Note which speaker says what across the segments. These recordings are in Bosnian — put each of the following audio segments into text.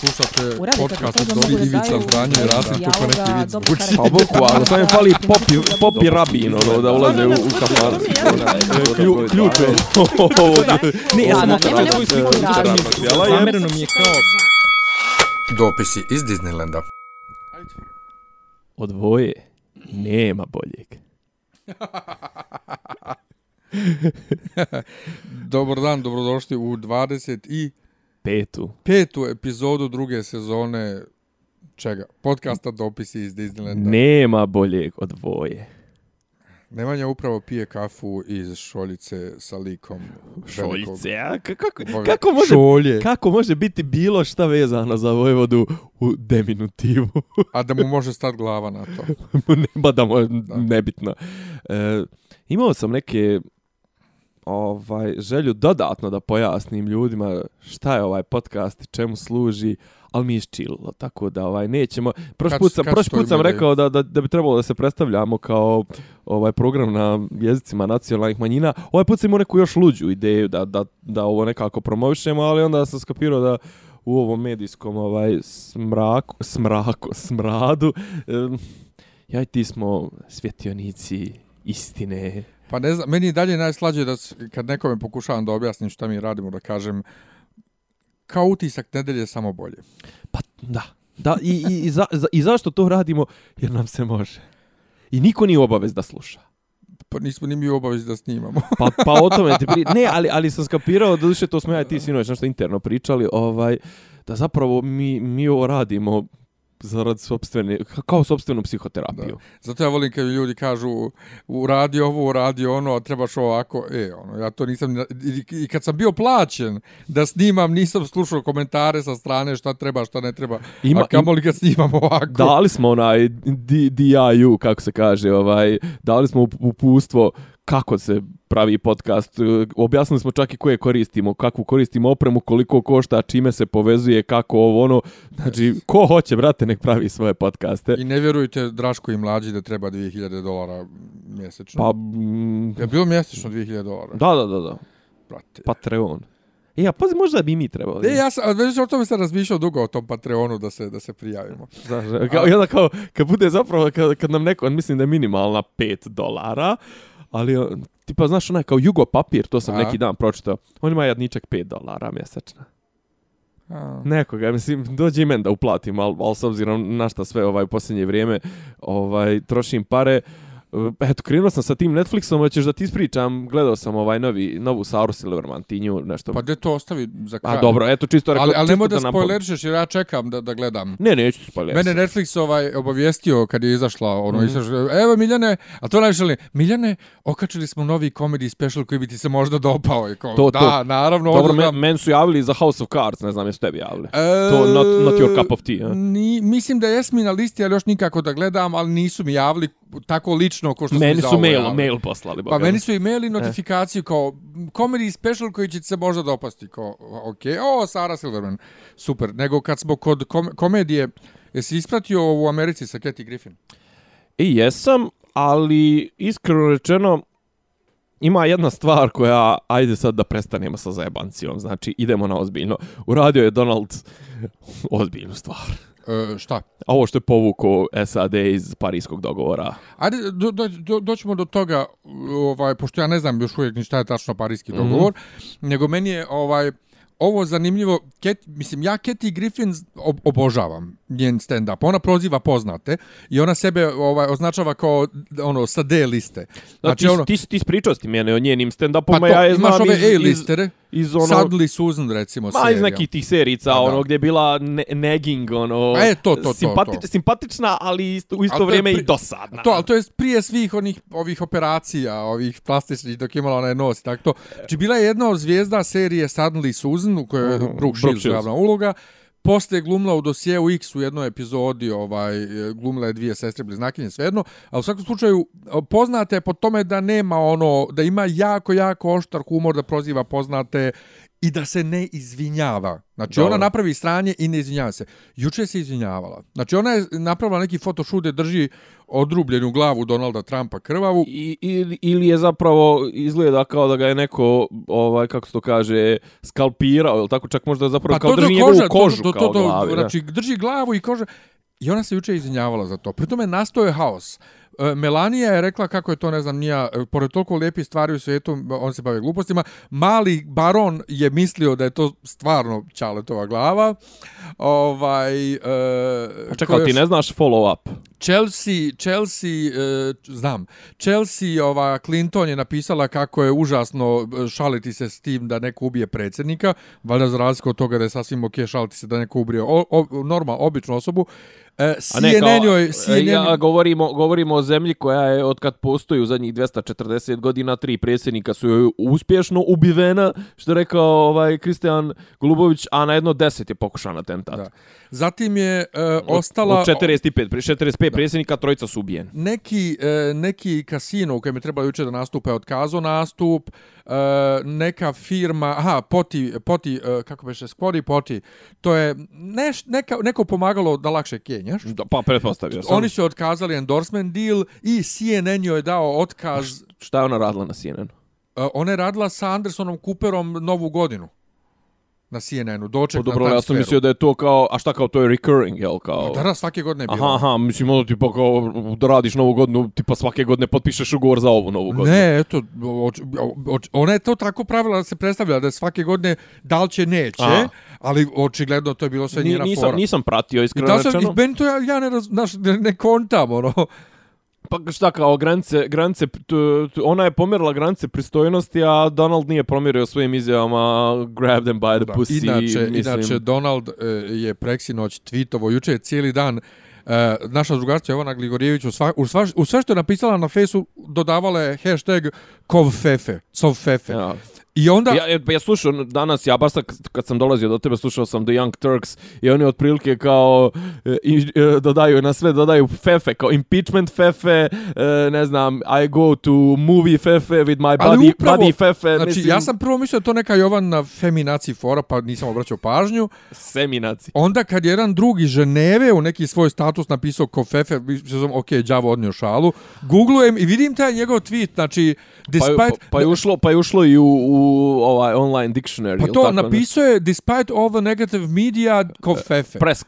Speaker 1: Slušate
Speaker 2: Uradite
Speaker 1: podcast od Dobri Ivica
Speaker 2: daju
Speaker 1: Zdanje i Rasim neki vic
Speaker 2: dobro
Speaker 1: zvuči.
Speaker 3: Pa boku, ali samo je fali popi, popi rabin, ono, da ulaze u, u. Klju- Ključ je. Ne, ja sam svoju
Speaker 2: sliku.
Speaker 4: Zamereno mi je kao
Speaker 5: Dopisi iz Disneylanda.
Speaker 3: Od dvoje nema boljeg.
Speaker 1: Dobar dan, dobrodošli u 25.
Speaker 3: Petu.
Speaker 1: epizodu druge sezone čega? Podcasta Dopisi iz Disneylanda.
Speaker 3: Nema boljeg od dvoje.
Speaker 1: Nemanja upravo pije kafu iz šoljice sa likom
Speaker 3: Šoljice, a kako, kako, može,
Speaker 1: Šolje.
Speaker 3: kako može biti bilo šta vezano za Vojvodu u deminutivu?
Speaker 1: A da mu može stati glava na to.
Speaker 3: Nema da mo, nebitno. E, imao sam neke ovaj želju dodatno da pojasnim ljudima šta je ovaj podcast i čemu služi, ali mi je iščililo, tako da ovaj nećemo. Prošli put sam, prošli put sam rekao da, da, da bi trebalo da se predstavljamo kao ovaj program na jezicima nacionalnih manjina. Ovaj put sam imao neku još luđu ideju da, da, da ovo nekako promovišemo, ali onda sam skapirao da u ovom medijskom ovaj smraku, smraku, smradu em, ja i ti smo svjetionici istine.
Speaker 1: Pa ne znam, meni je dalje najslađe da kad nekome pokušavam da objasnim šta mi radimo, da kažem kao utisak nedelje je samo bolje.
Speaker 3: Pa da. Da, i, i, i, za, za, i zašto to radimo? Jer nam se može. I niko nije obavez da sluša.
Speaker 1: Pa nismo ni mi u obavezi da snimamo.
Speaker 3: Pa, pa o tome ti pri... Ne, ali, ali sam skapirao, da duše to smo ja i ti sinoć nešto interno pričali, ovaj, da zapravo mi, mi ovo radimo zarad sobstvene, kao sobstvenu psihoterapiju.
Speaker 1: Zato ja volim kad ljudi kažu uradi ovo, uradi ono, a trebaš ovako. E, ono, ja to nisam... I, kad sam bio plaćen da snimam, nisam slušao komentare sa strane šta treba, šta ne treba.
Speaker 3: Ima-
Speaker 1: a kamoli kad snimam ovako.
Speaker 3: Dali smo onaj DIU, kako se kaže, ovaj, dali smo up- upustvo kako se pravi podcast. E, Objasnili smo čak i koje koristimo, kakvu koristimo opremu, koliko košta, čime se povezuje, kako ovo ono. Znači, ko hoće, brate, nek pravi svoje podcaste.
Speaker 1: I ne vjerujte Draško i mlađi da treba 2000 dolara mjesečno.
Speaker 3: Pa, mm,
Speaker 1: Je bilo mjesečno 2000 dolara?
Speaker 3: da, da, da, da.
Speaker 1: Brate.
Speaker 3: Patreon. E, a pazi, možda bi mi trebali.
Speaker 1: E, ja sam, a već o tome sam razmišljao dugo o tom Patreonu da se da se prijavimo.
Speaker 3: Znaš, kao, I onda kao, kad bude zapravo, kad, kad nam neko, mislim da je minimalna 5 dolara, ali tipa, znaš, onaj kao Jugo papir, to sam
Speaker 1: A?
Speaker 3: neki dan pročitao, on ima jadničak 5 dolara mjesečno.
Speaker 1: A,
Speaker 3: Nekoga, mislim, dođe i men da uplatim, ali, ali s obzirom na šta sve ovaj, u posljednje vrijeme ovaj, trošim pare, e, Eto, krenuo sam sa tim Netflixom, hoćeš da ti ispričam, gledao sam ovaj novi, novu Saru Silverman, ti nju nešto...
Speaker 1: pa gdje to ostavi za kraj?
Speaker 3: A dobro, eto, čisto rekao...
Speaker 1: ali, ali nemoj da
Speaker 3: nam-
Speaker 1: spoilerišeš jer ja čekam da, da gledam.
Speaker 3: Ne, neću spoilerati.
Speaker 1: Mene Netflix ovaj obavijestio kad je izašla ono mm -hmm. evo Miljane, a to najviše li, Miljane, okačili smo novi comedy special koji bi ti se možda dopao. I kao,
Speaker 3: To,
Speaker 1: da,
Speaker 3: to.
Speaker 1: naravno.
Speaker 3: Dobro,
Speaker 1: ovdje
Speaker 3: men,
Speaker 1: da-
Speaker 3: men su javili za House of Cards, ne znam jesu tebi javili.
Speaker 1: E,
Speaker 3: To not, not your cup of tea, a?
Speaker 1: Ni, mislim da jesmi na listi, ali još nikako da gledam, ali nisu mi javili tako lično ko što
Speaker 3: Meni su mail, mail poslali.
Speaker 1: Pa meni su imeli notifikaciju kao comedy special koji će se možda dopasti. Kao, ok, o, Sara Silverman, super. Nego kad smo kod kom komedije, jesi ispratio u Americi sa Kathy Griffin?
Speaker 3: I jesam, ali iskreno rečeno, ima jedna stvar koja, ajde sad da prestanemo sa zajebancijom, znači idemo na ozbiljno. Uradio je Donald ozbiljnu stvar.
Speaker 1: E, šta?
Speaker 3: A ovo što je povuko SAD iz parijskog dogovora.
Speaker 1: Ajde, do, do, do, doćemo do toga, ovaj, pošto ja ne znam još uvijek ni šta je tačno parijski
Speaker 3: Mhm.
Speaker 1: dogovor, nego meni je ovaj, ovo zanimljivo, Ket, mislim, ja Kathy Griffin ob, obožavam njen stand-up. Ona proziva poznate i ona sebe ovaj označava kao ono sa D liste.
Speaker 3: Znači, ono, ti, ti spričao si mene o njenim stand-upom,
Speaker 1: pa to,
Speaker 3: ja je znam
Speaker 1: ove
Speaker 3: iz, iz,
Speaker 1: A-listere,
Speaker 3: iz ono...
Speaker 1: Suddenly Susan recimo
Speaker 3: Ma, iz
Speaker 1: serija.
Speaker 3: nekih tih serica,
Speaker 1: Pa da.
Speaker 3: ono, gdje je bila ne, nagging, ono...
Speaker 1: A, e, to, to, to,
Speaker 3: simpati,
Speaker 1: to.
Speaker 3: Simpatična, ali isto, u isto
Speaker 1: Ali je
Speaker 3: vrijeme
Speaker 1: pri-
Speaker 3: i dosadna.
Speaker 1: To, ali to je prije svih onih ovih operacija, ovih plastičnih dok je imala onaj nos i tako to. Znači bila je jedna od zvijezda serije Suddenly Susan u kojoj je
Speaker 3: Mhm,
Speaker 1: Brooke
Speaker 3: Brooke
Speaker 1: Shields. glavna uloga. Posle je glumila u dosjeu X u jednoj epizodi, ovaj, e, glumila je dvije sestre bliznakinje, svejedno. A u svakom slučaju, e, poznate je po tome da nema ono, da ima jako, jako oštar humor, da proziva poznate i da se ne izvinjava. Znači,
Speaker 3: Dobro.
Speaker 1: ona napravi stranje i ne izvinjava se. Juče se izvinjavala. Znači, ona je napravila neki photoshoot gdje drži odrubljenu glavu Donalda Trumpa krvavu.
Speaker 3: I, ili, ili je zapravo izgleda kao da ga je neko, ovaj, kako se to kaže, skalpirao, ili tako čak možda zapravo kao drži njegovu kožu
Speaker 1: Pa to, to,
Speaker 3: kao
Speaker 1: to, to,
Speaker 3: glavi. da.
Speaker 1: Znači, drži glavu i koža. I ona se juče izvinjavala za to. Pritom je nastoje haos. E, Melanija je rekla kako je to, ne znam, nija, e, pored toliko lijepih stvari u svijetu, on se bave glupostima. Mali baron je mislio da je to stvarno Čaletova glava. Ovaj, e,
Speaker 3: A
Speaker 1: ko
Speaker 3: čekaj, ti
Speaker 1: još?
Speaker 3: ne znaš follow up?
Speaker 1: Chelsea, Chelsea, e, znam, Chelsea, ova Clinton je napisala kako je užasno šaliti se s tim da neko ubije predsjednika, valjda za razliku od toga da je sasvim ok šaliti se da neko ubije o, o, normal, običnu osobu. CNN joj, CNN,
Speaker 3: ja, govorimo, govorimo o zemlji koja je od kad postoji u zadnjih 240 godina tri predsjednika su joj uspješno ubivena, što je rekao ovaj Kristijan Golubović, a na jedno 10 je pokušan atentat.
Speaker 1: Da. Zatim je
Speaker 3: Od-
Speaker 1: ostala...
Speaker 3: Od 45, pri 45 predsjednika, trojica su ubijeni.
Speaker 1: neki, e, neki kasino u kojem je trebalo juče da nastupa je otkazao nastup, e, neka firma, aha, Poti, Poti e, kako beše, Squadi Poti, to je neš, neka, neko pomagalo da lakše kenjaš.
Speaker 3: Da, pa pretpostavio sam.
Speaker 1: Oni su otkazali endorsement deal i CNN joj je dao otkaz.
Speaker 3: Šta je ona radila na CNN?
Speaker 1: E, ona je radila sa Andersonom Cooperom novu godinu na CNN-u, doček
Speaker 3: Pa dobro,
Speaker 1: na
Speaker 3: ja sam mislio da je to kao, a šta kao to je recurring, jel kao?
Speaker 1: Da, da, svake godine je bilo.
Speaker 3: Aha, aha, mislim ono tipa kao da radiš novu godinu, tipa svake godine potpišeš ugovor za ovu novu godinu.
Speaker 1: Ne, eto, oč, oč, ona je to tako pravila da se predstavlja da svake godine da li će neće,
Speaker 3: A.
Speaker 1: ali očigledno to je bilo sve
Speaker 3: Ni,
Speaker 1: njena
Speaker 3: nisam,
Speaker 1: fora.
Speaker 3: nisam pratio,
Speaker 1: I
Speaker 3: iskreno
Speaker 1: da sam,
Speaker 3: rečeno.
Speaker 1: i meni to ja, ja ne, raz, naš, ne, ne kontam, ono.
Speaker 3: Pa šta kao granice, granice t, t, ona je pomjerila granice pristojnosti, a Donald nije pomjerio svojim izjavama grab them by the
Speaker 1: Da,
Speaker 3: pussy.
Speaker 1: inače,
Speaker 3: mislim.
Speaker 1: inače, Donald e, je preksinoć tweetovo, juče je cijeli dan e, naša drugarca Jovana Gligorijević u, sva, u, sva, u sve što je napisala na fejsu dodavala je hashtag kovfefe, covfefe.
Speaker 3: Ja.
Speaker 1: I onda...
Speaker 3: Ja, ja, ja slušao danas, ja baš sad kad sam dolazio do tebe, slušao sam The Young Turks i oni otprilike kao e, i, e, dodaju na sve, dodaju fefe, kao impeachment fefe, e, ne znam, I go to movie fefe with my
Speaker 1: Ali
Speaker 3: buddy,
Speaker 1: upravo-
Speaker 3: buddy fefe.
Speaker 1: Znači,
Speaker 3: mislim,
Speaker 1: ja sam prvo mislio da to neka Jovana feminaci fora, pa nisam obraćao pažnju.
Speaker 3: Seminaci.
Speaker 1: Onda kad je jedan drugi Ženeve u neki svoj status napisao ko Fefe, mislio sam, ok, đavo odnio šalu, googlujem i vidim taj njegov tweet, znači,
Speaker 3: Pa,
Speaker 1: despite...
Speaker 3: pa, pa, je ušlo, pa je ušlo i u, u ovaj online dictionary.
Speaker 1: Pa to napisao je, despite all the negative media, ko Fefe.
Speaker 3: Press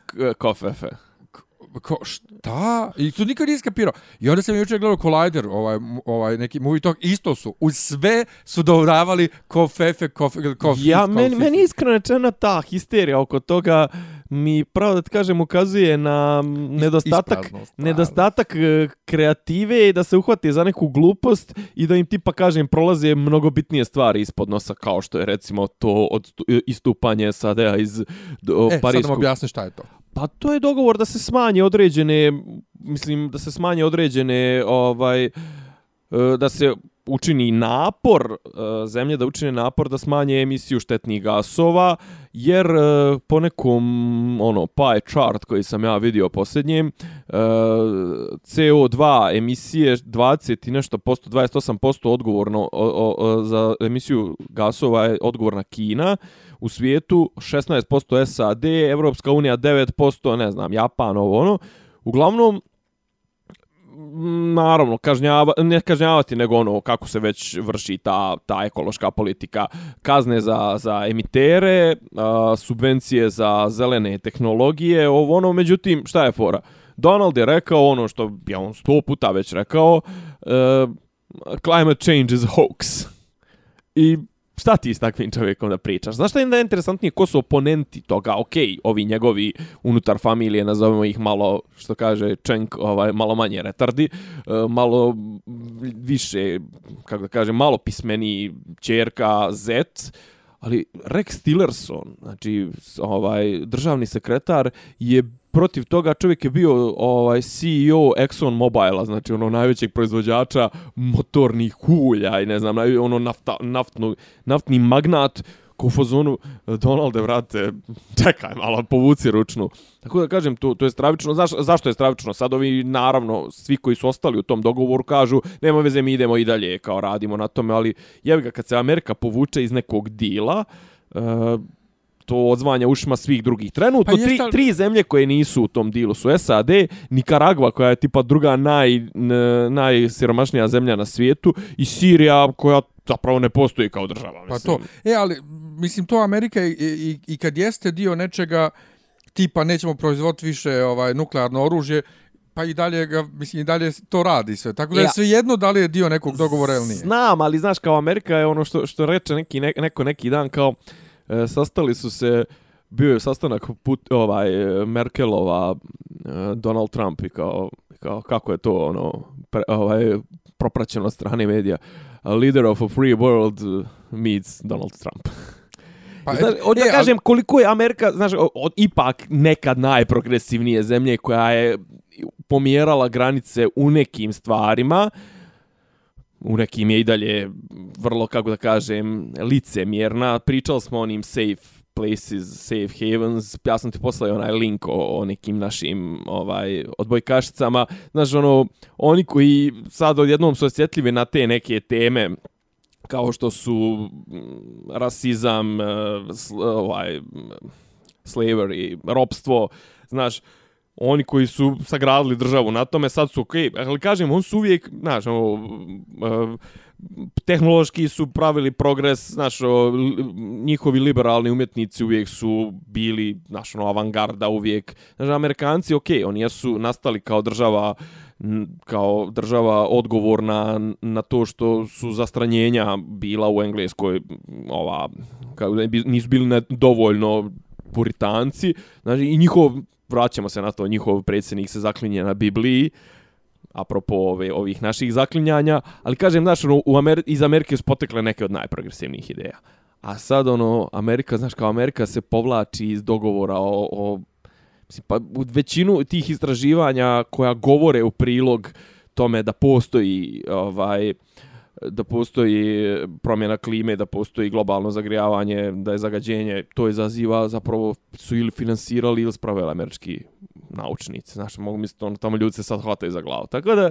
Speaker 3: fefe.
Speaker 1: Ko, šta? I to nikad nije skapirao. I onda sam jučer gledao Collider, ovaj, ovaj neki movie talk, isto su. Uz sve su dodavali ko Fefe, ko, Fe- ko
Speaker 3: Ja,
Speaker 1: ko
Speaker 3: meni,
Speaker 1: Fifi.
Speaker 3: meni iskreno rečena ta histerija oko toga mi pravo da ti kažem ukazuje na nedostatak
Speaker 1: ispraznost,
Speaker 3: nedostatak e, kreative i da se uhvati za neku glupost i da im tipa kažem prolaze mnogo bitnije stvari ispod nosa kao što je recimo to od istupanje SAD-a iz do,
Speaker 1: E, sad nam objasni šta je to.
Speaker 3: Pa to je dogovor da se smanje određene, mislim da se smanje određene, ovaj, e, da se učini napor e, zemlje da učine napor da smanje emisiju štetnih gasova jer e, po nekom ono pie chart koji sam ja vidio posljednjem e, CO2 emisije 20 i nešto posto 28% odgovorno o, o, za emisiju gasova je odgovorna Kina u svijetu 16% SAD, Evropska unija 9%, ne znam, Japan, ovo ono. Uglavnom, naravno, kažnjava, ne kažnjavati, nego ono kako se već vrši ta, ta ekološka politika. Kazne za, za emitere, a, subvencije za zelene tehnologije, ovo ono, međutim, šta je fora? Donald je rekao ono što je on sto puta već rekao, uh, climate change is a hoax. I šta ti s takvim čovjekom da pričaš? Znaš šta je da interesantnije? Ko su oponenti toga? Ok, ovi njegovi unutar familije, nazovemo ih malo, što kaže Čenk, ovaj, malo manje retardi, e, malo više, kako da kažem, malo pismeni čerka Z, ali Rex Tillerson, znači ovaj državni sekretar je protiv toga čovjek je bio ovaj CEO Exxon Mobila, znači ono najvećeg proizvođača motornih ulja i ne znam, ono nafta, naftno, naftni magnat ko u fazonu Donalde, vrate, čekaj malo, povuci ručnu. Tako da kažem, to, to je stravično. Znaš, zašto je stravično? Sad ovi, naravno, svi koji su ostali u tom dogovoru kažu, nema veze, mi idemo i dalje, kao radimo na tome, ali jevi ga, kad se Amerika povuče iz nekog dila, e, to odzvanja ušima svih drugih. Trenutno
Speaker 1: Pa
Speaker 3: tri,
Speaker 1: jeste, ali-
Speaker 3: tri zemlje koje nisu u tom dilu su SAD, Nikaragva koja je tipa druga naj, n, najsiromašnija zemlja na svijetu i Sirija koja zapravo ne postoji kao država.
Speaker 1: Pa
Speaker 3: Mislim.
Speaker 1: to. E, ali, mislim, to Amerika i, i, i kad jeste dio nečega, tipa nećemo proizvoditi više ovaj nuklearno oružje, pa i dalje ga, mislim, i dalje to radi sve. Tako da je
Speaker 3: Ja.
Speaker 1: sve jedno da li je dio nekog dogovora ili nije.
Speaker 3: Znam, ali znaš, kao Amerika je ono što, što reče neki, ne, neko neki dan, kao e, sastali su se, bio je sastanak put, ovaj, Merkelova, e, Donald Trump i kao, kao kako je to ono, pre, ovaj, propraćeno od strane medija. A leader of a free world meets Donald Trump.
Speaker 1: Pa,
Speaker 3: Znaš,
Speaker 1: e,
Speaker 3: hoću da kažem koliko je Amerika, znaš, od, ipak nekad najprogresivnije zemlje koja je pomjerala granice u nekim stvarima, u nekim je i dalje vrlo, kako da kažem, licemjerna. Pričali smo o onim safe places, safe havens. Ja sam ti poslao onaj link o, o nekim našim ovaj odbojkašicama. Znaš, ono, oni koji sad odjednom su osjetljivi na te neke teme, kao što su mm, rasizam, eh, sl, ovaj, slavery, ropstvo, znaš, oni koji su sagradili državu na tome, sad su okej, okay, ali kažem, on su uvijek, znaš, ono, eh, tehnološki su pravili progres, znaš, o, njihovi liberalni umjetnici uvijek su bili, znaš, ono, avangarda uvijek. Znaš, Amerikanci, okej, okay, oni jesu nastali kao država kao država odgovorna na to što su zastranjenja bila u Engleskoj ova kao nisu bili dovoljno puritanci znači i njihov vraćamo se na to njihov predsjednik se zaklinje na Bibliji apropo ove, ovih naših zaklinjanja, ali kažem, znaš, ono, u Amer iz Amerike su potekle neke od najprogresivnijih ideja. A sad, ono, Amerika, znaš, kao Amerika se povlači iz dogovora o, o mislim, pa u većinu tih istraživanja koja govore u prilog tome da postoji ovaj da postoji promjena klime, da postoji globalno zagrijavanje, da je zagađenje, to izaziva zapravo su ili finansirali ili spravili američki naučnici. Znaš, mogu misliti, ono, tamo ljudi se sad hvataju za glavu. Tako da,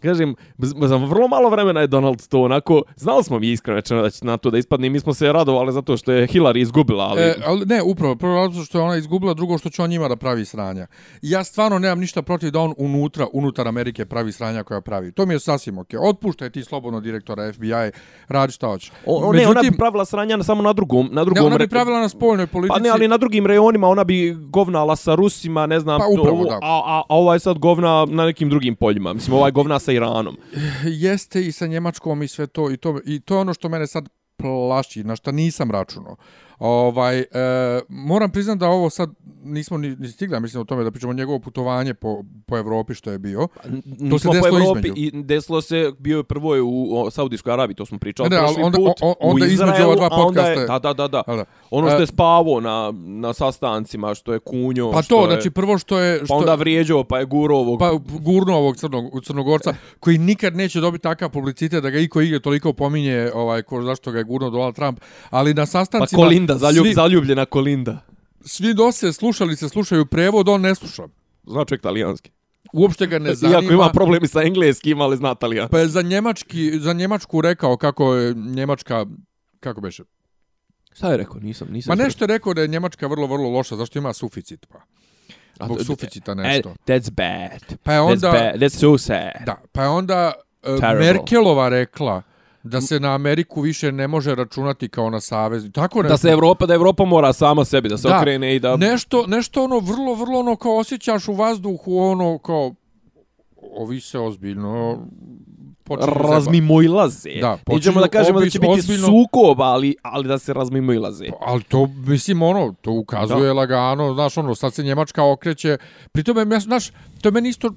Speaker 3: kažem, za vrlo malo vremena je Donald to onako, znali smo mi iskreno rečeno da će na to da ispadne i mi smo se radovali zato što je Hillary izgubila, ali...
Speaker 1: E, ali ne, upravo, prvo razlog što je ona izgubila, drugo što će on njima da pravi sranja. Ja stvarno nemam ništa protiv da on unutra, unutar Amerike pravi sranja koja pravi. To mi je sasvim okej. Otpuštaj ti slobodno direktora FBI, radi šta hoće.
Speaker 3: O, o, ne, ona bi pravila sranja na- samo na drugom, na
Speaker 1: ne,
Speaker 3: drugom
Speaker 1: ona bi pravila na spoljnoj politici.
Speaker 3: Pa ne, ali na drugim rejonima ona bi govnala sa Rusima, ne znam,
Speaker 1: Pa upravo,
Speaker 3: to,
Speaker 1: da.
Speaker 3: a, a, a ovaj sad govna na nekim drugim poljima. Mislim, ovaj govna sa Iranom.
Speaker 1: jeste i sa Njemačkom i sve to i to i to je ono što mene sad plaši, na šta nisam računao. Ovaj e, moram priznati da ovo sad nismo ni, ni stigli, mislim o tome da pričamo njegovo putovanje po po Evropi što je bio.
Speaker 3: To
Speaker 1: se desilo
Speaker 3: Evropi
Speaker 1: između.
Speaker 3: i desilo se, bio je prvo u o, Saudijskoj Arabiji, to smo pričali
Speaker 1: Ne, ne,
Speaker 3: prošli
Speaker 1: onda-
Speaker 3: put.
Speaker 1: o- o- onda
Speaker 3: u
Speaker 1: između
Speaker 3: Izraelu,
Speaker 1: ova dva podcasta je-
Speaker 3: Da, da, da, da.
Speaker 1: Da.
Speaker 3: Ono što
Speaker 1: E,
Speaker 3: je spavo na, na sastancima, što je kunjo,
Speaker 1: Pa
Speaker 3: što
Speaker 1: to,
Speaker 3: je,
Speaker 1: znači prvo što je
Speaker 3: pa
Speaker 1: što
Speaker 3: onda vrijeđao, pa je guro ovog...
Speaker 1: pa gurno ovog crnog crnogorca koji nikad neće dobiti takav publicitet da ga iko igde toliko pominje ovaj ko zašto ga je gurno Donald Trump, ali na
Speaker 3: pa
Speaker 1: sastancima
Speaker 3: Kolinda, zaljub,
Speaker 1: svi,
Speaker 3: zaljubljena Kolinda.
Speaker 1: svi dose slušali se slušaju prevod, on ne sluša.
Speaker 3: Zna čovjek talijanski.
Speaker 1: Uopšte ga ne zanima.
Speaker 3: Iako ima problemi sa engleskim, ali zna talijanski.
Speaker 1: Pa je za njemački za njemačku rekao kako je njemačka kako beše.
Speaker 3: Šta je rekao? Nisam, nisam.
Speaker 1: Ma nešto je rekao da je njemačka vrlo vrlo loša, zašto ima suficit pa.
Speaker 3: A,
Speaker 1: Zbog
Speaker 3: d-
Speaker 1: suficita
Speaker 3: e,
Speaker 1: nešto.
Speaker 3: That's bad.
Speaker 1: Pa je onda
Speaker 3: That's bad. That's so sad.
Speaker 1: Da, pa je onda uh,
Speaker 3: Terrible.
Speaker 1: Merkelova rekla da se na Ameriku više ne može računati kao na savez. Tako
Speaker 3: Da
Speaker 1: nešto.
Speaker 3: se Evropa, da Evropa mora sama sebi da se
Speaker 1: Da.
Speaker 3: okrene i da...
Speaker 1: Nešto, nešto ono vrlo, vrlo ono kao osjećaš u vazduhu ono kao ovi se ozbiljno
Speaker 3: razmimoilaze.
Speaker 1: Da, počinju
Speaker 3: da kažemo da će biti
Speaker 1: ozbiljno-
Speaker 3: sukob, ali, ali da se razmimoilaze.
Speaker 1: Ali to, mislim, ono, to ukazuje da. lagano, znaš, ono, sad se Njemačka okreće. Pri tome, ja, znaš, to je meni isto,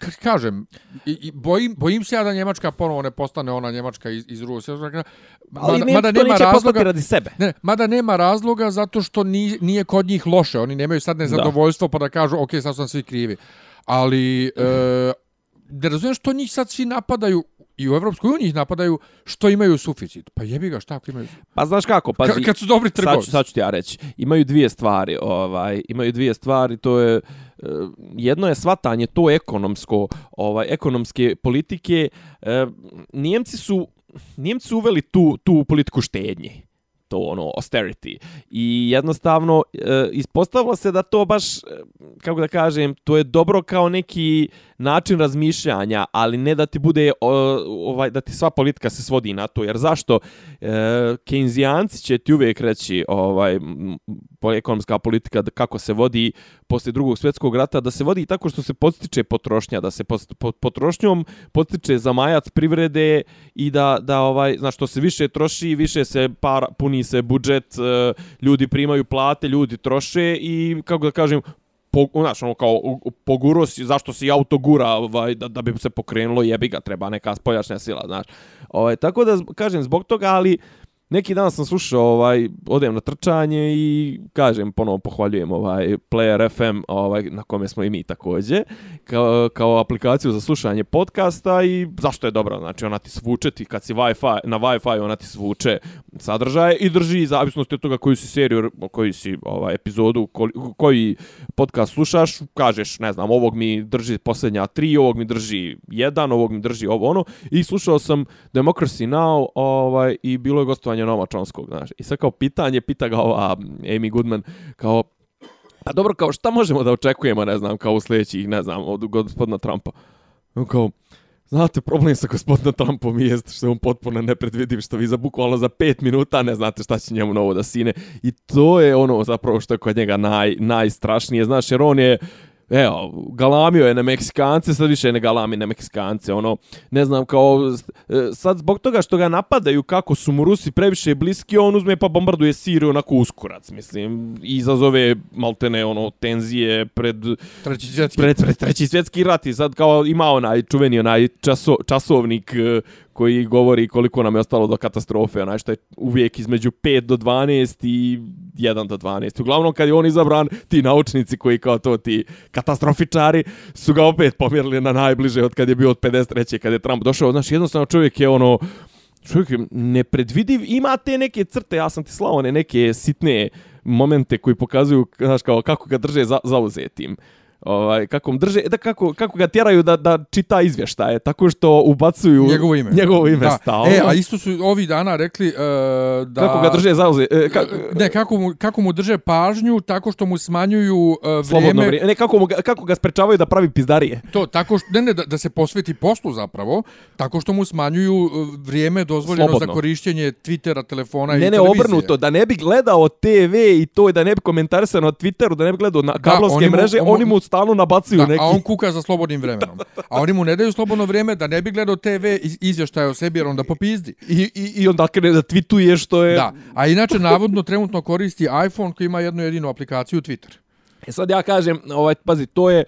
Speaker 1: kako kažem, i, i bojim, bojim se ja da Njemačka ponovo ne postane ona Njemačka iz, iz Rusije.
Speaker 3: Ali
Speaker 1: Mada,
Speaker 3: ne,
Speaker 1: mada nema razloga,
Speaker 3: radi sebe.
Speaker 1: Ne, mada nema razloga zato što ni, nije kod njih loše. Oni nemaju sad nezadovoljstvo pa da kažu, ok, sad su nam svi krivi. Ali, e, da razumiješ što njih sad svi napadaju, i u Evropskoj uniji ih napadaju, što imaju suficit. Pa jebi ga, šta ako imaju
Speaker 3: Pa znaš kako,
Speaker 1: Ka,
Speaker 3: pazi,
Speaker 1: kad su dobri
Speaker 3: sad, ću,
Speaker 1: trgovci.
Speaker 3: sad ću ti ja reći. Imaju dvije stvari, ovaj, imaju dvije stvari, to je eh, Eh, jedno je svatanje to ekonomsko, ovaj ekonomske politike. Eh, Njemci su Njemci uveli tu tu politiku štednje to ono austerity. I jednostavno e, ispostavilo se da to baš e, kako da kažem to je dobro kao neki način razmišljanja ali ne da ti bude o, ovaj da ti sva politika se svodi na to. Jer zašto? E, Keynesijanci će ti uvijek reći ovaj ekonomska politika da kako se vodi posle drugog svjetskog rata da se vodi tako što se podstiče potrošnja da se potrošnjom podstiče zamajac privrede i da da ovaj znači što se više troši više se para puni se budžet, e, ljudi primaju plate, ljudi troše i, kako da kažem, po, znaš, ono kao poguro si, zašto si auto gura ovaj, da, da bi se pokrenulo, jebi ga, treba neka spoljačna sila, znaš. Ovaj, tako da, kažem, zbog toga, ali neki dan sam slušao, ovaj, odem na trčanje i kažem, ponovo pohvaljujem ovaj Player FM, ovaj, na kome smo i mi takođe, kao, kao aplikaciju za slušanje podcasta i zašto je dobro, znači ona ti svuče ti kad si Wi-Fi, na Wi-Fi ona ti svuče sadržaje i drži zavisnosti od toga koju si seriju, koju si ovaj, epizodu, koji podcast slušaš, kažeš, ne znam, ovog mi drži posljednja tri, ovog mi drži jedan, ovog mi drži ovo ono. I slušao sam Democracy Now ovaj, i bilo je gostovanje pitanje Noma Čonskog, znaš. I sad kao pitanje, pita ga ova Amy Goodman, kao, pa dobro, kao šta možemo da očekujemo, ne znam, kao u sljedećih, ne znam, od gospodina Trumpa. On kao, znate, problem sa gospodinom Trumpom je što je on potpuno nepredvidiv, što vi za bukvalno za pet minuta ne znate šta će njemu novo da sine. I to je ono zapravo što je kod njega naj, najstrašnije, znaš, jer on je, Evo, galamio je na Meksikance, sad više ne galami na Meksikance, ono, ne znam, kao, e, sad zbog toga što ga napadaju kako su mu Rusi previše bliski, on uzme pa bombarduje Siriju onako uskurac, mislim, i izazove maltene, ono, tenzije pred
Speaker 1: treći svjetski,
Speaker 3: pred, pred treći svjetski rat i sad kao ima onaj čuveni onaj časo, časovnik e, koji govori koliko nam je ostalo do katastrofe, onaj što je uvijek između 5 do 12 i 1 do 12. Uglavnom, kad je on izabran, ti naučnici koji kao to ti katastrofičari su ga opet pomjerili na najbliže od kad je bio od 53. kad je Trump došao. Znači, jednostavno čovjek je ono, čovjek je nepredvidiv, ima te neke crte, ja sam ti slao one neke sitne momente koji pokazuju znaš, kao, kako ga drže za, zauzetim ovaj kako mu drže da kako kako ga tjeraju da da čita izvještaje tako što ubacuju
Speaker 1: njegovo ime.
Speaker 3: njegovo ime stalno.
Speaker 1: E a isto su ovi dana rekli uh, da
Speaker 3: kako ga drže zauze e,
Speaker 1: ka, ne kako mu kako mu drže pažnju tako što mu smanjuju uh,
Speaker 3: vrijeme vrije, ne kako mu kako ga sprečavaju da pravi pizdarije.
Speaker 1: To tako što ne, ne da, da se posveti poslu zapravo tako što mu smanjuju vrijeme dozvoljeno Slobodno. za korišćenje Twittera telefona
Speaker 3: ne,
Speaker 1: i
Speaker 3: ne,
Speaker 1: televizije.
Speaker 3: ne obrnuto da ne bi gledao TV i to da ne bi komentarisao na Twitteru da ne bi gledao na kablovske mreže oni mu stalno nabacuju
Speaker 1: da,
Speaker 3: neki.
Speaker 1: A on kuka za slobodnim vremenom. A oni mu ne daju slobodno vrijeme da ne bi gledao TV izvještaje o sebi jer onda popizdi.
Speaker 3: I, i, i onda krene da tweetuje što je...
Speaker 1: Da. A inače, navodno, trenutno koristi iPhone koji ima jednu jedinu aplikaciju Twitter.
Speaker 3: E sad ja kažem, ovaj, pazi, to je...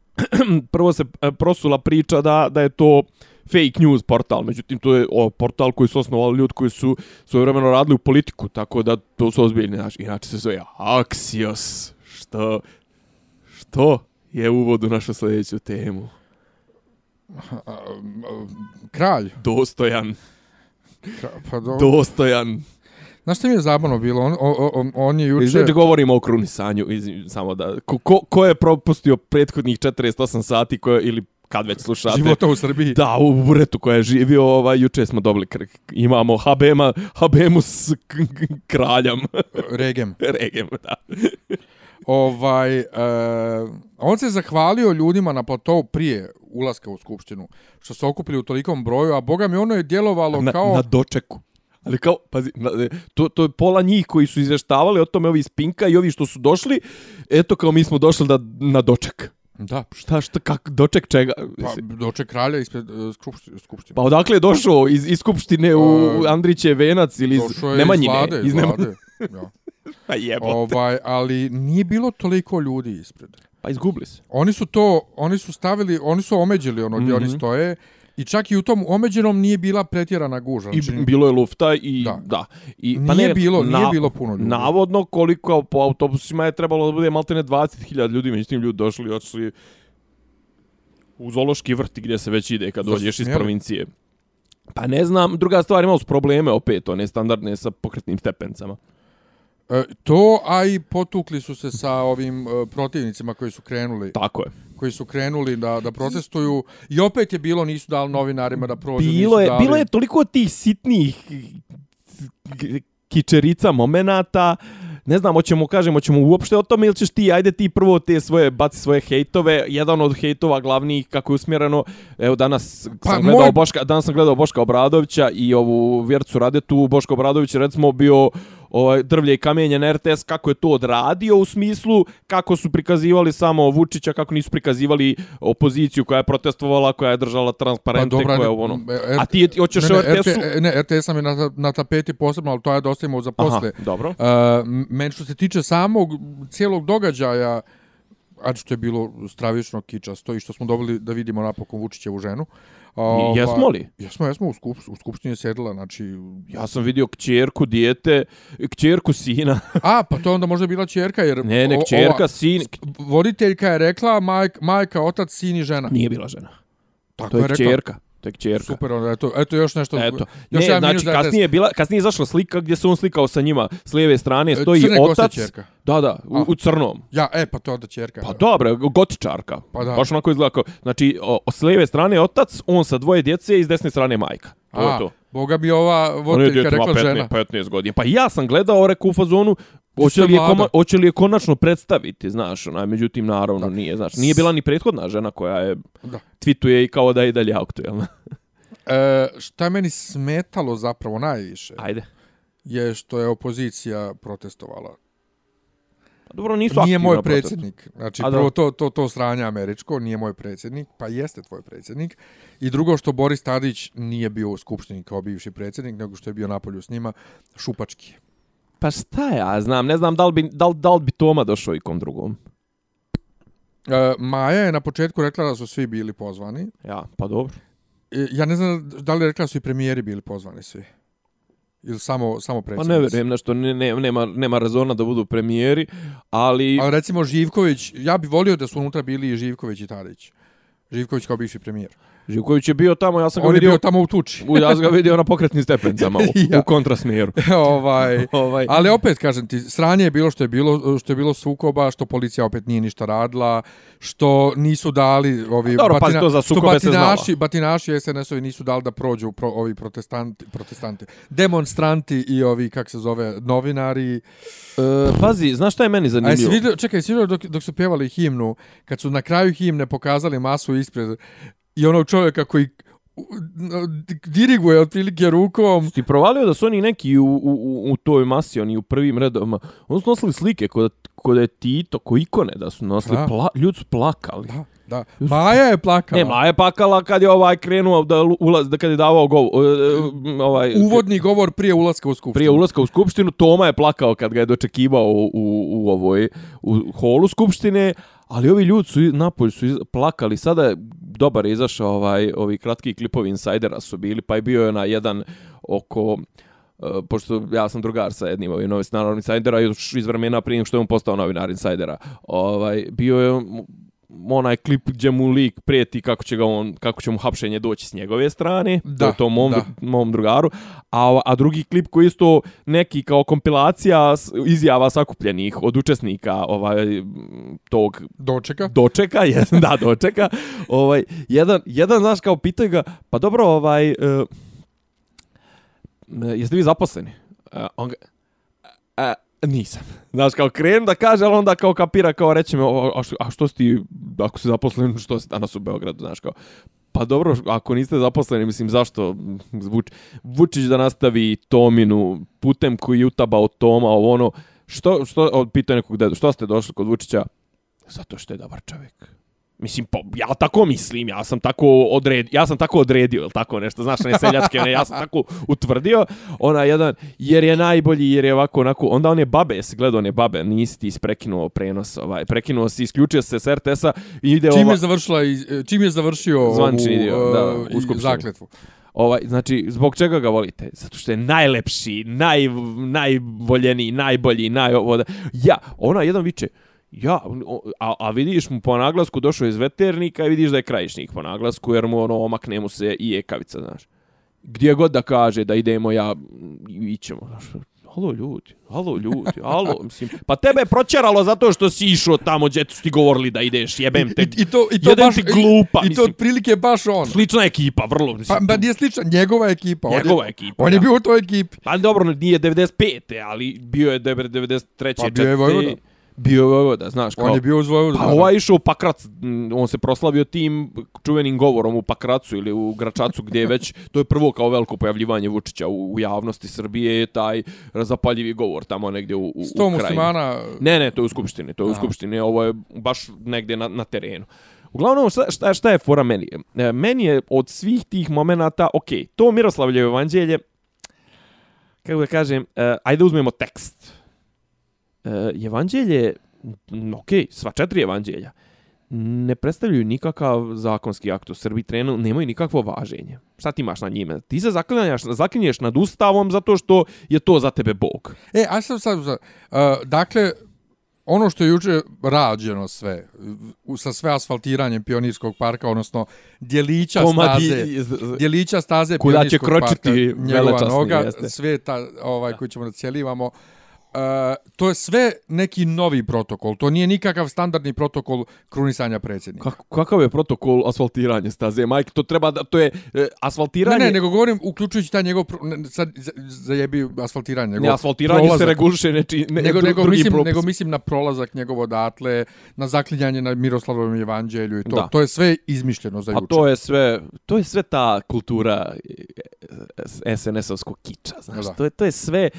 Speaker 3: Prvo se e, prosula priča da, da je to fake news portal, međutim to je o, portal koji su osnovali ljudi koji su svoje vremeno radili u politiku, tako da to su ozbiljni, znači, inače se zove Axios, što To je uvod u našu sljedeću temu.
Speaker 1: Kralj.
Speaker 3: Dostojan.
Speaker 1: Pa do...
Speaker 3: Dostojan.
Speaker 1: Znaš što mi je zabavno bilo? On, on, on je juče...
Speaker 3: Znači, govorimo o krunisanju. Samo da... Ko, ko, je propustio prethodnih 48 sati ko je, ili kad već slušate.
Speaker 1: Života u Srbiji.
Speaker 3: Da, u Buretu koja je živio, ovaj, juče smo dobili, imamo Habema, Habemu s kraljom.
Speaker 1: Regem.
Speaker 3: Regem, da
Speaker 1: ovaj, uh, on se zahvalio ljudima na platovu prije ulaska u skupštinu, što se okupili u tolikom broju, a boga mi ono je djelovalo
Speaker 3: na,
Speaker 1: kao...
Speaker 3: Na dočeku. Ali kao, pazi, to, to je pola njih koji su izveštavali o tome, ovi iz Pinka i ovi što su došli, eto kao mi smo došli da, na doček.
Speaker 1: Da.
Speaker 3: Šta, šta, kak, doček čega?
Speaker 1: Pa, doček kralja ispred uh, skupštine.
Speaker 3: Pa odakle je došao? Iz, iz skupštine u uh, Andriće Venac ili iz Nemanjine?
Speaker 1: Došao je iz vlade. Iz vlade. ja.
Speaker 3: Pa jebote.
Speaker 1: Ovaj, ali nije bilo toliko ljudi ispred.
Speaker 3: Pa izgubili se.
Speaker 1: Oni su to, oni su stavili, oni su omeđili ono gdje mm -hmm. oni mhm. stoje. I čak i u tom omeđenom nije bila pretjerana guža.
Speaker 3: I znači, bilo je lufta i da. da. I,
Speaker 1: pa nije, ne, bilo, na, nije bilo puno ljudi.
Speaker 3: Navodno koliko po autobusima je trebalo da bude maltene 20.000 ljudi, međutim ljudi došli i očeli u Zološki vrti gdje se već ide kad dođeš iz provincije. Pa ne znam, druga stvar, imao su probleme opet, one standardne sa pokretnim stepencama.
Speaker 1: E, to, a i potukli su se sa ovim e, protivnicima koji su krenuli.
Speaker 3: Tako je.
Speaker 1: Koji su krenuli da, da protestuju. I opet je bilo, nisu dali novinarima da prođu.
Speaker 3: Bilo, je,
Speaker 1: dali...
Speaker 3: bilo je toliko tih sitnih kičerica momenata, ne znam, hoćemo kažemo, hoćemo uopšte o tome ili ćeš ti, ajde ti prvo te svoje, baci svoje hejtove, jedan od hejtova glavnih kako je usmjereno, evo danas
Speaker 1: Pa,
Speaker 3: sam gledao
Speaker 1: moj-
Speaker 3: Boška, danas sam gledao Boška Obradovića i ovu Vjercu Radetu, Boško Obradović recimo bio ovaj, drvlje i kamenje na RTS, kako je to odradio u smislu kako su prikazivali samo Vučića, kako nisu prikazivali opoziciju koja je protestovala, koja je držala transparente,
Speaker 1: Pa dobra,
Speaker 3: koja je
Speaker 1: ne-
Speaker 3: ono...
Speaker 1: R-
Speaker 3: A ti, ti hoćeš
Speaker 1: ne, ne,
Speaker 3: RTS-u...
Speaker 1: RT, ne, RTS sam je na, na tapeti posebno, ali to je dosta imao za posle.
Speaker 3: Aha, dobro.
Speaker 1: Uh, meni što se tiče samog cijelog događaja, a što je bilo stravično kičasto i što smo dobili da vidimo napokon Vučićevu ženu. Ovaj,
Speaker 3: jesmo li?
Speaker 1: Jesmo, jesmo, u, skup, u skupštini je sedela, znači...
Speaker 3: Ja sam vidio kćerku, dijete, kćerku sina.
Speaker 1: A, pa to je onda možda bila čerka, jer...
Speaker 3: Ne, ne, kćerka,
Speaker 1: ova-
Speaker 3: sin...
Speaker 1: Voditeljka je rekla majka, majka, otac, sin i žena.
Speaker 3: Nije bila žena.
Speaker 1: Tako
Speaker 3: To je
Speaker 1: rekla.
Speaker 3: kćerka. To je kćerka.
Speaker 1: Super, onda eto, eto još nešto.
Speaker 3: Eto.
Speaker 1: Još
Speaker 3: ne, znači kasnije je bila kasnije je izašla slika gdje se on slikao sa njima s lijeve strane stoji
Speaker 1: crne
Speaker 3: otac.
Speaker 1: ćerka.
Speaker 3: Da, da, u,
Speaker 1: A.
Speaker 3: u crnom.
Speaker 1: Ja, e, pa to onda čerka.
Speaker 3: Pa dobro, gotičarka.
Speaker 1: Pa da.
Speaker 3: Baš onako izgleda kao, znači, o, s lijeve strane otac, on sa dvoje djece i s desne strane majka. To je
Speaker 1: A,
Speaker 3: to.
Speaker 1: Boga bi ova
Speaker 3: je
Speaker 1: voditeljka rekla
Speaker 3: 15,
Speaker 1: žena.
Speaker 3: 15 godina. Pa ja sam gledao rekao u fazonu, hoće li, je koma, hoće li je konačno predstaviti, znaš, onaj, međutim, naravno,
Speaker 1: Da.
Speaker 3: nije, znaš, nije bila ni prethodna žena koja je
Speaker 1: Da.
Speaker 3: tweetuje i kao da je i dalje aktuelna.
Speaker 1: E, šta je meni smetalo zapravo najviše
Speaker 3: Ajde.
Speaker 1: je što je opozicija protestovala.
Speaker 3: Pa dobro, nisu
Speaker 1: Nije moj predsjednik. Znači,
Speaker 3: A
Speaker 1: prvo to, to, to sranje američko, nije moj predsjednik, pa jeste tvoj predsjednik. I drugo što Boris Tadić nije bio u skupštini kao bivši predsjednik, nego što je bio napolju s njima, šupački.
Speaker 3: Pa šta ja znam, ne znam da li bi, da li, da li bi Toma došao i kom drugom.
Speaker 1: E, Maja je na početku rekla da su svi bili pozvani.
Speaker 3: Ja, pa dobro.
Speaker 1: E, ja ne znam da li je rekla da su i premijeri bili pozvani svi. Ili samo, samo
Speaker 3: Pa
Speaker 1: predsjednici.
Speaker 3: ne vjerujem nešto, ne, ne, nema, nema rezona da budu premijeri, ali...
Speaker 1: Ali recimo Živković, ja bih volio da su unutra bili i Živković i Tadić. Živković kao bivši premijer.
Speaker 3: Živković je bio tamo, ja sam ga
Speaker 1: On je
Speaker 3: vidio...
Speaker 1: bio tamo u tuči.
Speaker 3: U, ja sam ga vidio na pokretnim stepencama u,
Speaker 1: Ja.
Speaker 3: u kontrasmjeru.
Speaker 1: ovaj,
Speaker 3: ovaj,
Speaker 1: ali opet kažem ti, sranje je bilo što je bilo što je bilo sukoba, što policija opet nije ništa radila, što nisu dali ovi
Speaker 3: Dobro, pazi, to za sukobe se
Speaker 1: batinaši, batinaši SNS-ovi nisu dali da prođu pro, ovi protestanti, protestanti, demonstranti i ovi kak se zove novinari.
Speaker 3: e, pazi, znaš šta je meni zanimljivo?
Speaker 1: vidio, čekaj, jesi vidio dok, dok su pjevali himnu, kad su na kraju himne pokazali masu ispred i onog čovjeka koji diriguje otprilike rukom.
Speaker 3: Ti provalio da su oni neki u, u, u, toj masi, oni u prvim redovima, oni su nosili slike kod, kod je Tito, ko ikone da su nosili,
Speaker 1: Da.
Speaker 3: pla, ljudi su plakali.
Speaker 1: Da, da. Maja je plakala.
Speaker 3: Ne, Maja je plakala kad je ovaj krenuo da ulaz, da kad je davao gov, ovaj,
Speaker 1: Uvodni govor prije ulaska u skupštinu.
Speaker 3: prije ulaska u skupštinu, Toma je plakao kad ga je dočekivao u, u, u ovoj u holu skupštine, ali ovi ljudi su napolj su plakali. Sada je dobar je izašao ovaj ovi kratki klipovi Insidera su bili, pa je bio je na jedan oko Uh, pošto ja sam drugar sa jednim ovim novinarom Insidera još iz vremena prije što je on postao novinar Insidera. Ovaj bio je onaj klip gdje mu lik prijeti kako će ga on kako će mu hapšenje doći s njegove strane to
Speaker 1: Da,
Speaker 3: je to mom,
Speaker 1: da.
Speaker 3: mom drugaru a, a drugi klip koji isto neki kao kompilacija izjava sakupljenih od učesnika ovaj tog
Speaker 1: Dočeka.
Speaker 3: dočeka, je, da, dočeka. Ovaj jedan jedan znaš kao pitaju ga, pa dobro, ovaj e, jeste vi zaposleni? E, on ga, e, nisam. Znaš, kao krenem da kaže, ali onda kao kapira, kao reći me, a što, a što si ti, ako si zaposlen, što si danas u Beogradu, znaš, kao, Pa dobro, ako niste zaposleni, mislim, zašto Vuč, Vučić da nastavi Tominu putem koji je utabao Toma, ovo ono, što, što, pitao nekog dedu, što ste došli kod Vučića? Zato što je dobar čovjek. Mislim, po, ja tako mislim, ja sam tako odredio, ja sam tako odredio, jel tako nešto, znaš, ne seljačke, ne, ja sam tako utvrdio, ona jedan, jer je najbolji, jer je ovako, onako, onda on je babe, jesi gledao one babe, nisi ti isprekinuo prenos, ovaj, prekinuo si, isključio se s RTS-a ide
Speaker 1: Čim
Speaker 3: ova,
Speaker 1: je završila iz- čim je završio
Speaker 3: Zvančni
Speaker 1: ovu,
Speaker 3: dio, da,
Speaker 1: uh,
Speaker 3: u
Speaker 1: zakletvu.
Speaker 3: Ovaj, znači, zbog čega ga volite? Zato što je najlepši, naj, najvoljeniji, najbolji, naj... ovo Ja, ona jedan viče, ja, a, a vidiš mu po naglasku došao iz veternika i vidiš da je krajišnik po naglasku, jer mu ono omakne mu se i ekavica, znaš. Gdje god da kaže da idemo, ja, ićemo, znaš. Halo ljudi, halo ljudi, halo, mislim, pa tebe je proćeralo zato što si išao tamo gdje su ti govorili da ideš, jebem te,
Speaker 1: I, i to, i to
Speaker 3: jedan
Speaker 1: baš,
Speaker 3: ti glupa,
Speaker 1: i, i to
Speaker 3: mislim,
Speaker 1: otprilike baš on.
Speaker 3: slična ekipa, vrlo, mislim,
Speaker 1: Pa, pa nije slična, njegova ekipa. on je-
Speaker 3: njegova ekipa.
Speaker 1: On je bio u toj ekipi.
Speaker 3: Pa dobro, nije 95. ali bio je 93.
Speaker 1: Pa bio je Vojvoda.
Speaker 3: Bio je Vojvoda, znaš, kao...
Speaker 1: On je bio uz Vojvodu.
Speaker 3: Pa ovaj išao u Pakrac, on se proslavio tim čuvenim govorom u Pakracu ili u Gračacu gdje je već, to je prvo kao veliko pojavljivanje Vučića u, u javnosti Srbije, je taj zapaljivi govor tamo negdje u, u,
Speaker 1: Sto
Speaker 3: u
Speaker 1: muslimana...
Speaker 3: Ne, ne, to je u Skupštini, to je u
Speaker 1: Aha.
Speaker 3: Skupštini, ovo je baš negdje na, na terenu. Uglavnom, šta, šta, šta je fora meni? E, meni je od svih tih momenata, ok, to Miroslavljevo evanđelje, kako da kažem, e, ajde uzmemo tekst. E, evanđelje, ok, sva četiri evanđelja, ne predstavljaju nikakav zakonski akt u Srbiji trenu, nemaju nikakvo važenje. Šta ti imaš na njime? Ti se zaklinješ, zaklinješ nad ustavom zato što je to za tebe Bog.
Speaker 1: E, a sad, sad, sad uh, dakle, ono što je juče rađeno sve, sa sve asfaltiranjem Pionirskog parka, odnosno dijelića
Speaker 3: Komadi
Speaker 1: staze, dijelića staze Pionirskog parka, njegova noga,
Speaker 3: jeste.
Speaker 1: sveta ovaj, koji ćemo da cijelivamo, Uh, to je sve neki novi protokol. To nije nikakav standardni protokol krunisanja predsjednika.
Speaker 3: Kako, kakav je protokol asfaltiranja staze, Mike? To treba da, to je e, asfaltiranje...
Speaker 1: Ne, ne, nego govorim uključujući taj njegov, pro- ne, sad za- zajebi asfaltiranje.
Speaker 3: ne,
Speaker 1: njegov
Speaker 3: asfaltiranje se
Speaker 1: prolazak.
Speaker 3: reguliše neči, ne,
Speaker 1: nego,
Speaker 3: dru-
Speaker 1: nego, mislim,
Speaker 3: propis.
Speaker 1: nego mislim na prolazak njegov odatle, na zaklinjanje na Miroslavovom evanđelju i to.
Speaker 3: Da.
Speaker 1: To je sve izmišljeno za
Speaker 3: A
Speaker 1: juče.
Speaker 3: to je sve, to je sve ta kultura e, SNS-ovskog kiča, znaš,
Speaker 1: Da.
Speaker 3: to je, to je sve,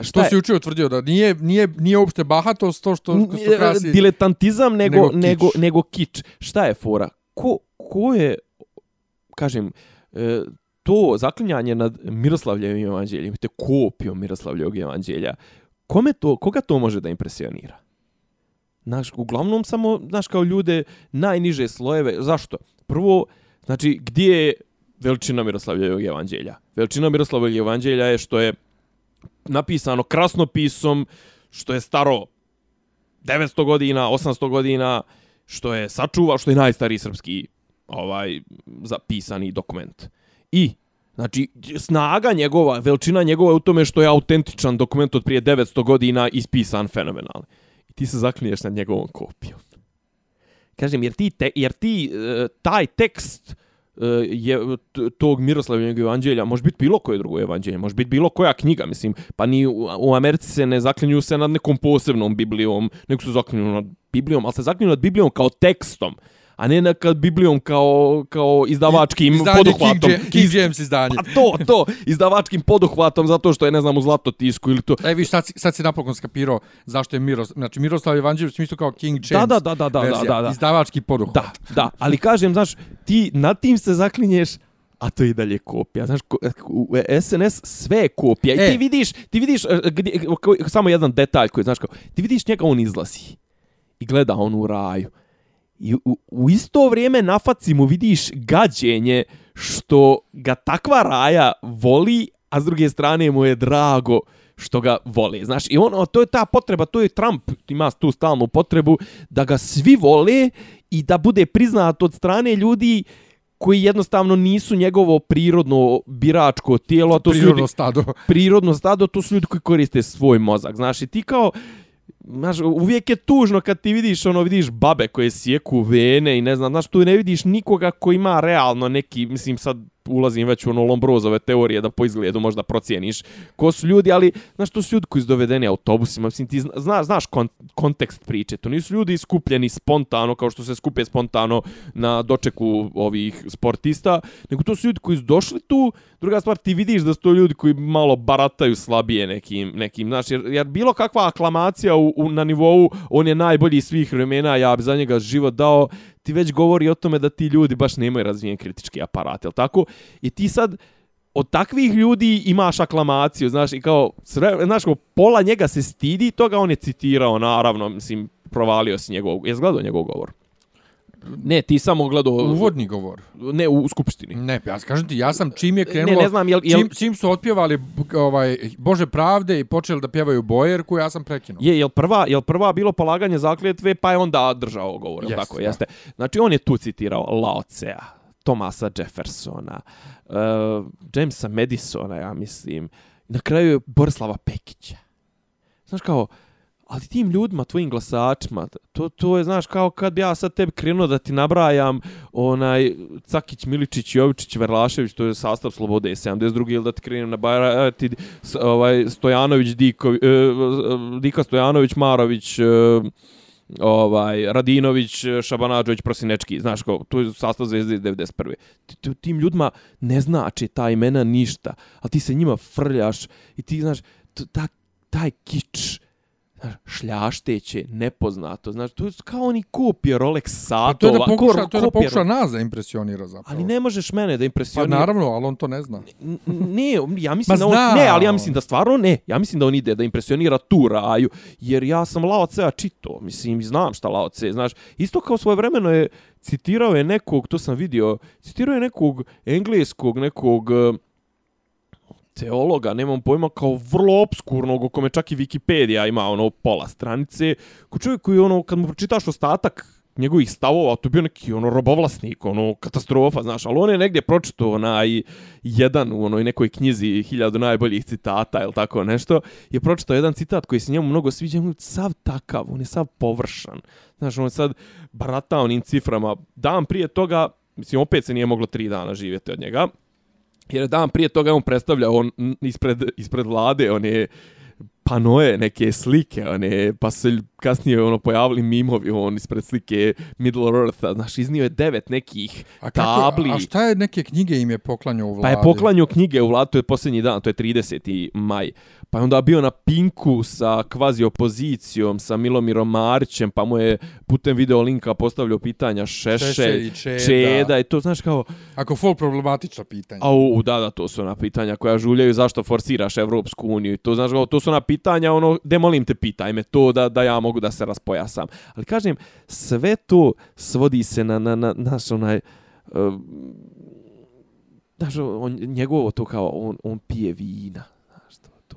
Speaker 1: Što
Speaker 3: je,
Speaker 1: si juče utvrdio da nije, nije, nije uopšte bahatost to što, što
Speaker 3: N-
Speaker 1: krasi...
Speaker 3: diletantizam nego,
Speaker 1: nego
Speaker 3: nego,
Speaker 1: kič.
Speaker 3: nego, kič. Šta je fora? Ko, ko je, kažem, e, to zaklinjanje nad Miroslavljevim evanđeljem, te kopijom Miroslavljevog evanđelja, kome to, koga to može da impresionira? Znaš, uglavnom samo, znaš, kao ljude najniže slojeve. Zašto? Prvo, znači, gdje je veličina Miroslavljevog evanđelja? Veličina Miroslavljevog evanđelja je što je napisano krasnopisom, što je staro 900 godina, 800 godina, što je sačuva, što je najstariji srpski ovaj zapisani dokument. I Znači, snaga njegova, veličina njegova je u tome što je autentičan dokument od prije 900 godina ispisan fenomenalno. I ti se zaklinješ nad njegovom kopijom. Kažem, jer ti, te, jer ti e, taj tekst e, E, je tog Miroslavljenog evanđelja, može biti bilo koje drugo evanđelje, može biti bilo koja knjiga, mislim, pa ni u, u Americi se ne zaklinju se nad nekom posebnom Biblijom, nego se zaklinju nad Biblijom, ali se zaklinju nad Biblijom kao tekstom, a ne nad Biblijom kao, kao izdavačkim
Speaker 1: Izdanje
Speaker 3: poduhvatom.
Speaker 1: King, King James izdanje.
Speaker 3: Pa to, to, izdavačkim poduhvatom zato što je, ne znam, u zlatotisku ili to.
Speaker 1: E, viš, sad, sad si napokon skapirao zašto je Miros... Znači, Miroslav Evanđelj u smislu kao King
Speaker 3: Da,
Speaker 1: James.
Speaker 3: da, da, da, da,
Speaker 1: verzija,
Speaker 3: da, da.
Speaker 1: Izdavački poduhvat.
Speaker 3: Da, da, ali kažem, znaš, ti nad tim se zaklinješ, a to je i dalje kopija. Znaš, u SNS sve je kopija. I
Speaker 1: E.
Speaker 3: ti vidiš, ti vidiš, e, gdje, samo jedan detalj koji, znaš, kao, ti vidiš njega, on izlazi i gleda on u raju. I u, u isto vrijeme na faci mu vidiš gađenje što ga takva raja voli, a s druge strane mu je drago što ga vole. Znaš, i ono, to je ta potreba, to je Trump, ima tu stalnu potrebu da ga svi vole i da bude priznat od strane ljudi koji jednostavno nisu njegovo prirodno biračko tijelo, to su ljudi,
Speaker 1: Prirodno stado.
Speaker 3: prirodno stado, to su ljudi koji koriste svoj mozak. Znaš, i ti kao, znaš, uvijek je tužno kad ti vidiš, ono, vidiš babe koje sjeku vene i ne znam, znaš, tu ne vidiš nikoga ko ima realno neki, mislim, sad ulazim već u ono Lombrozove teorije da po izgledu možda procijeniš ko su ljudi, ali znaš, to su ljudi koji su dovedeni autobusima, mislim, ti zna, znaš kon, kontekst priče, to nisu ljudi skupljeni spontano, kao što se skupe spontano na dočeku ovih sportista, nego to su ljudi koji su došli tu, druga stvar, ti vidiš da su to ljudi koji malo barataju slabije nekim, nekim znaš, jer, jer bilo kakva aklamacija u, u, na nivou, on je najbolji svih vremena, ja bi za njega život dao, ti već govori o tome da ti ljudi baš nemaju razvijen kritički aparat, jel tako? I ti sad od takvih ljudi imaš aklamaciju, znaš, i kao, sve, znaš, kao pola njega se stidi toga, on je citirao, naravno, mislim, provalio si njegov, jes gledao njegov govor? Ne, ti samo gledao...
Speaker 1: Uvodni govor.
Speaker 3: Ne, u, u skupštini.
Speaker 1: Ne, ja kažem ti, ja sam čim je krenulo...
Speaker 3: Ne, ne znam, jel... jel
Speaker 1: Čim, čim su otpjevali ovaj, Bože pravde i počeli da pjevaju Bojerku, ja sam prekinuo.
Speaker 3: Je, jel prva, jel prva bilo polaganje zakljetve, pa je onda držao govor, jel tako,
Speaker 1: da.
Speaker 3: jeste. Znači, on je tu citirao Lao Tsea, Thomasa Jeffersona, uh, Jamesa Madisona, ja mislim, na kraju je Borislava Pekića. Znaš kao, ali tim ljudima, tvojim glasačima, to, to je, znaš, kao kad bi ja sad tebi krenuo da ti nabrajam onaj Cakić, Miličić, Jovičić, Verlašević, to je sastav Slobode 72. ili da ti krenem nabrajati ovaj, Stojanović, Diko, eh, Dika Stojanović, Marović, eh, ovaj Radinović, Šabanađović, Prosinečki, znaš ko, tu je sastav Zvezde iz 91. Ti, tim ljudima ne znači ta imena ništa, a ti se njima frljaš i ti, znaš, ta, taj kič, znaš, šljašteće, nepoznato, znaš, to je kao oni kupije Rolex satova.
Speaker 1: Pa to je da pokuša, to je da pokuša nas da impresionira zapravo.
Speaker 3: Ali ne možeš mene da impresionira.
Speaker 1: Pa naravno, ali on to ne zna.
Speaker 3: Ne, ja mislim da on, ne, ali ja mislim da stvarno ne. Ja mislim da on ide da impresionira tu raju, jer ja sam Lao Cea čito, mislim, znam šta Lao Cea, znaš, isto kao svoje vremeno je citirao je nekog, to sam vidio, citirao je nekog engleskog, nekog, teologa, nemam pojma, kao vrlo obskurnog, u kome čak i Wikipedia ima ono pola stranice, ko čovjek koji ono, kad mu pročitaš ostatak njegovih stavova, to je bio neki ono robovlasnik, ono katastrofa, znaš, ali on je negdje pročito onaj jedan u onoj nekoj knjizi hiljadu najboljih citata ili tako nešto, je pročitao jedan citat koji se njemu mnogo sviđa, on je sav takav, on je sav površan. Znaš, on je sad barata onim ciframa. Dan prije toga, mislim, opet se nije moglo tri dana živjeti od njega, Jer dan prije toga on predstavlja on ispred, ispred vlade, on je panoje, neke slike, one, pa se kasnije ono pojavili mimovi on ispred slike Middle Eartha, znaš, iznio je devet nekih a kako, tabli.
Speaker 1: A šta je neke knjige im je poklanjao u vladi?
Speaker 3: Pa je poklanjao knjige u vladi, to je posljednji dan, to je 30. maj. Pa je onda bio na Pinku sa kvazi opozicijom, sa Milomirom Marićem, pa mu je putem video linka postavljao pitanja Šešelj, i Čeda. Čeda. i to, znaš, kao...
Speaker 1: Ako fol problematična pitanja.
Speaker 3: Au, da, da, to su ona pitanja koja žuljaju zašto forsiraš Evropsku uniju. To, znaš, kao, to su ona pitanja, ono, de molim te, pitaj me to da, da ja mogu da se raspojasam. Ali kažem, sve to svodi se na, na, na, naš onaj... Uh, znaš, on, njegovo to kao, on, on pije vina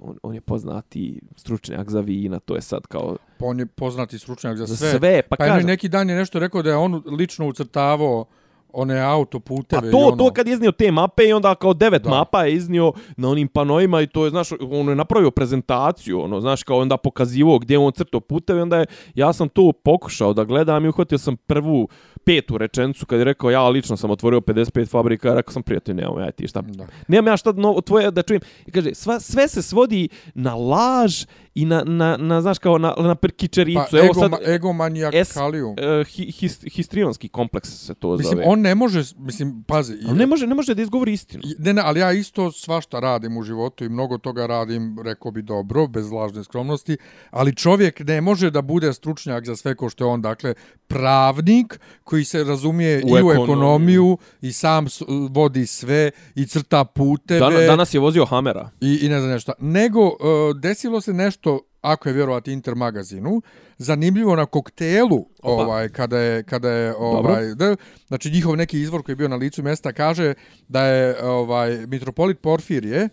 Speaker 3: on, on je poznati stručnjak za vina, to je sad kao...
Speaker 1: Pa on je poznati stručnjak za sve. Za sve, pa, pa kažem... neki dan je nešto rekao da je on lično ucrtavao one autoputeve.
Speaker 3: A to, ono... to kad je iznio te mape i onda kao devet da. mapa je iznio na onim panojima i to je, znaš, on je napravio prezentaciju, ono, znaš, kao onda pokazivo gdje on crto puteve, onda je, ja sam to pokušao da gledam i uhvatio sam prvu petu rečenicu kad je rekao ja lično sam otvorio 55 fabrika, rekao sam prijatelj, nemam ja ti šta. Da. Nemam ja šta novo, tvoje da čujem. I kaže, sva, sve se svodi na laž i na, na, na znaš, kao na, na perkičericu.
Speaker 1: Pa, Evo ego, sad, egomanijakaliju.
Speaker 3: Uh, hi, his, histrionski kompleks se to
Speaker 1: mislim,
Speaker 3: zove.
Speaker 1: Mislim, on ne može, mislim, pazi.
Speaker 3: On ne može, ne može da izgovori istinu.
Speaker 1: Ne, ne, ali ja isto svašta radim u životu i mnogo toga radim, rekao bi dobro, bez lažne skromnosti, ali čovjek ne može da bude stručnjak za sve ko što je on, dakle, pravnik koji se razumije u i ekonomiju. u ekonomiju i sam vodi sve i crta puteve. Dan,
Speaker 3: danas je vozio Hamera.
Speaker 1: I, i ne znam nešto. Nego, uh, desilo se nešto ako je vjerovati Inter magazinu, zanimljivo na koktelu, Opa. ovaj kada je kada je ovaj da, znači njihov neki izvor koji je bio na licu mjesta kaže da je ovaj mitropolit Porfirije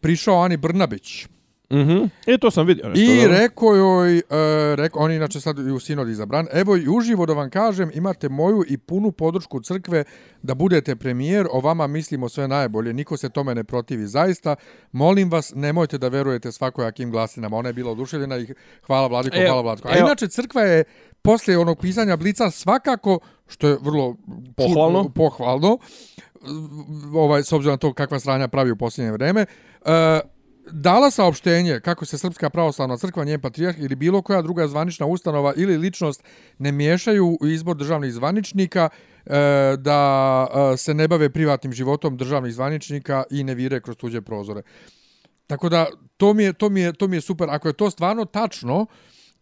Speaker 1: prišao Ani Brnabić.
Speaker 3: Mhm. Mm e to sam vidio
Speaker 1: nešto. I rekao joj, uh, rekao, on inače sad u sinod izabran, evo i uživo da vam kažem, imate moju i punu podršku crkve da budete premijer, o vama mislimo sve najbolje, niko se tome ne protivi zaista. Molim vas, nemojte da verujete svakojakim glasinama. Ona je bila oduševljena i hvala Vladiko, e, hvala Vladiko. A inače crkva je posle onog pisanja Blica svakako, što je vrlo
Speaker 3: pohvalno,
Speaker 1: čudno, pohvalno ovaj, s obzirom na to kakva stranja pravi u posljednje vreme, uh, dala saopštenje kako se Srpska pravoslavna crkva, njen patrijarh ili bilo koja druga zvanična ustanova ili ličnost ne miješaju u izbor državnih zvaničnika, e, da e, se ne bave privatnim životom državnih zvaničnika i ne vire kroz tuđe prozore. Tako da, to mi je, to mi je, to mi je super. Ako je to stvarno tačno,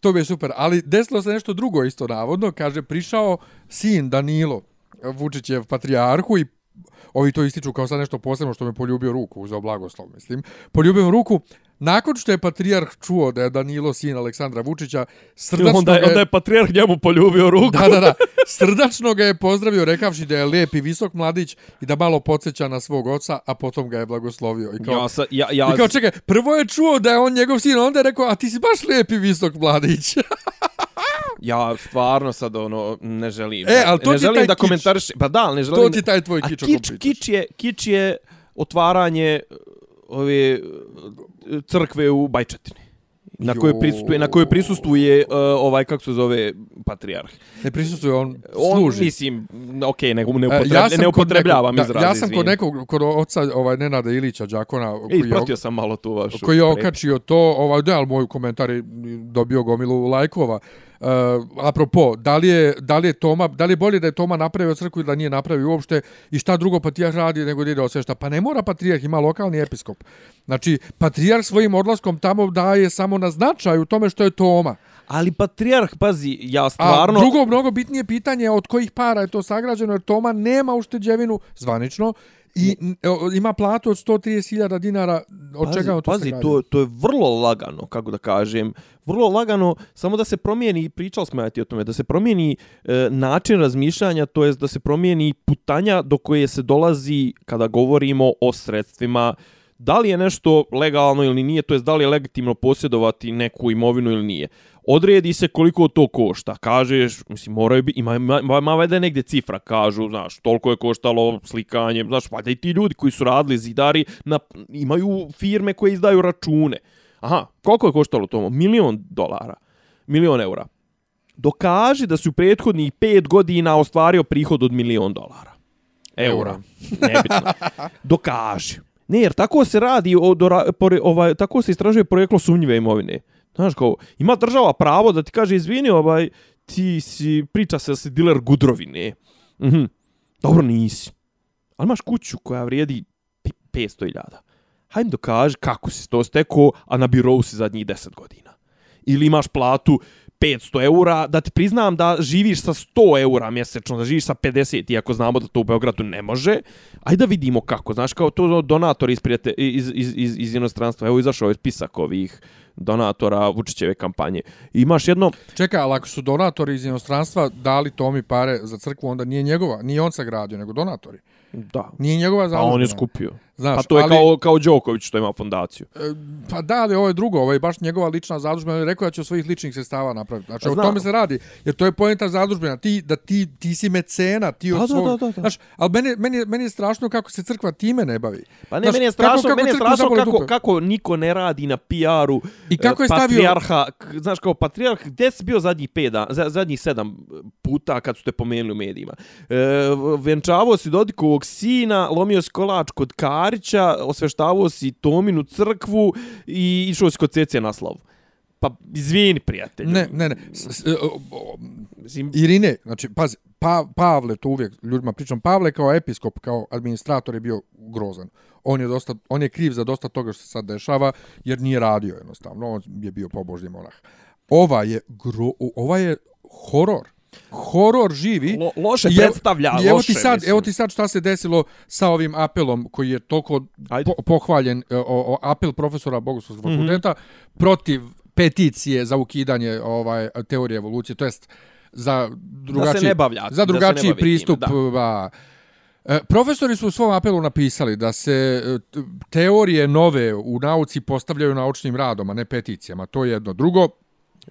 Speaker 1: to mi je super. Ali desilo se nešto drugo isto navodno. Kaže, prišao sin Danilo, Vučićev patrijarhu i ovi to ističu kao sad nešto posebno što me poljubio ruku, uzeo blagoslov, mislim. Poljubio ruku, nakon što je patrijarh čuo da je Danilo sin Aleksandra Vučića, srdačno
Speaker 3: onda,
Speaker 1: ga
Speaker 3: onda je patrijarh njemu poljubio ruku.
Speaker 1: Da, da, da. Srdačno ga je pozdravio rekavši da je lijep i visok mladić i da malo podsjeća na svog oca, a potom ga je blagoslovio. I kao,
Speaker 3: ja, sa, ja, ja...
Speaker 1: I kao čekaj, prvo je čuo da je on njegov sin, onda je rekao, a ti si baš lijep i visok mladić.
Speaker 3: ja stvarno sad ono ne želim.
Speaker 1: E, al to
Speaker 3: ne želim da komentariš. Pa da, ne želim.
Speaker 1: To ti taj tvoj kič.
Speaker 3: kič, kič je kič je otvaranje ove e, crkve u Bajčetini. Na kojoj
Speaker 1: Jo.
Speaker 3: prisustuje, na kojoj prisustuje uh, ovaj kako se zove patrijarh.
Speaker 1: Ne prisustuje, on
Speaker 3: On
Speaker 1: služi.
Speaker 3: mislim, okej, ne, ne,
Speaker 1: E,
Speaker 3: upotreb,
Speaker 1: sam
Speaker 3: ne upotrebljavam
Speaker 1: nekog-
Speaker 3: izraz.
Speaker 1: Da, ja sam kod nekog, kod oca ovaj, Nenada Ilića, Đakona,
Speaker 3: E,
Speaker 1: koji je,
Speaker 3: ispratio sam malo tu vašu.
Speaker 1: koji je okačio to, ovaj, da, ali moj komentar je dobio gomilu lajkova. Uh, apropo, da li, je, da li je Toma, da li je bolje da je Toma napravio crkvu ili da nije napravio uopšte i šta drugo patrijarh radi nego da ide osvešta? Pa ne mora patrijarh, ima lokalni episkop. Znači, patrijarh svojim odlaskom tamo daje samo na značaju tome što je Toma.
Speaker 3: Ali patrijarh, pazi, ja
Speaker 1: A
Speaker 3: stvarno...
Speaker 1: drugo, mnogo bitnije pitanje je od kojih para je to sagrađeno, jer Toma nema ušteđevinu zvanično i ima platu od 130.000 dinara, od
Speaker 3: pazi,
Speaker 1: čega on to
Speaker 3: pazi, to, to je vrlo lagano, kako da kažem. Vrlo lagano, samo da se promijeni, pričali smo ja ti o tome, da se promijeni e, način razmišljanja, to jest da se promijeni putanja do koje se dolazi kada govorimo o sredstvima da li je nešto legalno ili nije, to jest da li je legitimno posjedovati neku imovinu ili nije. Odredi se koliko to košta. Kažeš, mislim, moraju biti, ima, ima, ima, ima valjda negdje cifra, kažu, znaš, toliko je koštalo slikanje, znaš, valjda i ti ljudi koji su radili zidari, na, imaju firme koje izdaju račune. Aha, koliko je koštalo to? Milion dolara, milion eura. Dokaži da su u prethodnih pet godina ostvario prihod od milion dolara. Eura. Nebitno. Dokaži. Ne, jer tako se radi, o, pore, ovaj, tako se istražuje projeklo sumnjive imovine. Znaš, kao, ima država pravo da ti kaže, izvini, ovaj, ti si, priča se da si diler gudrovine. Mhm. Dobro, nisi. Ali imaš kuću koja vrijedi 500.000. Hajde dokaži kako si to stekao, a na birovu si zadnjih 10 godina. Ili imaš platu 500 eura, da ti priznam da živiš sa 100 eura mjesečno, da živiš sa 50, iako znamo da to u Beogradu ne može. Ajde da vidimo kako, znaš, kao to donatori iz, prijate, iz, iz, iz, iz inostranstva. Evo izašao je spisak ovih donatora Vučićeve kampanje. Imaš jedno,
Speaker 1: Čekaj, ali ako su donatori iz inostranstva dali Tomi pare za crkvu, onda nije njegova, nije on sagradio, nego donatori.
Speaker 3: da,
Speaker 1: Nije njegova
Speaker 3: pa
Speaker 1: zalužbina.
Speaker 3: on je skupio.
Speaker 1: Znaš,
Speaker 3: pa to je
Speaker 1: ali,
Speaker 3: kao, kao Đoković što ima fondaciju.
Speaker 1: e, Pa da, ali ovo je drugo, ovo je baš njegova lična zadužbina, on je rekao da će od svojih ličnih sredstava napraviti. Znači,
Speaker 3: Pa
Speaker 1: o
Speaker 3: znam.
Speaker 1: tome se radi, jer to je poenta zadužbina, ti, da ti, ti si mecena, ti od
Speaker 3: Pa da,
Speaker 1: svog...
Speaker 3: da, da, da.
Speaker 1: Znaš, ali meni, meni, je- meni je strašno kako se crkva time ne bavi.
Speaker 3: Pa ne,
Speaker 1: Znaš,
Speaker 3: meni je
Speaker 1: kako-
Speaker 3: strašno,
Speaker 1: kako
Speaker 3: meni je strašno kako,
Speaker 1: dupe.
Speaker 3: kako niko ne radi na PR-u
Speaker 1: I kako je
Speaker 3: e,
Speaker 1: stavio-
Speaker 3: patrijarha, znaš kao patrijarh, gdje si bio zadnjih pet za- zadnjih sedam puta kad su te pomenuli u medijima? E, venčavao si Dodikovog sina, lomio si kolač kod Karića, osveštavao si Tominu crkvu i išao si kod Cece na slavu. Pa, izvini, prijatelju.
Speaker 1: Ne, ne, ne. S, s, o, o,
Speaker 3: Mislim,
Speaker 1: Irine, znači, pazi, pa, Pavle, to uvijek ljudima pričam, Pavle kao episkop, kao administrator je bio grozan. On je, dosta, on je kriv za dosta toga što se sad dešava, jer nije radio jednostavno. On je bio pobožni monah. Ova je, gro, ova je horor. Horor živi.
Speaker 3: Lo, loše
Speaker 1: evo-
Speaker 3: predstavlja,
Speaker 1: I evo
Speaker 3: loše,
Speaker 1: ti sad,
Speaker 3: mislim.
Speaker 1: evo ti sad šta se desilo sa ovim apelom koji je toliko
Speaker 3: Ajde.
Speaker 1: po, pohvaljen, e, o, o, apel profesora Bogoslovskog
Speaker 3: Mhm.
Speaker 1: fakulteta protiv peticije za ukidanje ovaj teorije evolucije, to jest za drugačiji
Speaker 3: ne bavlja-
Speaker 1: za drugačiji pristup
Speaker 3: time,
Speaker 1: ba, E, Profesori su u svom apelu napisali da se e, teorije nove u nauci postavljaju naučnim radom, a ne peticijama. To je jedno. Drugo,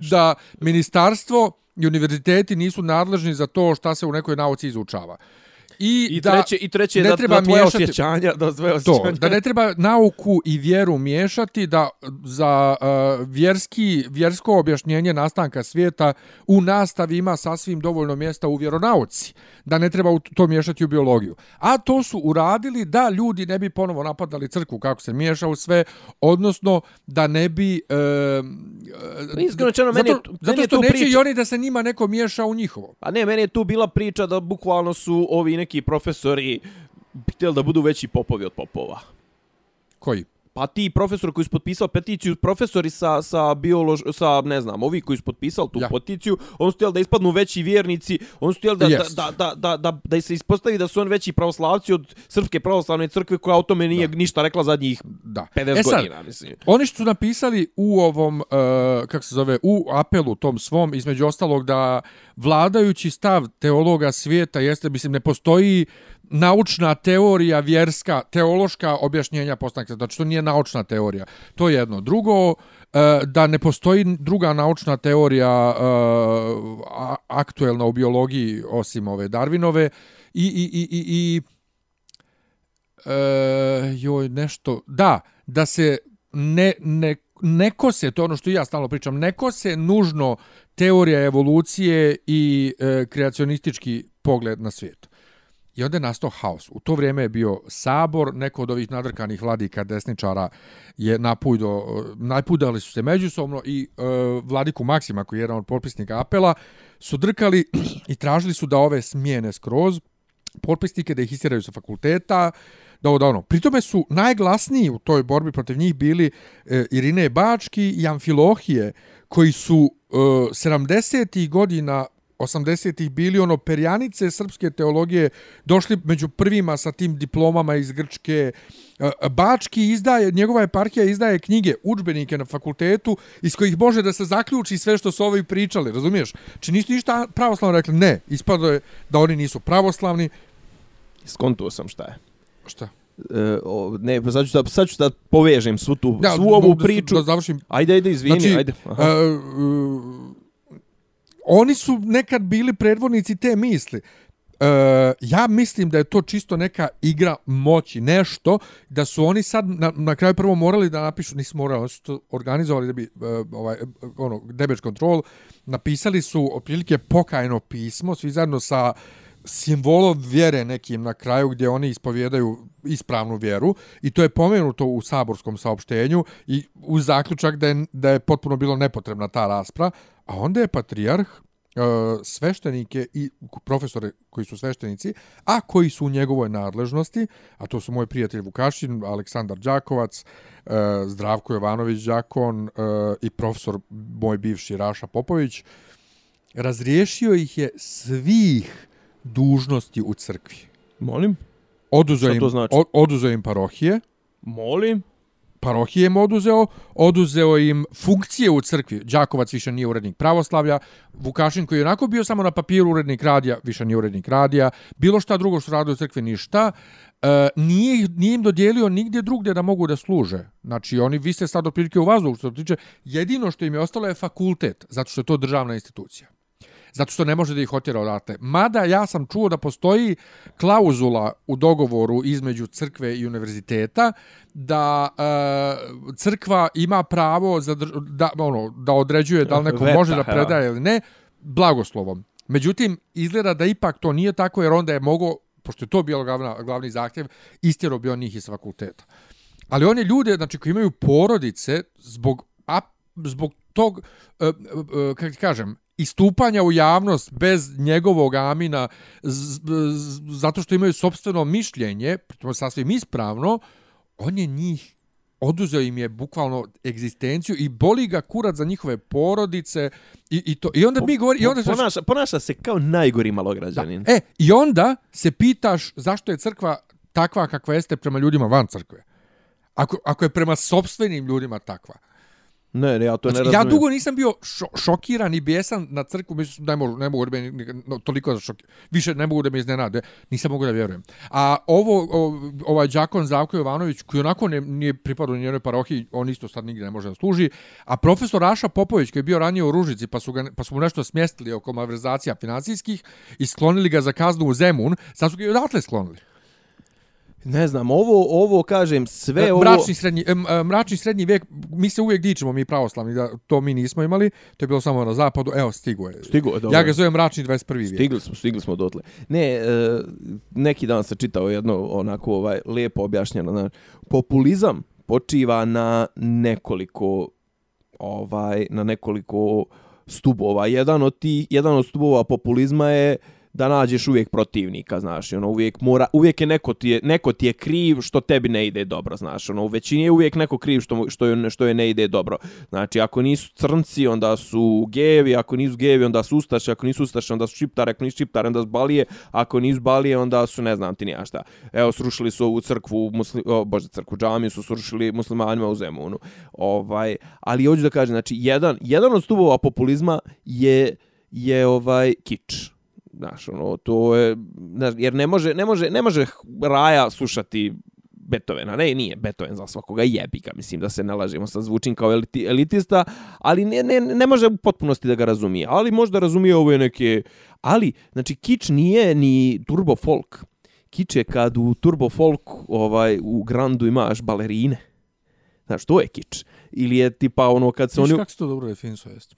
Speaker 1: da ministarstvo univerziteti nisu nadležni za to šta se u nekoj nauci izučava. I,
Speaker 3: I
Speaker 1: da
Speaker 3: treće, i treće
Speaker 1: ne
Speaker 3: da,
Speaker 1: treba
Speaker 3: da tvoje
Speaker 1: miješati-
Speaker 3: osjećanja, da tvoje
Speaker 1: to,
Speaker 3: osjećanja.
Speaker 1: da ne treba nauku i vjeru miješati, da za uh, vjerski, vjersko objašnjenje nastanka svijeta u nastavi ima sasvim dovoljno mjesta u vjeronauci, da ne treba to miješati u biologiju. A to su uradili da ljudi ne bi ponovo napadali crkvu kako se miješa u sve, odnosno da ne bi... Uh,
Speaker 3: Iskreno rečeno, meni
Speaker 1: zato,
Speaker 3: meni
Speaker 1: zato što neće
Speaker 3: priča-
Speaker 1: i oni da se njima neko miješa u njihovo.
Speaker 3: A ne, meni je tu bila priča da bukvalno su ovi neki profesori htjeli da budu veći popovi od popova.
Speaker 1: Koji?
Speaker 3: Pa ti profesori koji su potpisali peticiju, profesori sa, sa biolož, sa, ne znam, ovi koji su potpisali tu
Speaker 1: Ja.
Speaker 3: peticiju, oni su da ispadnu veći vjernici, oni su da, da,
Speaker 1: Jest.
Speaker 3: da, da, da, da, da se ispostavi da su oni veći pravoslavci od Srpske pravoslavne crkve koja o tome nije da. ništa rekla zadnjih
Speaker 1: Da.
Speaker 3: 50
Speaker 1: E sad,
Speaker 3: godina, mislim.
Speaker 1: Oni što su napisali u ovom, uh, kako se zove, u apelu tom svom, između ostalog da vladajući stav teologa svijeta jeste, mislim, ne postoji naučna teorija vjerska, teološka objašnjenja postanka. Znači, to nije naučna teorija. To je jedno. Drugo, e, da ne postoji druga naučna teorija e, aktuelna u biologiji osim ove Darwinove i, i, i, i, i E, joj, nešto, da, da se ne, ne, neko se, to je ono što ja stalno pričam, neko se nužno teorija evolucije i e, kreacionistički pogled na svijet. I onda je nastao haos. U to vrijeme je bio sabor, neko od ovih nadrkanih vladika desničara je napudo, napudali su se međusobno i e, vladiku Maksima, koji je jedan od potpisnika apela, su drkali i tražili su da ove smijene skroz, potpisnike da ih istiraju sa fakulteta, da ovo da ono. Pritome su najglasniji u toj borbi protiv njih bili e, Irine Bački i Amfilohije, koji su e, 70. godina 80-ih bili ono perjanice srpske teologije, došli među prvima sa tim diplomama iz Grčke. E, Bački izdaje, njegova eparhija izdaje knjige, učbenike na fakultetu, iz kojih može da se zaključi sve što su ovi pričali, razumiješ? Či nisu ništa pravoslavno rekli, ne, ispado je da oni nisu pravoslavni.
Speaker 3: Skontuo sam šta je.
Speaker 1: Šta?
Speaker 3: E, o, ne, pa sad ću, da, sad ću da povežem svu tu,
Speaker 1: Da,
Speaker 3: svu ovu
Speaker 1: da-
Speaker 3: priču.
Speaker 1: Da, završim.
Speaker 3: Ajde, ajde, izvini,
Speaker 1: Znači,
Speaker 3: ajde. Aha.
Speaker 1: E, oni su nekad bili predvodnici te misli. E, ja mislim da je to čisto neka igra moći, nešto, da su oni sad na, na kraju prvo morali da napišu, nisu morali, oni su to organizovali da bi, e, ovaj, ono, damage control, napisali su otprilike pokajno pismo, svi zajedno sa simbolom vjere nekim na kraju gdje oni ispovjedaju ispravnu vjeru i to je pomenuto u saborskom saopštenju i u zaključak da je, da je potpuno bilo nepotrebna ta raspra, a onda je patrijarh e, sveštenike i profesore koji su sveštenici, a koji su u njegovoj nadležnosti, a to su moj prijatelj Vukašin, Aleksandar Đakovac, e, Zdravko Jovanović Đakon e, i profesor moj bivši Raša Popović, razriješio ih je svih dužnosti u crkvi.
Speaker 3: Molim?
Speaker 1: Oduzeo im,
Speaker 3: znači?
Speaker 1: oduzeo im parohije,
Speaker 3: Molim?
Speaker 1: parohije im oduzeo, oduzeo im funkcije u crkvi. Đakovac više nije urednik pravoslavlja, Vukašin koji je onako bio samo na papiru urednik radija, više nije urednik radija, bilo šta drugo što radi u crkvi, ništa. E, nije, nije im dodijelio nigdje drugdje da mogu da služe. Znači, oni vise sad otprilike u vazduhu, što se tiče, jedino što im je ostalo je fakultet, zato što je to državna institucija zato što ne može da ih otjera odatle. Mada ja sam čuo da postoji klauzula u dogovoru između crkve i univerziteta da e, crkva ima pravo za da ono da određuje da li neko
Speaker 3: Veta,
Speaker 1: može da predaje ili ne blagoslovom. Međutim izgleda da ipak to nije tako jer onda je mogo pošto je to bio glavna, glavni zahtjev istjero bi on njih iz fakulteta. Ali oni ljude znači koji imaju porodice zbog a, zbog tog e, e, e, kako ti kažem istupanja u javnost bez njegovog amina z, z, zato što imaju sopstveno mišljenje, pritom sasvim ispravno, on je njih oduzeo im je bukvalno egzistenciju i boli ga kurac za njihove porodice i, i to i onda mi govori i onda se
Speaker 3: ponaša, ponaša se kao najgori malograđanin.
Speaker 1: E, i onda se pitaš zašto je crkva takva kakva jeste prema ljudima van crkve. Ako, ako je prema sobstvenim ljudima takva.
Speaker 3: Ne, ne, ja to ne
Speaker 1: Znači,
Speaker 3: razumijem.
Speaker 1: ja dugo nisam bio šo, šokiran i bijesan na crkvu, mislim da ne mogu, ne mogu da me no, toliko da šok, više ne mogu da me iznenade, nisam mogu da vjerujem. A ovo, o, ovaj Đakon Zavko Jovanović, koji onako ne, nije pripadao njenoj parohiji, on isto sad nigdje ne može da služi, a profesor Raša Popović, koji je bio ranije u Ružici, pa su, ga, pa su mu nešto smjestili oko malverzacija financijskih i sklonili ga za kaznu u Zemun, sad su ga i odatle sklonili.
Speaker 3: Ne znam, ovo, ovo kažem, sve ovo...
Speaker 1: Mračni srednji, em, mračni srednji vijek, mi se uvijek dičimo, mi pravoslavni, da to mi nismo imali, to je bilo samo na zapadu, evo, stigo je.
Speaker 3: Stigo je, dobro.
Speaker 1: Ja ga zovem mračni 21. vijek.
Speaker 3: Stigli smo, stigli smo dotle. Ne, e, neki dan sam čitao jedno onako ovaj lijepo objašnjeno, na populizam počiva na nekoliko ovaj na nekoliko stubova. Jedan od ti jedan od stubova populizma je da nađeš uvijek protivnika, znaš, ono uvijek mora uvijek je neko ti je neko ti je kriv što tebi ne ide dobro, znaš, ono u većini je uvijek neko kriv što što je što je ne ide dobro. Znači, ako nisu crnci, onda su gevi, ako nisu gevi, onda su ustaše, ako nisu ustaše, onda su šiptari, ako nisu šiptari, onda su balije, ako nisu balije, onda su ne znam ti nija šta. Evo, srušili su ovu crkvu, musli, o, bože, crkvu, džamiju su srušili muslimanima u Zemunu. Ovaj, ali hoću da kažem, znači, jedan, jedan od stubova populizma je, je ovaj kič. Znaš, ono, to je, znaš, jer ne može, ne može, ne može Raja slušati Beethovena, ne, nije Beethoven za svakoga jebi ga, mislim da se ne lažemo, sad zvučim kao eliti, elitista, ali ne, ne, ne može u potpunosti da ga razumije, ali možda razumije ove neke, ali, znači, kič nije ni turbo folk, kič je kad u turbo folk, ovaj, u grandu imaš balerine, Znaš, to je kič. Ili je tipa ono kad se
Speaker 1: Viš
Speaker 3: oni
Speaker 1: kako se to dobro definisao jest.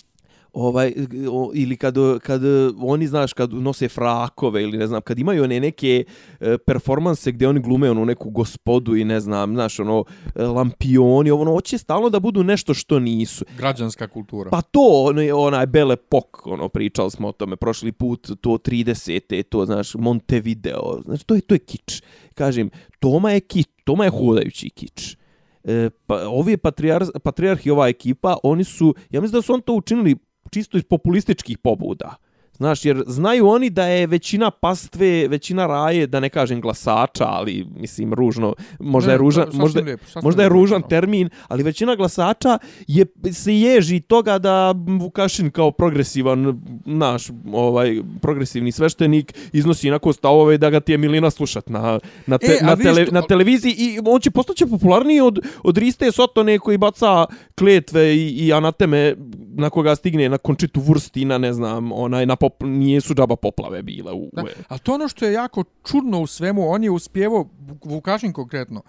Speaker 3: Ovaj o, ili kad kad oni znaš kad nose frakove ili ne znam kad imaju one neke e, performanse gdje oni glume onu neku gospodu i ne znam znaš ono e, lampioni ono hoće stalno da budu nešto što nisu
Speaker 1: Građanska kultura.
Speaker 3: Pa to, ono, je onaj Belle Epoque, ono, pričali smo o tome prošli put, to 30. to, znaš, Montevideo, znači, to je, to je kič. Kažem, Toma je kič, Toma je hodajući kič. E, pa, ovi patrijar, patrijarhi, ova ekipa, oni su, ja mislim da su on to učinili čisto iz populističkih pobuda. Znaš, jer znaju oni da je većina pastve, većina raje, da ne kažem glasača, ali mislim ružno, možda
Speaker 1: Ne,
Speaker 3: je ružan,
Speaker 1: sasvim
Speaker 3: možda,
Speaker 1: lijepo, sasvim
Speaker 3: možda je ružan
Speaker 1: rečeno.
Speaker 3: termin, ali većina glasača je se ježi toga da Vukašin kao progresivan naš ovaj progresivni sveštenik iznosi inako stavove da ga ti je Milina slušat na na, te,
Speaker 1: E,
Speaker 3: na, tele,
Speaker 1: to-
Speaker 3: na televiziji i on će postaće popularniji od od Riste Sotone koji baca kletve i, i anateme na koga stigne na končitu Vurstina, ne znam, onaj na pop, nije su džaba poplave bile u,
Speaker 1: Da,
Speaker 3: u
Speaker 1: a to ono što je jako čudno u svemu, on je uspjevo, Vukašin konkretno,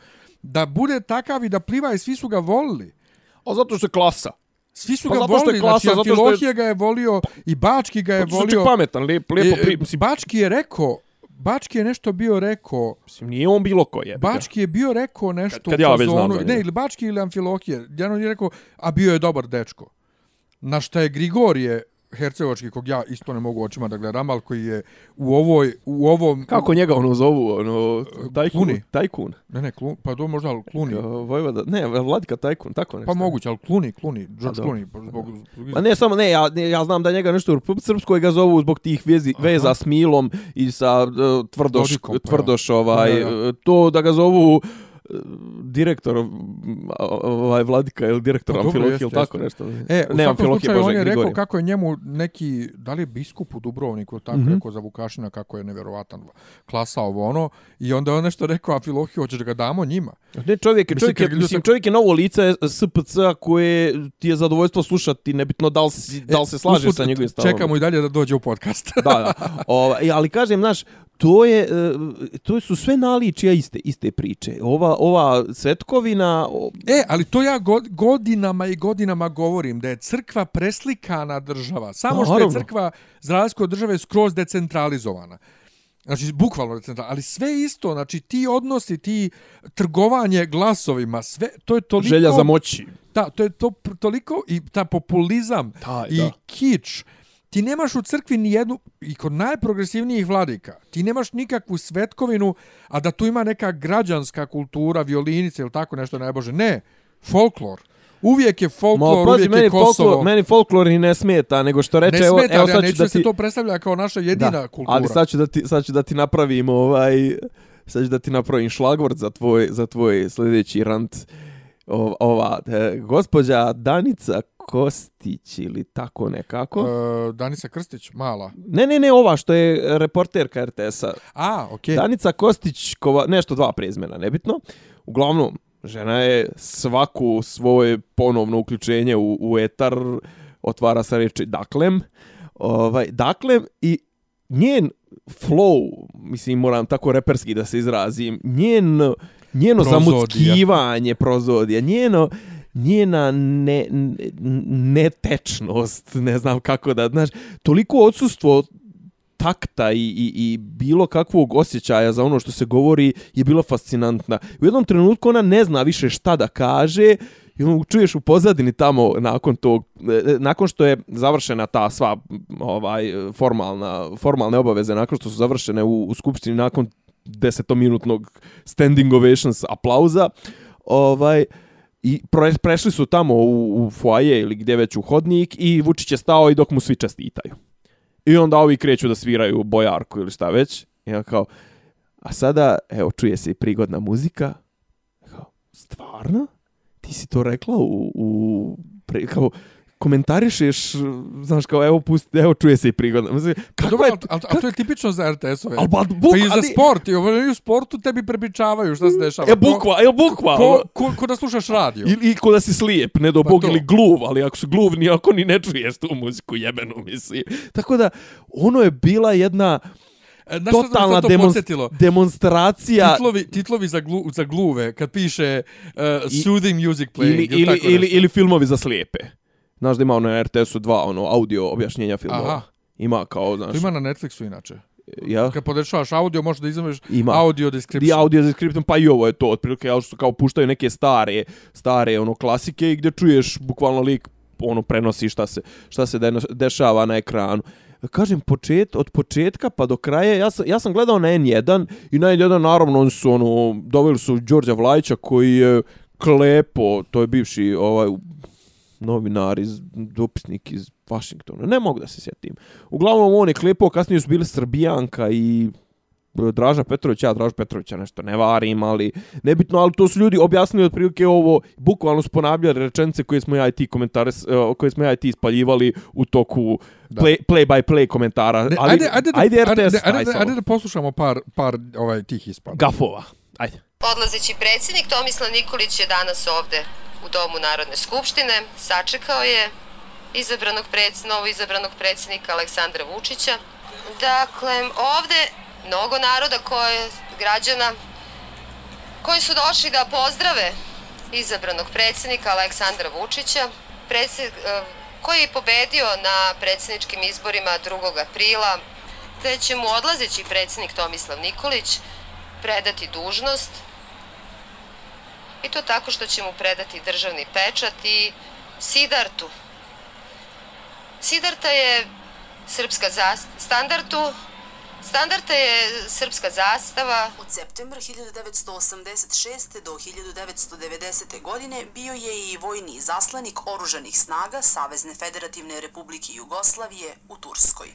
Speaker 1: da bude takav i da pliva i svi su ga volili.
Speaker 3: A zato što je klasa.
Speaker 1: Svi su
Speaker 3: Pa
Speaker 1: ga
Speaker 3: zato što je
Speaker 1: volili,
Speaker 3: klasa,
Speaker 1: znači
Speaker 3: zato što je-
Speaker 1: ga je volio i Bački ga je
Speaker 3: je
Speaker 1: volio.
Speaker 3: pametan, lijep, lijepo pri,
Speaker 1: E,
Speaker 3: mislim,
Speaker 1: Bački je rekao, Bački je nešto bio rekao,
Speaker 3: mislim, nije on bilo ko je.
Speaker 1: Bački je bio rekao nešto
Speaker 3: Kad- kad ja već znam za.
Speaker 1: Ne, ili Bački ili Amfilohije. Jedan je rekao, a bio je dobar dečko. Na šta je Grigorije Hercegovački, kog ja isto ne mogu očima da gledam, ali koji je u ovoj, u ovom...
Speaker 3: Kako njega ono zovu, ono, tajkun,
Speaker 1: Kluni.
Speaker 3: tajkun.
Speaker 1: Ne, ne, klun, pa do možda ali Kluni.
Speaker 3: Vojvoda, ne, Vladika tajkun, tako nešto.
Speaker 1: Pa moguće, ali Kluni, Kluni, George. Kluni. pa Zbog, zbog,
Speaker 3: Pa ne samo, ne, ja, ne, ja znam da njega nešto u Srpskoj ga zovu zbog tih vezi, veza s Milom i sa uh, tvrdoš,
Speaker 1: Dodikom, pa
Speaker 3: tvrdoš ovaj,
Speaker 1: Da, da.
Speaker 3: uh, to da ga zovu uh, direktor ovaj Vladika ili direktor
Speaker 1: Pa
Speaker 3: Amfilohije ili tako
Speaker 1: jeste.
Speaker 3: nešto.
Speaker 1: E, u
Speaker 3: ne,
Speaker 1: svakom slučaju
Speaker 3: Bože,
Speaker 1: on je rekao
Speaker 3: Grigorije.
Speaker 1: kako je njemu neki, da li je biskup u Dubrovniku, tako
Speaker 3: Mhm.
Speaker 1: rekao za Vukašina kako je nevjerovatan klasa ovo ono, i onda je on nešto rekao Amfilohiju, hoćeš da ga damo njima.
Speaker 3: Ne, čovjek je,
Speaker 1: Mislim,
Speaker 3: čovjek je, mislim, čovjek je novo lice SPC koje ti je zadovoljstvo slušati, nebitno da li, si, da li se slaže
Speaker 1: E,
Speaker 3: sa njegovim stavom.
Speaker 1: Čekamo i dalje da dođe u podcast.
Speaker 3: da, da. Ova, e, ali kažem, znaš, to je e, to su sve naličija iste iste priče. Ova ova Svetkovina,
Speaker 1: E, ali to ja go- godinama i godinama govorim, da je crkva preslikana država. Samo što je crkva, za razliku od države, skroz decentralizovana. Znači, bukvalno decentralizovana. Ali sve isto, znači, ti odnosi, ti trgovanje glasovima, sve, to je toliko...
Speaker 3: želja za moći.
Speaker 1: Da, to je to toliko i ta populizam
Speaker 3: Taj,
Speaker 1: i
Speaker 3: da.
Speaker 1: kič. Ti nemaš u crkvi ni jednu, i kod najprogresivnijih vladika, ti nemaš nikakvu svetkovinu, a da tu ima neka građanska kultura, violinice ili tako nešto, najbože. Ne, folklor. Uvijek je folklor,
Speaker 3: Ma, pazi,
Speaker 1: uvijek
Speaker 3: meni
Speaker 1: je Kosovo.
Speaker 3: folklor, meni folklor i ne smeta, nego što reče,
Speaker 1: ne
Speaker 3: evo,
Speaker 1: smeta,
Speaker 3: evo
Speaker 1: ali ja
Speaker 3: sad
Speaker 1: neću
Speaker 3: da
Speaker 1: da
Speaker 3: ti...
Speaker 1: se to predstavlja kao naša jedina
Speaker 3: da,
Speaker 1: kultura.
Speaker 3: Ali sad ću da ti, sad ću da ti napravim ovaj, sad ću da ti napravim šlagvort za tvoj, za tvoj sljedeći rant. O, ova, e, gospođa Danica Kostić ili tako nekako.
Speaker 1: E, Danica Krstić, mala.
Speaker 3: Ne, ne, ne, ova što je reporterka RTS-a.
Speaker 1: A, okej.
Speaker 3: Danica Kostić, kova, nešto dva prezmena, nebitno. Uglavnom, žena je svaku svoje ponovno uključenje u, u etar otvara sa reči daklem. Ovaj, daklem i njen flow, mislim moram tako reperski da se izrazim, njen, njeno
Speaker 1: Prozodija.
Speaker 3: zamuckivanje, prozodija, njeno, njena ne, ne, netečnost, ne znam kako da, znaš, toliko odsustvo takta i, i, i bilo kakvog osjećaja za ono što se govori je bila fascinantna. U jednom trenutku ona ne zna više šta da kaže i ono čuješ u pozadini tamo nakon tog e, nakon što je završena ta sva ovaj formalna formalne obaveze nakon što su završene u, u skupštini nakon desetominutnog standing ovations aplauza ovaj i pre, prešli su tamo u, u foaje ili gdje već u hodnik i Vučić je stao i dok mu svi čestitaju. I onda ovi kreću da sviraju bojarku ili šta već. I ja kao, a sada, evo, čuje se i prigodna muzika. Kao, stvarno? Ti si to rekla u, u pre, kao, komentarišeš, znaš, kao, evo, pusti, evo, čuje se i prigodna muzika.
Speaker 1: Kako
Speaker 3: Kako je,
Speaker 1: ali, ali, ali to je tipično za RTS-ove.
Speaker 3: Al ba, buk,
Speaker 1: pa i za
Speaker 3: ali-
Speaker 1: sport, i i u sportu tebi prepričavaju šta se dešava.
Speaker 3: E, bukva, e, bukva.
Speaker 1: Ko, ko, ko da slušaš radio.
Speaker 3: I, I ko da si slijep, ne do
Speaker 1: Pa
Speaker 3: bog
Speaker 1: to.
Speaker 3: ili gluv, ali ako si gluv, ni ako ni ne čuješ tu muziku jebenu, mislim. Tako da, ono je bila jedna...
Speaker 1: E, znaš
Speaker 3: totalna
Speaker 1: sad to
Speaker 3: demonst- demonstracija
Speaker 1: Titlovi, titlovi za, glu, za gluve, kad piše uh,
Speaker 3: I-
Speaker 1: soothing music playing
Speaker 3: ili,
Speaker 1: ili,
Speaker 3: ili, ili filmovi za slijepe. Znaš da ima ono na RTS-u dva, ono, audio objašnjenja filmova.
Speaker 1: Aha.
Speaker 3: Ima kao, znaš,
Speaker 1: To ima na Netflixu inače.
Speaker 3: ja,
Speaker 1: Kad podešavaš audio, možeš da izameš
Speaker 3: Ima.
Speaker 1: audio
Speaker 3: di
Speaker 1: description.
Speaker 3: audio za skriptom, pa i ovo je to, otprilike, jel što kao puštaju neke stare, stare, ono, klasike i gdje čuješ bukvalno lik, ono, prenosi šta se, šta se deno- dešava na ekranu. Kažem, počet, od početka pa do kraja, ja sam, ja sam gledao na N1 i na N1 naravno oni su ono, doveli su Đorđa Vlajića koji je klepo, to je bivši ovaj, novinar iz, dopisnik iz Washingtona, ne mogu da se sjetim. Uglavnom on je klepo, kasnije su bili Srbijanka i Draža Petrović, ja Draža Petrovića nešto ne varim, ali nebitno, ali to su ljudi objasnili otprilike ovo, bukvalno su ponavljali rečenice koje smo ja i ti komentare, eh, koje smo ja i ti ispaljivali u toku
Speaker 1: Da.
Speaker 3: play, play by play komentara.
Speaker 1: Ne,
Speaker 3: ali,
Speaker 1: ajde, ajde, da,
Speaker 3: ajde RTS,
Speaker 1: ajde, ajde, ajde, ajde da poslušamo par, par ovaj, tih ispada.
Speaker 3: Gafova. Ajde.
Speaker 2: Odlazeći predsjednik Tomislav Nikolić je danas ovde u Domu Narodne skupštine. Sačekao je izabranog preds, novo izabranog predsjednika Aleksandra Vučića. Dakle, ovde mnogo naroda koje, građana koji su došli da pozdrave izabranog predsjednika Aleksandra Vučića, predsjed, e, koji je pobedio na predsjedničkim izborima 2. aprila, te će mu odlazeći predsjednik Tomislav Nikolić predati dužnost i to tako što će mu predati državni pečat i Sidartu. Sidarta je srpska zastava, standartu, standarta je srpska zastava,
Speaker 4: Od septembra 1986. do 1990. godine bio je i vojni izaslanik oružanih snaga Savezne federativne republike Jugoslavije u Turskoj.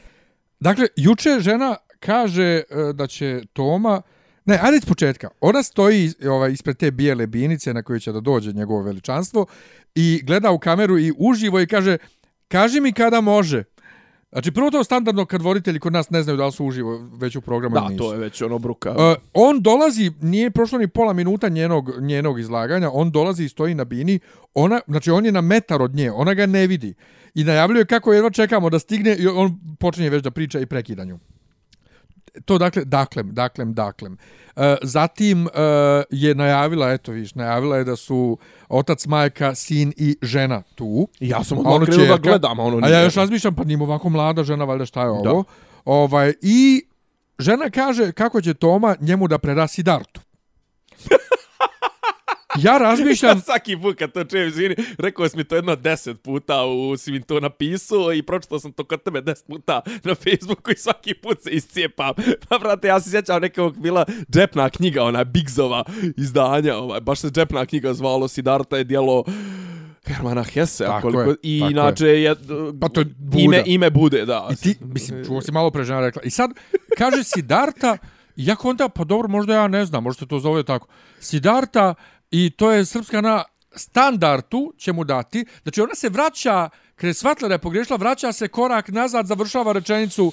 Speaker 1: Dakle, juče žena kaže e, da će Toma... Ne, ajde iz početka. Ona stoji ovaj, ispred te bijele binice na koju će da dođe njegovo veličanstvo i gleda u kameru i uživo i kaže kaži mi kada može. Znači, prvo to standardno kad voditelji kod nas ne znaju da li su uživo već u programu
Speaker 3: Da,
Speaker 1: ili nisu.
Speaker 3: to je već ono bruka.
Speaker 1: Uh, on dolazi, nije prošlo ni pola minuta njenog, njenog izlaganja, on dolazi i stoji na bini, ona, znači on je na metar od nje, ona ga ne vidi. I najavljuje kako jedva čekamo da stigne i on počinje već da priča i prekidanju. To dakle, daklem, daklem, daklem. E, zatim e, je najavila, eto viš, najavila je da su otac, majka, sin i žena tu.
Speaker 3: ja sam
Speaker 1: A
Speaker 3: odmah
Speaker 1: ono
Speaker 3: krenuo da gledam, a ono
Speaker 1: A
Speaker 3: nije.
Speaker 1: ja još razmišljam, pa njima ovako mlada žena, valjda šta je ovo?
Speaker 3: Da.
Speaker 1: Ovaj, I žena kaže kako će Toma njemu da preda Sidartu. Ja razmišljam,
Speaker 3: Svaki put kad to čujem, izvini, rekao si mi to jedno deset puta, u, si mi to napisao i pročitao sam to kod tebe deset puta na Facebooku i svaki put se iscijepam. Pa, brate, ja se sjećam nekog bila džepna knjiga, ona Bigzova izdanja, ovaj, baš se džepna knjiga zvalo Sidarta je dijelo Hermana Hesse,
Speaker 1: Tako
Speaker 3: koliko,
Speaker 1: je,
Speaker 3: i inače je,
Speaker 1: Pa to je Buda.
Speaker 3: ime, ime bude, da.
Speaker 1: i ti, mislim, čuo si malo pre žena rekla. I sad, kaže Sidarta, jako onda, pa dobro, možda ja ne znam, možda se to zove tako. Sidarta, i to je srpska na standardu će mu dati. Znači, ona se vraća, kada je shvatila da je pogrešila, vraća se korak nazad, završava rečenicu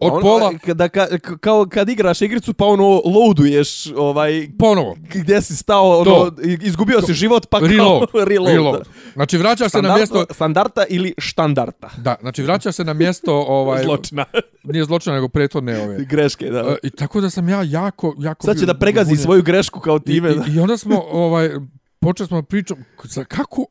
Speaker 1: od
Speaker 3: Ono,
Speaker 1: pola,
Speaker 3: Kada, ka, kao kad igraš igricu pa ono loaduješ ovaj
Speaker 1: ponovo.
Speaker 3: gdje si stao,
Speaker 1: To.
Speaker 3: ono, izgubio si život pa kao
Speaker 1: Reload.
Speaker 3: reload.
Speaker 1: reload. Znači, vraća se na mjesto...
Speaker 3: Standarta ili štandarta.
Speaker 1: Da, znači vraća se na mjesto ovaj
Speaker 3: Zločina.
Speaker 1: nije zločina nego prethodne ove.
Speaker 3: Greške, da.
Speaker 1: E, I tako da sam ja jako jako
Speaker 3: Sad će
Speaker 1: bio
Speaker 3: da pregazi
Speaker 1: zbunjen.
Speaker 3: svoju grešku kao
Speaker 1: I,
Speaker 3: time. da.
Speaker 1: i, I onda smo ovaj počeli smo pričam za kako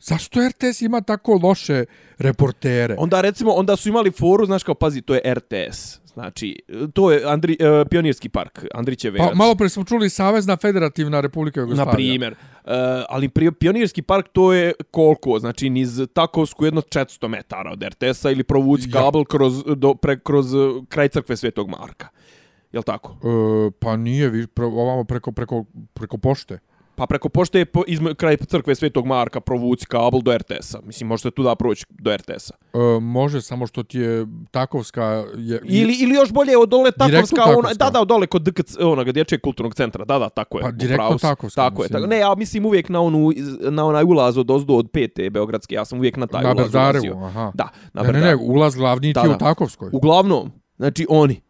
Speaker 1: zašto RTS ima tako loše reportere?
Speaker 3: Onda recimo, onda su imali foru, znaš kao, pazi, to je RTS. Znači, to je Andri, uh, Pionirski park, Andrićevejac.
Speaker 1: Pa malo pre smo čuli Savezna federativna republika
Speaker 3: Na
Speaker 1: Jugoslavija.
Speaker 3: primjer. Uh, ali pri, Pionirski park to je koliko? Znači, niz Takovsku jedno 400 metara od RTS-a ili provuci
Speaker 1: Ja.
Speaker 3: kabel kroz, do, pre, kroz uh, kraj crkve Svetog Marka. Jel tako?
Speaker 1: E, pa nije vi pre, ovamo preko preko preko pošte.
Speaker 3: Pa preko pošte je po, izme, kraj crkve Svetog Marka provuci kabel do RTS-a. Mislim, možete tu da proći do RTS-a.
Speaker 1: E, može samo što ti je Takovska je
Speaker 3: Ili, ili još bolje od dole
Speaker 1: Direktno
Speaker 3: Takovska, ona,
Speaker 1: Takovska.
Speaker 3: da, da, od dole kod DKC, onoga dječjeg kulturnog centra, da, da, tako je.
Speaker 1: Pa,
Speaker 3: u
Speaker 1: direktno
Speaker 3: pravu si.
Speaker 1: Takovska,
Speaker 3: Tako je,
Speaker 1: mislim.
Speaker 3: tako. Ne, ja mislim uvijek na onu, na onaj ulaz od ozdo od pete Beogradske, ja sam uvijek na taj
Speaker 1: na
Speaker 3: ulaz
Speaker 1: Berdarevu,
Speaker 3: ulazio.
Speaker 1: aha.
Speaker 3: Da, na
Speaker 1: ne, ne, ne,
Speaker 3: Berdarevu.
Speaker 1: ulaz glavni ti
Speaker 3: Da,
Speaker 1: je u
Speaker 3: da.
Speaker 1: Takovskoj.
Speaker 3: Uglavnom, znači oni,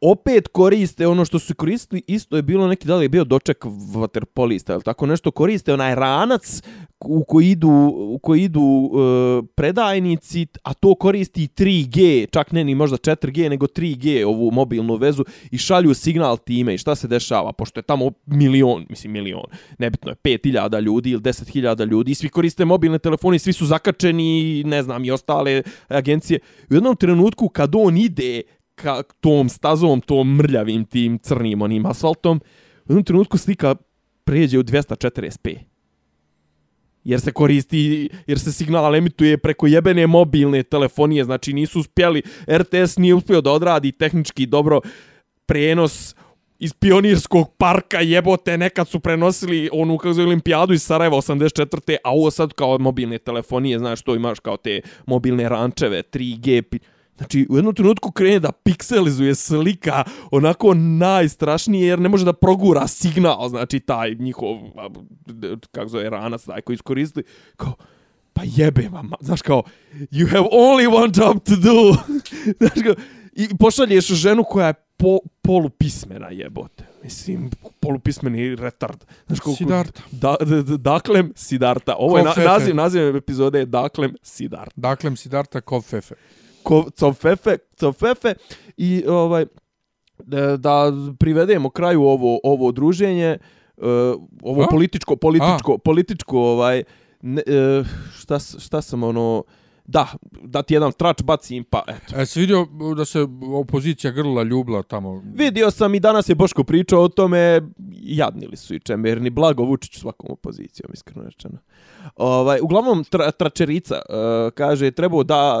Speaker 3: opet koriste ono što su koristili, isto je bilo neki, da li je bio doček vaterpolista, ili tako nešto, koriste onaj ranac u koji idu, u koji idu uh, predajnici, a to koristi 3G, čak ne ni možda 4G, nego 3G, ovu mobilnu vezu, i šalju signal time i šta se dešava, pošto je tamo milion, mislim milion, nebitno je 5000 ljudi ili 10.000 ljudi, i svi koriste mobilne telefone, svi su zakačeni, ne znam, i ostale agencije. U jednom trenutku kad on ide ka tom stazom, tom mrljavim tim crnim onim asfaltom, u jednom trenutku slika pređe u 240p. Jer se koristi, jer se signal emituje preko jebene mobilne telefonije, znači nisu uspjeli, RTS nije uspio da odradi tehnički dobro prenos iz pionirskog parka jebote, nekad su prenosili onu kako zove olimpijadu iz Sarajeva 84. A ovo sad kao mobilne telefonije, znaš, to imaš kao te mobilne rančeve, 3G, Znači, u jednom trenutku krene da pikselizuje slika onako najstrašnije, jer ne može da progura signal, znači, taj njihov, kako zove, ranac, taj koji iskoristili, kao, pa jebe vam, znaš, kao, you have only one job to do, znaš, kao, i pošalješ ženu koja je po, polupismena jebote. Mislim, polupismeni retard. Znaš, koliko,
Speaker 1: Sidarta.
Speaker 3: Da, da, da, daklem Sidarta. Ovo je na, naziv, naziv epizode je Daklem Sidarta.
Speaker 1: Daklem Sidarta Kofefe
Speaker 3: ko, cofefe, cofefe i ovaj da, da privedemo kraju ovo ovo druženje uh, ovo A? političko političko A? političko ovaj ne, uh, šta šta sam ono da, da ti jedan trač bacim, pa eto.
Speaker 1: E, si vidio da se opozicija grla ljubla tamo?
Speaker 3: Vidio sam i danas je Boško pričao o tome, jadnili su i čemerni, blago Vučić svakom opozicijom, iskreno rečeno. Ovaj, uglavnom, tra, tračerica uh, kaže, trebao da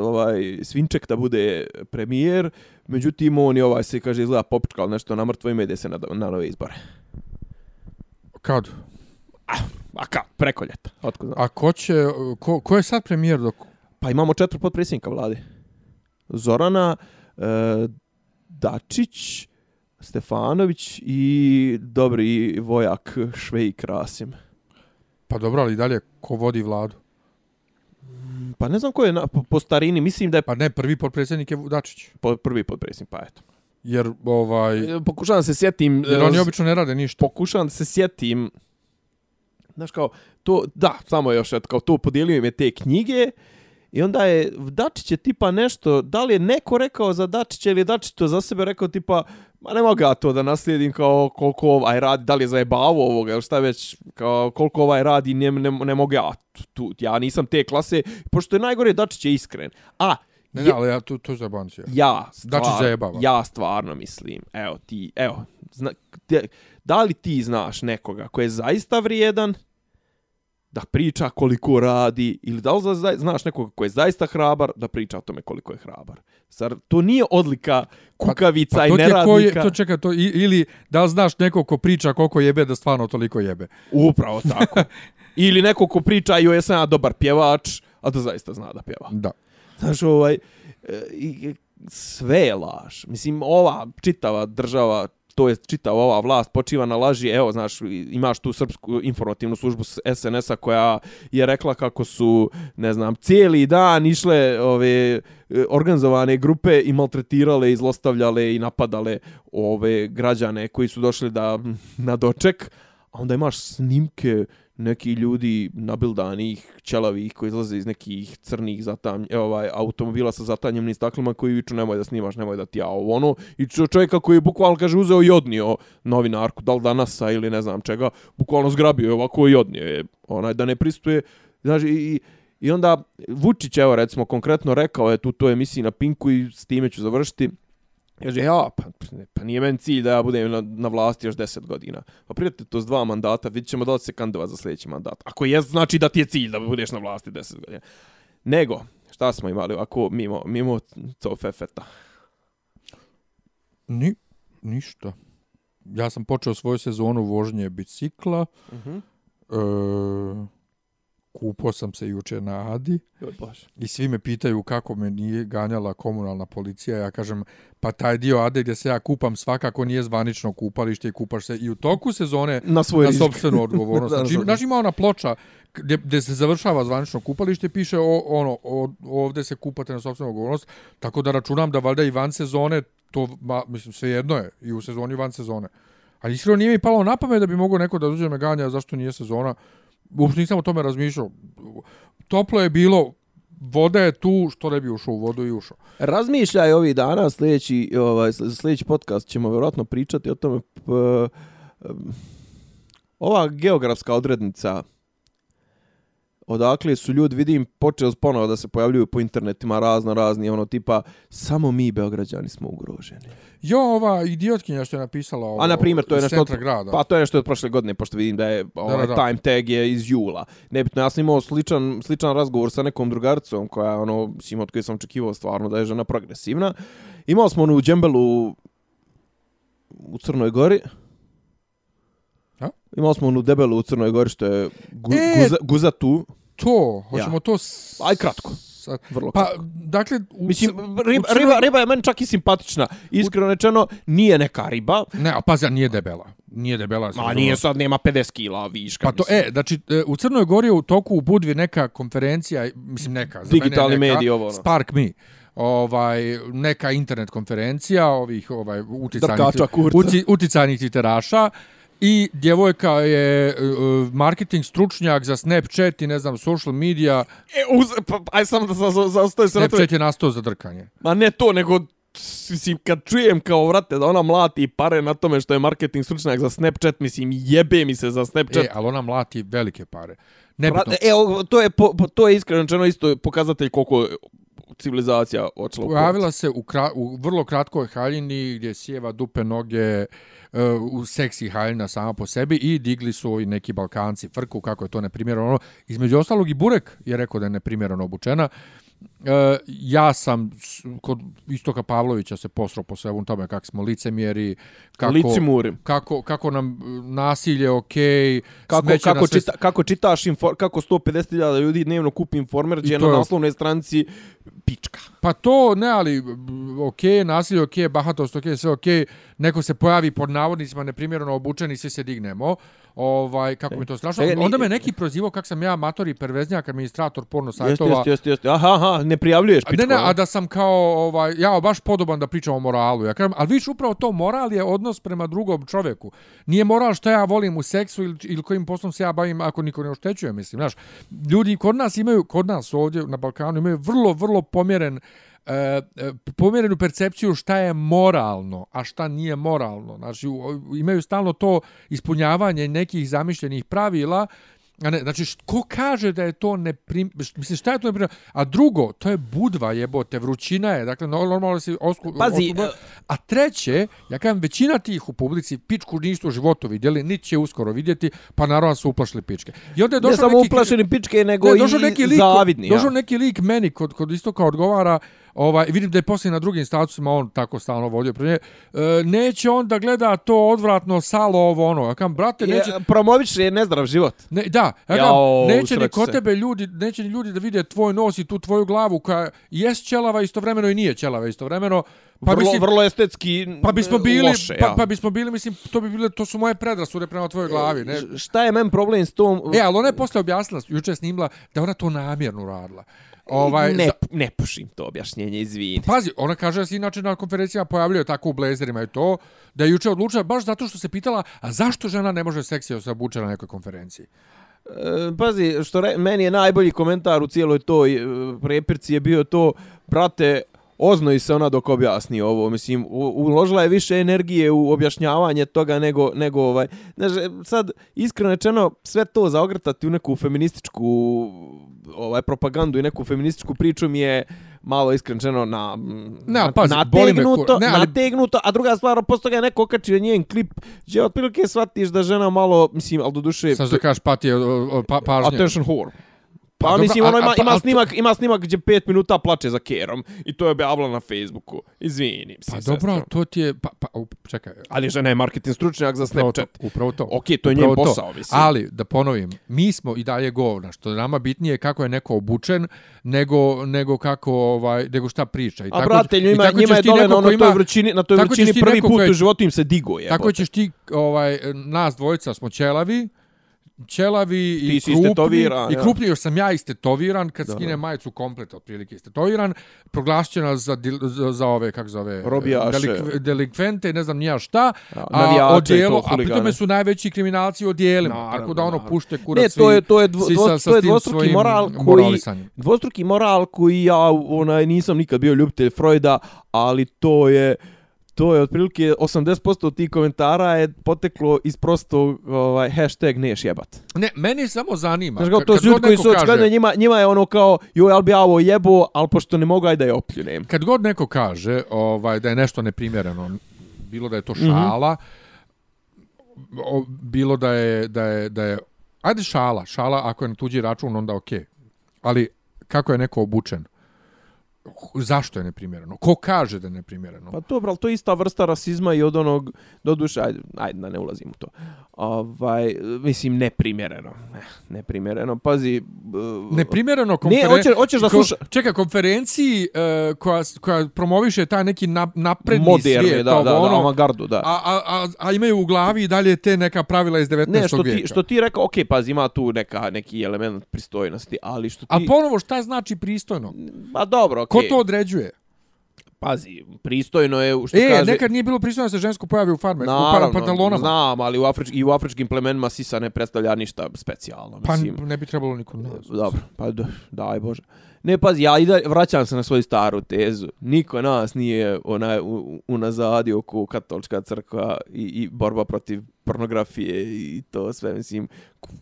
Speaker 3: ovaj, Svinček da bude premijer, međutim, on je ovaj, se kaže, izgleda popičkal nešto na mrtvo ime ide se na, na nove izbore.
Speaker 1: Kad?
Speaker 3: Ah, a ka, preko ljeta. Otko znam.
Speaker 1: A ko će, ko, ko je sad premijer dok?
Speaker 3: Pa imamo četiri potpredsjednika vlade. Zorana, e, Dačić, Stefanović i dobri vojak Švejk Rasim.
Speaker 1: Pa dobro, ali dalje, ko vodi vladu?
Speaker 3: Pa ne znam ko je na, po, po starini, mislim da je...
Speaker 1: Pa ne, prvi potpredsjednik je Dačić.
Speaker 3: Po, prvi potpredsjednik, pa eto.
Speaker 1: Jer, ovaj...
Speaker 3: E, pokušavam se sjetim...
Speaker 1: Jer oni obično ne rade ništa.
Speaker 3: Pokušavam se sjetim znaš kao, to, da, samo još, kao to podijelio im je te knjige i onda je Dačić je tipa nešto, da li je neko rekao za Dačića ili je Dačić to za sebe rekao tipa, ma ne mogu ja to da naslijedim kao koliko ovaj radi, da li je zajebavo ovoga ili šta već, kao koliko ovaj radi, ne, ne, ne mogu ja, tu, ja nisam te klase, pošto je najgore Dačić je iskren. A,
Speaker 1: Ne, ne, ali ja to to zabancio.
Speaker 3: Ja,
Speaker 1: stvar, Dačić zajebava.
Speaker 3: Ja stvarno mislim. Evo ti, evo, zna, te, da li ti znaš nekoga ko je zaista vrijedan da priča koliko radi ili da li znaš nekog ko je zaista hrabar da priča o tome koliko je hrabar. Zar to nije odlika kukavica pa, pa i neradnika?
Speaker 1: Je, to čeka, to, ili da li znaš nekog ko priča koliko jebe da stvarno toliko jebe?
Speaker 3: Upravo tako. ili neko ko priča jo sam ja dobar pjevač, a da zaista zna da pjeva.
Speaker 1: Da.
Speaker 3: Znaš, ovaj, e, sve je laž. Mislim, ova čitava država to je čitava ova vlast počiva na laži. Evo, znaš, imaš tu srpsku informativnu službu SNS-a koja je rekla kako su, ne znam, cijeli dan išle ove e, organizovane grupe i maltretirale, izlostavljale i napadale ove građane koji su došli da na doček. A onda imaš snimke neki ljudi nabildanih, ćelavih koji izlaze iz nekih crnih zatam, e, ovaj, automobila sa zatanjemnim staklima koji viču nemoj da snimaš, nemoj da ti ja ovo ono. I čovjeka koji je bukvalno kaže uzeo i odnio novinarku, da li danasa ili ne znam čega, bukvalno zgrabio je ovako i odnio je onaj da ne pristuje. Znaš, i, i onda Vučić, evo recimo konkretno rekao je tu to emisiji na Pinku i s time ću završiti, Kaže, ja, pa, pa nije men cilj da ja budem na, na vlasti još 10 godina. Pa prijatelj, to s dva mandata, vidit ćemo da li se kandova za sljedeći mandat. Ako je, znači da ti je cilj da budeš na vlasti 10 godina. Nego, šta smo imali ovako mimo, mimo cofefeta?
Speaker 1: Ni, ništa. Ja sam počeo svoju sezonu vožnje bicikla. Uh -huh. e, kupao sam se juče na Adi i svi me pitaju kako me nije ganjala komunalna policija. Ja kažem, pa taj dio Ade gdje se ja kupam svakako nije zvanično kupalište i kupaš se i u toku sezone
Speaker 3: na, svoj
Speaker 1: na sobstvenu odgovornost. znači, znači ima ona ploča gdje, gdje se završava zvanično kupalište, piše o, ono, o, ovdje se kupate na sobstvenu odgovornost, tako da računam da valjda i van sezone to, ma, mislim, sve jedno je, i u sezoni i van sezone. Ali iskreno nije mi palo na pamet da bi mogao neko da dođe me ganja zašto nije sezona. Uopšte nisam o tome razmišljao. Toplo je bilo, voda je tu, što ne bi ušao u vodu i ušao.
Speaker 3: Razmišljaj ovih dana, sljedeći, ovaj, sljedeći podcast ćemo vjerojatno pričati o tome. P, ova geografska odrednica odakle su ljudi, vidim, počeo ponovo da se pojavljuju po internetima razno razni, ono tipa, samo mi Beograđani smo ugroženi.
Speaker 1: Jo, ova idiotkinja što je napisala ovo,
Speaker 3: A na primjer, to je nešto od,
Speaker 1: grada.
Speaker 3: pa to je nešto od prošle godine, pošto vidim da je ovaj,
Speaker 1: da, da.
Speaker 3: time tag je iz jula. Nebitno, ja sam imao sličan, sličan razgovor sa nekom drugaricom koja, ono, mislim, od koje sam očekivao stvarno da je žena progresivna. Imao smo onu Džembelu u Crnoj Gori.
Speaker 1: A?
Speaker 3: Imali smo onu debelu u Crnoj Gori što je gu,
Speaker 1: E!
Speaker 3: guza, guza tu.
Speaker 1: To, hoćemo
Speaker 3: Ja.
Speaker 1: to... S...
Speaker 3: Aj kratko. Vrlo
Speaker 1: pa,
Speaker 3: kratko.
Speaker 1: dakle... U,
Speaker 3: Mislim,
Speaker 1: u
Speaker 3: riba,
Speaker 1: Crnoj-
Speaker 3: riba, riba je meni čak i simpatična. Iskreno rečeno, nije neka riba.
Speaker 1: Ne, a pazi, nije debela. Nije debela. sam
Speaker 3: A
Speaker 1: razumio.
Speaker 3: nije sad, nema 50 kila viška.
Speaker 1: Pa to,
Speaker 3: mislim.
Speaker 1: e, znači, e, u Crnoj Gori je u toku u Budvi neka konferencija, mislim neka, za
Speaker 3: Digitalni
Speaker 1: mene neka,
Speaker 3: mediji, ovo, ono.
Speaker 1: Spark Me, ovaj, neka internet konferencija ovih ovaj, uticajnih, uci, uticajnih titeraša i djevojka je uh, marketing stručnjak za Snapchat i ne znam, social media.
Speaker 3: E, uz, pa, aj samo da za, za, se.
Speaker 1: Snapchat je nastao za drkanje.
Speaker 3: Ma ne to, nego mislim, kad čujem kao, vrate, da ona mlati pare na tome što je marketing stručnjak za Snapchat, mislim, jebe mi se za Snapchat.
Speaker 1: E, ali ona mlati velike pare. Nebitno.
Speaker 3: Vrate, e, to je, po, to je iskreno rečeno isto pokazatelj koliko civilizacija očela u
Speaker 1: Pojavila se u, kra, u vrlo kratkoj haljini gdje sjeva dupe noge uh, u seksi haljina sama po sebi i digli su i neki Balkanci frku kako je to neprimjereno. Ono, Između ostalog i Burek je rekao da je neprimjereno obučena. Uh, ja sam kod Istoka Pavlovića se posro po svemu tome kako smo licemjeri, kako,
Speaker 3: Licimuri.
Speaker 1: kako, kako nam uh, nasilje okej,
Speaker 3: Kako, kako,
Speaker 1: sve
Speaker 3: čita, kako čitaš, infor, kako 150.000 ljudi dnevno kupi informer, gdje je na naslovnoj stranici pička.
Speaker 1: Pa to, ne, ali ok, nasilje ok, bahatost ok, sve ok, neko se pojavi pod navodnicima neprimjereno obučeni, svi se dignemo. Ovaj, kako mi to strašno.
Speaker 3: E,
Speaker 1: Onda me neki prozivao kak sam ja amator i perveznjak, administrator porno sajtova.
Speaker 3: jeste, jeste, jeste. Aha, aha, ne prijavljuješ
Speaker 1: A
Speaker 3: pičku.
Speaker 1: Ne, ne,
Speaker 3: a?
Speaker 1: da sam kao, ovaj, ja baš podoban da pričam o moralu. Ja kažem, ali viš upravo to, moral je odnos prema drugom čovjeku. Nije moral što ja volim u seksu ili, ili kojim poslom se ja bavim ako niko ne oštećuje, mislim. Znaš, ljudi kod nas imaju, kod nas ovdje na Balkanu imaju vrlo, vrlo pomjeren e, e, pomjerenu percepciju šta je moralno, a šta nije moralno. Znači, u- imaju stalno to ispunjavanje nekih zamišljenih pravila, A ne, znači, ko kaže da je to neprim... Mislim, šta je to neprim... A drugo, to je budva jebote, vrućina je, dakle, no- normalno si osku...
Speaker 3: Pazi,
Speaker 1: osku- A treće, ja kažem, većina tih u publici pičku nisu u životu vidjeli, niti će uskoro vidjeti, pa naravno su uplašili pičke. I onda je
Speaker 3: Ne
Speaker 1: došao
Speaker 3: samo
Speaker 1: neki...
Speaker 3: uplašeni pičke, nego
Speaker 1: Ne,
Speaker 3: i
Speaker 1: došao neki lik,
Speaker 3: zavidni.
Speaker 1: Došao
Speaker 3: ja.
Speaker 1: neki lik meni kod, kod istoka odgovara, ovaj, vidim da je poslije na drugim statusima on tako stalno vodio pre nje, e, neće on da gleda to odvratno salo ovo ono. Ja kam, brate, neće...
Speaker 3: Je, promoviš je nezdrav život.
Speaker 1: Ne, da, ja
Speaker 3: Jao,
Speaker 1: kažem, neće ni kod tebe ljudi, neće ni ljudi da vide tvoj nos i tu tvoju glavu koja jest ćelava istovremeno i nije ćelava istovremeno.
Speaker 3: Pa
Speaker 1: Pa
Speaker 3: vrlo,
Speaker 1: mislim,
Speaker 3: vrlo estetski
Speaker 1: pa bismo bili,
Speaker 3: loše,
Speaker 1: pa,
Speaker 3: ja.
Speaker 1: pa bismo bili, mislim, to bi bile, to su moje predrasude prema tvojoj glavi, ne?
Speaker 3: Šta je men problem s tom?
Speaker 1: E, ali ona je posle objasnila, juče je snimila, da ona to namjerno radila. Ovaj,
Speaker 3: ne,
Speaker 1: za-
Speaker 3: ne pušim to objašnjenje, izvini.
Speaker 1: Pazi, ona kaže da se inače na konferencijama pojavljaju tako u blazerima i to, da je juče odlučila baš zato što se pitala, a zašto žena ne može seksio se obuče na nekoj konferenciji?
Speaker 3: E, pazi, što re, meni je najbolji komentar u cijeloj toj e, prepirci je bio to, brate, oznoji se ona dok objasni ovo, mislim, uložila je više energije u objašnjavanje toga nego, nego ovaj, znaš, sad, iskreno rečeno, sve to zaogrtati u neku feminističku ovaj, propagandu i neku feminističku priču mi je malo iskreno rečeno na,
Speaker 1: Ne,
Speaker 3: na,
Speaker 1: pazi,
Speaker 3: nategnuto,
Speaker 1: ne, ali-
Speaker 3: nategnuto, a druga stvar, posto toga je neko okačio njen klip, gdje otprilike shvatiš da žena malo, mislim, ali do duše...
Speaker 1: Sad da kažeš pati pa, pažnje.
Speaker 3: Attention whore. Pa,
Speaker 1: Pa
Speaker 3: mislim, ono ima,
Speaker 1: pa-
Speaker 3: ima,
Speaker 1: a
Speaker 3: snimak, ima snimak gdje pet minuta plače za kerom i to je objavila na Facebooku. Izvini,
Speaker 1: Pa
Speaker 3: mislim,
Speaker 1: dobro, to ti je, pa, pa, up, čekaj,
Speaker 3: Ali žena je marketing stručnjak za
Speaker 1: upravo to,
Speaker 3: Snapchat.
Speaker 1: upravo to.
Speaker 3: Ok, to je njen posao, mislim.
Speaker 1: Ali, da ponovim, mi smo i dalje govna, što je nama bitnije kako je neko obučen, nego, nego kako, ovaj, nego šta priča. I
Speaker 3: A brate, njima,
Speaker 1: i tako
Speaker 3: njima je dole na ono, toj
Speaker 1: ima-
Speaker 3: vrućini, na toj
Speaker 1: tako
Speaker 3: vrućini prvi put
Speaker 1: ko je-
Speaker 3: u životu im se digo je.
Speaker 1: Tako ćeš ti, ovaj, nas dvojica smo ćelavi, ćelavi
Speaker 3: Ti
Speaker 1: i
Speaker 3: si
Speaker 1: krupni,
Speaker 3: istetoviran,
Speaker 1: i
Speaker 3: ja.
Speaker 1: krupni, još sam ja istetoviran, kad
Speaker 3: Da,
Speaker 1: skine
Speaker 3: da.
Speaker 1: majicu komplet, otprilike istetoviran, proglašće nas za, za, za ove, kako zove,
Speaker 3: Robijaše.
Speaker 1: delik, delikvente, ne znam nija šta,
Speaker 3: Ja,
Speaker 1: a,
Speaker 3: navijače
Speaker 1: a pritome su najveći kriminalci u odijelima,
Speaker 3: Naravno,
Speaker 1: tako da ono
Speaker 3: naravno.
Speaker 1: pušte kurac
Speaker 3: Ne, to je to je dvo,
Speaker 1: svi sa- sa
Speaker 3: to je
Speaker 1: tim
Speaker 3: dvostruki
Speaker 1: svojim
Speaker 3: moral koji
Speaker 1: moralisanjem.
Speaker 3: dvostruki moral koji ja onaj nisam nikad bio ljubitelj Freuda, ali to je to je otprilike 80% tih komentara je poteklo iz prostog ovaj hashtag neš jebat.
Speaker 1: Ne, meni samo zanima.
Speaker 3: Znaš kao, to su ljudi koji su očigledno
Speaker 1: kaže-
Speaker 3: njima, njima je ono kao, joj, ali bi ja ovo jebo, ali pošto ne mogu, aj da je opljunem.
Speaker 1: kad god neko kaže ovaj da je nešto neprimjereno, bilo da je to
Speaker 3: Mhm.
Speaker 1: šala, o, bilo da je, da je, da je, ajde šala, šala ako je na tuđi račun, onda okej. Ali kako je neko obučen? Zašto je neprimjereno? Ko kaže da je neprimjereno?
Speaker 3: Pa dobro, ali to je ista vrsta rasizma i od onog, do duše, ajde, ajde da ne ulazim u to. Ovaj, mislim, neprimjereno. Eh, neprimjereno, pazi... Uh,
Speaker 1: Neprimjereno
Speaker 3: Ne,
Speaker 1: konferen...
Speaker 3: hoće, hoćeš da
Speaker 1: ko-
Speaker 3: sluša...
Speaker 1: Čeka, konferenciji uh, koja, koja promoviše taj neki na, napredni
Speaker 3: Moderni,
Speaker 1: svijet,
Speaker 3: da,
Speaker 1: ovo,
Speaker 3: da, da,
Speaker 1: ono,
Speaker 3: avangardu, da.
Speaker 1: a, a, a, a imaju u glavi i dalje te neka pravila iz 19.
Speaker 3: Ne, što
Speaker 1: vijeka.
Speaker 3: ti, što ti rekao, okej, pazi, ima tu neka, neki element pristojnosti, ali što ti...
Speaker 1: A ponovo, šta znači pristojno?
Speaker 3: Pa dobro,
Speaker 1: Ko to određuje?
Speaker 3: Pazi, pristojno je, što
Speaker 1: E,
Speaker 3: kaže...
Speaker 1: nekad nije bilo pristojno da se žensko pojavi u farme, u
Speaker 3: Naravno,
Speaker 1: pa- pantalonama.
Speaker 3: znam, ali u, Afrič, i u afričkim plemenima sisa ne predstavlja ništa specijalno.
Speaker 1: Pa
Speaker 3: Mislim.
Speaker 1: ne bi trebalo niko od nas.
Speaker 3: Dobro, pa da, daj Bože. Ne, pazi, ja i da vraćam se na svoju staru tezu. Niko nas nije onaj, unazadio ko katolička crkva i, i borba protiv pornografije i to sve, mislim.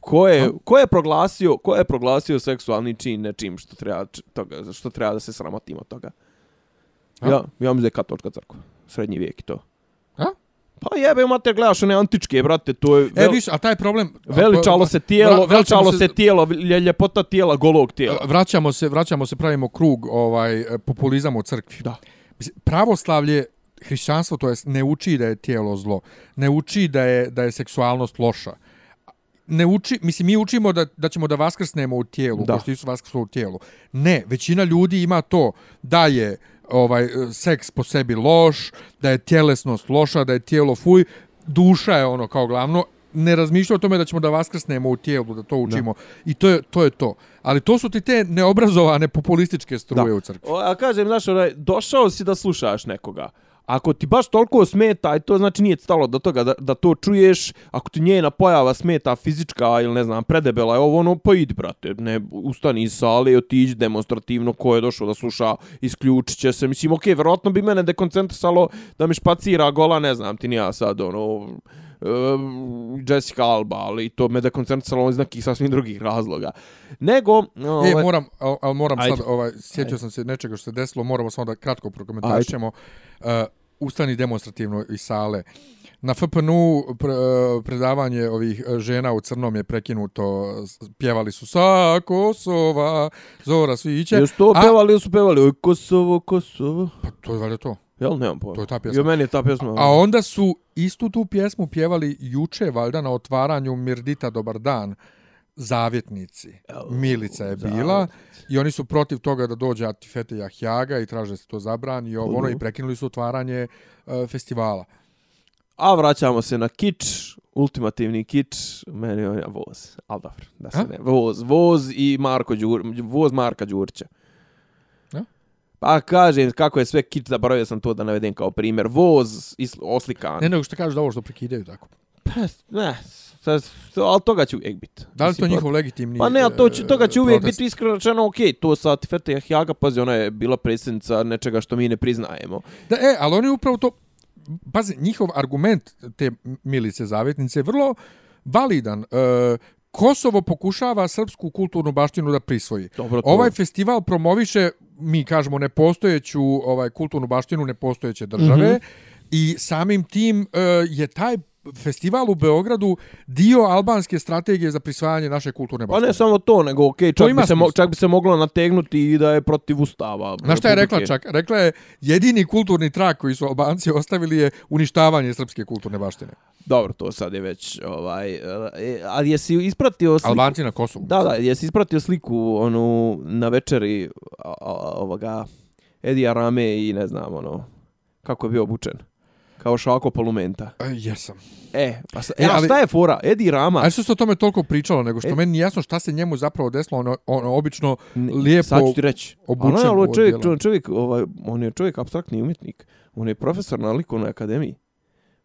Speaker 3: Ko je, ko je proglasio, ko je proglasio seksualni čin nečim što treba, toga, što treba da se sramotimo toga? Ja, ja mislim da je katolička crkva. Srednji vijek i to.
Speaker 1: A?
Speaker 3: Pa jebe, mater, gledaš one antičke, brate, to je...
Speaker 1: E, viš, a taj problem...
Speaker 3: Veličalo se tijelo,
Speaker 1: Vra-
Speaker 3: veličalo
Speaker 1: se-
Speaker 3: se tijelo, lje- ljepota tijela, golog tijela.
Speaker 1: Vraćamo se, vraćamo se, pravimo krug ovaj populizam u crkvi.
Speaker 3: Da.
Speaker 1: Pravoslavlje, hrišćanstvo, to jest ne uči da je tijelo zlo, ne uči da je, da je seksualnost loša. Ne uči, mislim, mi učimo da, da ćemo da vaskrsnemo u tijelu,
Speaker 3: Da.
Speaker 1: pošto Isus vaskrslo u tijelu. Ne, većina ljudi ima to da je ovaj seks po sebi loš, da je tjelesnost loša, da je tijelo fuj, duša je ono kao glavno, ne razmišlja o tome da ćemo da vaskrsnemo u tijelu, da to učimo. I to je, to je to. Ali to su ti te neobrazovane populističke struje u crkvi.
Speaker 3: O, a kažem, znaš, onaj, došao si da slušaš nekoga. Ako ti baš toliko smeta, i to znači nije stalo do toga da, da to čuješ, ako ti njena pojava smeta fizička ili ne znam, predebela je ovo, ono, pa idi, brate, ne, ustani iz sale i otiđi demonstrativno ko je došao da sluša, isključit će se. Mislim, okej, verovatno bi mene dekoncentrisalo da mi špacira gola, ne znam, ti nija sad, ono, Jessica Alba, ali to me dekoncentrisalo iz nekih sasvim drugih razloga. Nego,
Speaker 1: E,
Speaker 3: ovaj,
Speaker 1: moram, al, al moram
Speaker 3: Ajde.
Speaker 1: sad, ovaj,
Speaker 3: Ajde.
Speaker 1: sam se nečega što se desilo, moramo samo da kratko prokomentarišemo. Uh, ustani demonstrativno iz sale. Na FPNU uh, predavanje ovih uh, žena u crnom je prekinuto, pjevali su sa Kosova, Zora Sviće.
Speaker 3: Jesu to
Speaker 1: a-
Speaker 3: pevali ili su pevali? Oj, Kosovo, Kosovo.
Speaker 1: Pa to je valjda to.
Speaker 3: Jel, nemam pojma.
Speaker 1: To je ta pjesma.
Speaker 3: Jo, meni je ta pjesma.
Speaker 1: A onda su istu tu pjesmu pjevali juče, valjda, na otvaranju Mirdita Dobar dan, zavjetnici. Milica je bila i oni su protiv toga da dođe Atifete Jahjaga i traže se to zabrani i ovo ono i prekinuli su otvaranje uh, festivala.
Speaker 3: A vraćamo se na kič, ultimativni kič, meni je voz. Al dobro, da se
Speaker 1: A?
Speaker 3: ne. Voz, voz i Marko Đur, voz Marka Đurća. Pa kažem kako je sve kič, zaboravio sam to da navedem kao primjer. Voz oslikan.
Speaker 1: Ne nego što kažeš da ovo što prekidaju tako.
Speaker 3: Pa, ne, sad, ali toga će uvijek biti.
Speaker 1: Da li to
Speaker 3: Mislim,
Speaker 1: njihov legitimni
Speaker 3: Pa ne, ali to će, toga će
Speaker 1: e,
Speaker 3: uvijek biti iskreno rečeno, okej, to sa Tifete Jahjaga, pazi, ona je bila predsjednica nečega što mi ne priznajemo.
Speaker 1: Da, e, ali oni upravo to, pazi, njihov argument te milice zavjetnice je vrlo validan. E, Kosovo pokušava srpsku kulturnu baštinu da prisvoji.
Speaker 3: Dobro, to-
Speaker 1: Ovaj festival promoviše, mi kažemo, nepostojeću ovaj kulturnu baštinu nepostojeće države
Speaker 3: Mhm.
Speaker 1: i samim tim e, je taj festival u Beogradu dio albanske strategije za prisvajanje naše kulturne
Speaker 3: Pa
Speaker 1: baštine.
Speaker 3: ne samo to, nego okej,
Speaker 1: To
Speaker 3: čak, bi se mo, čak bi se moglo nategnuti i da je protiv ustava.
Speaker 1: Na šta je rekla čak? Rekla je jedini kulturni trak koji su Albanci ostavili je uništavanje srpske kulturne baštine.
Speaker 3: Dobro, to sad je već, ovaj, e, ali jesi ispratio sliku?
Speaker 1: Albanci na Kosovu.
Speaker 3: Da, da, jesi ispratio sliku, onu, na večeri, ovoga, Edija Rame i ne znam, ono, kako je bio obučen. Kao Šako Palumenta.
Speaker 1: E, jesam.
Speaker 3: E, pa sa,
Speaker 1: E,
Speaker 3: e,
Speaker 1: ali-
Speaker 3: šta je fora? Edi Rama.
Speaker 1: A što se o tome toliko pričalo, nego što
Speaker 3: E.
Speaker 1: meni jasno šta se njemu zapravo desilo, ono, ono obično
Speaker 3: N-
Speaker 1: lijepo
Speaker 3: Sad ću ti reći.
Speaker 1: obučen
Speaker 3: Ali, ali, čovjek, čovjek, čovjek, ovaj, on je čovjek abstraktni umjetnik. On je profesor na likovnoj akademiji.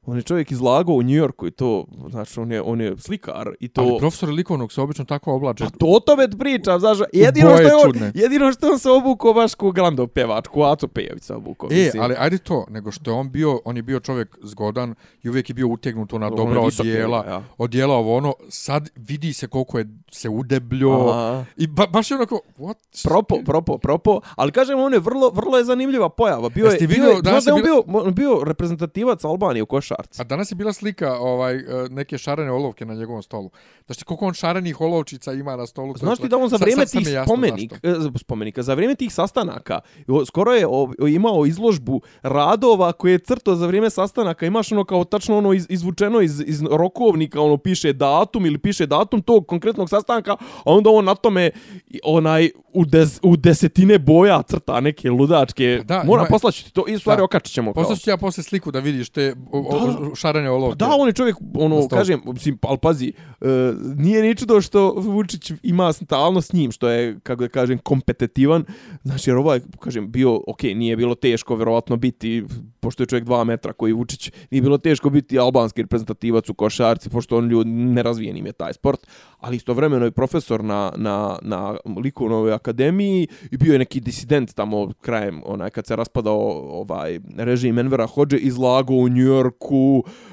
Speaker 3: On je čovjek izlagao u Njujorku i to, znači, on je, on je slikar i to...
Speaker 1: Ali profesori likovnog se obično tako oblače.
Speaker 3: Pa to o tome pričam, znaš, jedino
Speaker 1: boje
Speaker 3: što je on,
Speaker 1: čudne.
Speaker 3: jedino što on se obukao baš ko Grandov pevač, ko Aco Pejović se obukao.
Speaker 1: E,
Speaker 3: mislim.
Speaker 1: ali ajde to, nego što je on bio, on je bio čovjek zgodan i uvijek je bio utegnut ona dobra odjela,
Speaker 3: ja.
Speaker 1: odjela ovo ono, sad vidi se koliko je se udebljo
Speaker 3: Aha.
Speaker 1: i ba, baš je onako, what?
Speaker 3: Propo, propo, propo, ali kažem, on je vrlo, vrlo je zanimljiva pojava. Bio je, bio
Speaker 1: vidio,
Speaker 3: je,
Speaker 1: danas
Speaker 3: znaš da je
Speaker 1: je
Speaker 3: on bio, on bio reprezentativac Albanije u košarci.
Speaker 1: A danas je bila slika ovaj e, neke šarene olovke na njegovom stolu. Znaš ti koliko on šarenih olovčica ima na stolu?
Speaker 3: Znaš ti da on za vrijeme tih spomenik, e, spomenika, za vrijeme tih sastanaka, skoro je imao izložbu radova koje je crto za vrijeme sastanaka, imaš ono kao tačno ono iz, izvučeno iz, iz rokovnika, ono piše datum ili piše datum tog konkretnog sastanka, a onda on na tome onaj u, des, u desetine boja crta neke ludačke.
Speaker 1: Da,
Speaker 3: Moram
Speaker 1: ima-
Speaker 3: poslaći ti to i stvari
Speaker 1: Da.
Speaker 3: okačit ćemo.
Speaker 1: Poslaću ti ja posle sliku da vidiš te o, o, šarene olovke.
Speaker 3: Pa da, on je čovjek, ono, kažem, mislim, ali pazi, uh, nije ni čudo što Vučić ima stalno s njim, što je, kako da kažem, kompetitivan, znači, jer ovaj, kažem, bio, ok, nije bilo teško, verovatno, biti, pošto je čovjek dva metra koji Vučić, nije bilo teško biti albanski reprezentativac u košarci, pošto on ljud, nerazvijen im je taj sport, ali istovremeno je profesor na, na, na likovnoj akademiji i bio je neki disident tamo krajem, onaj, kad se raspadao ovaj režim Envera Hođe, izlagao u Njujorku,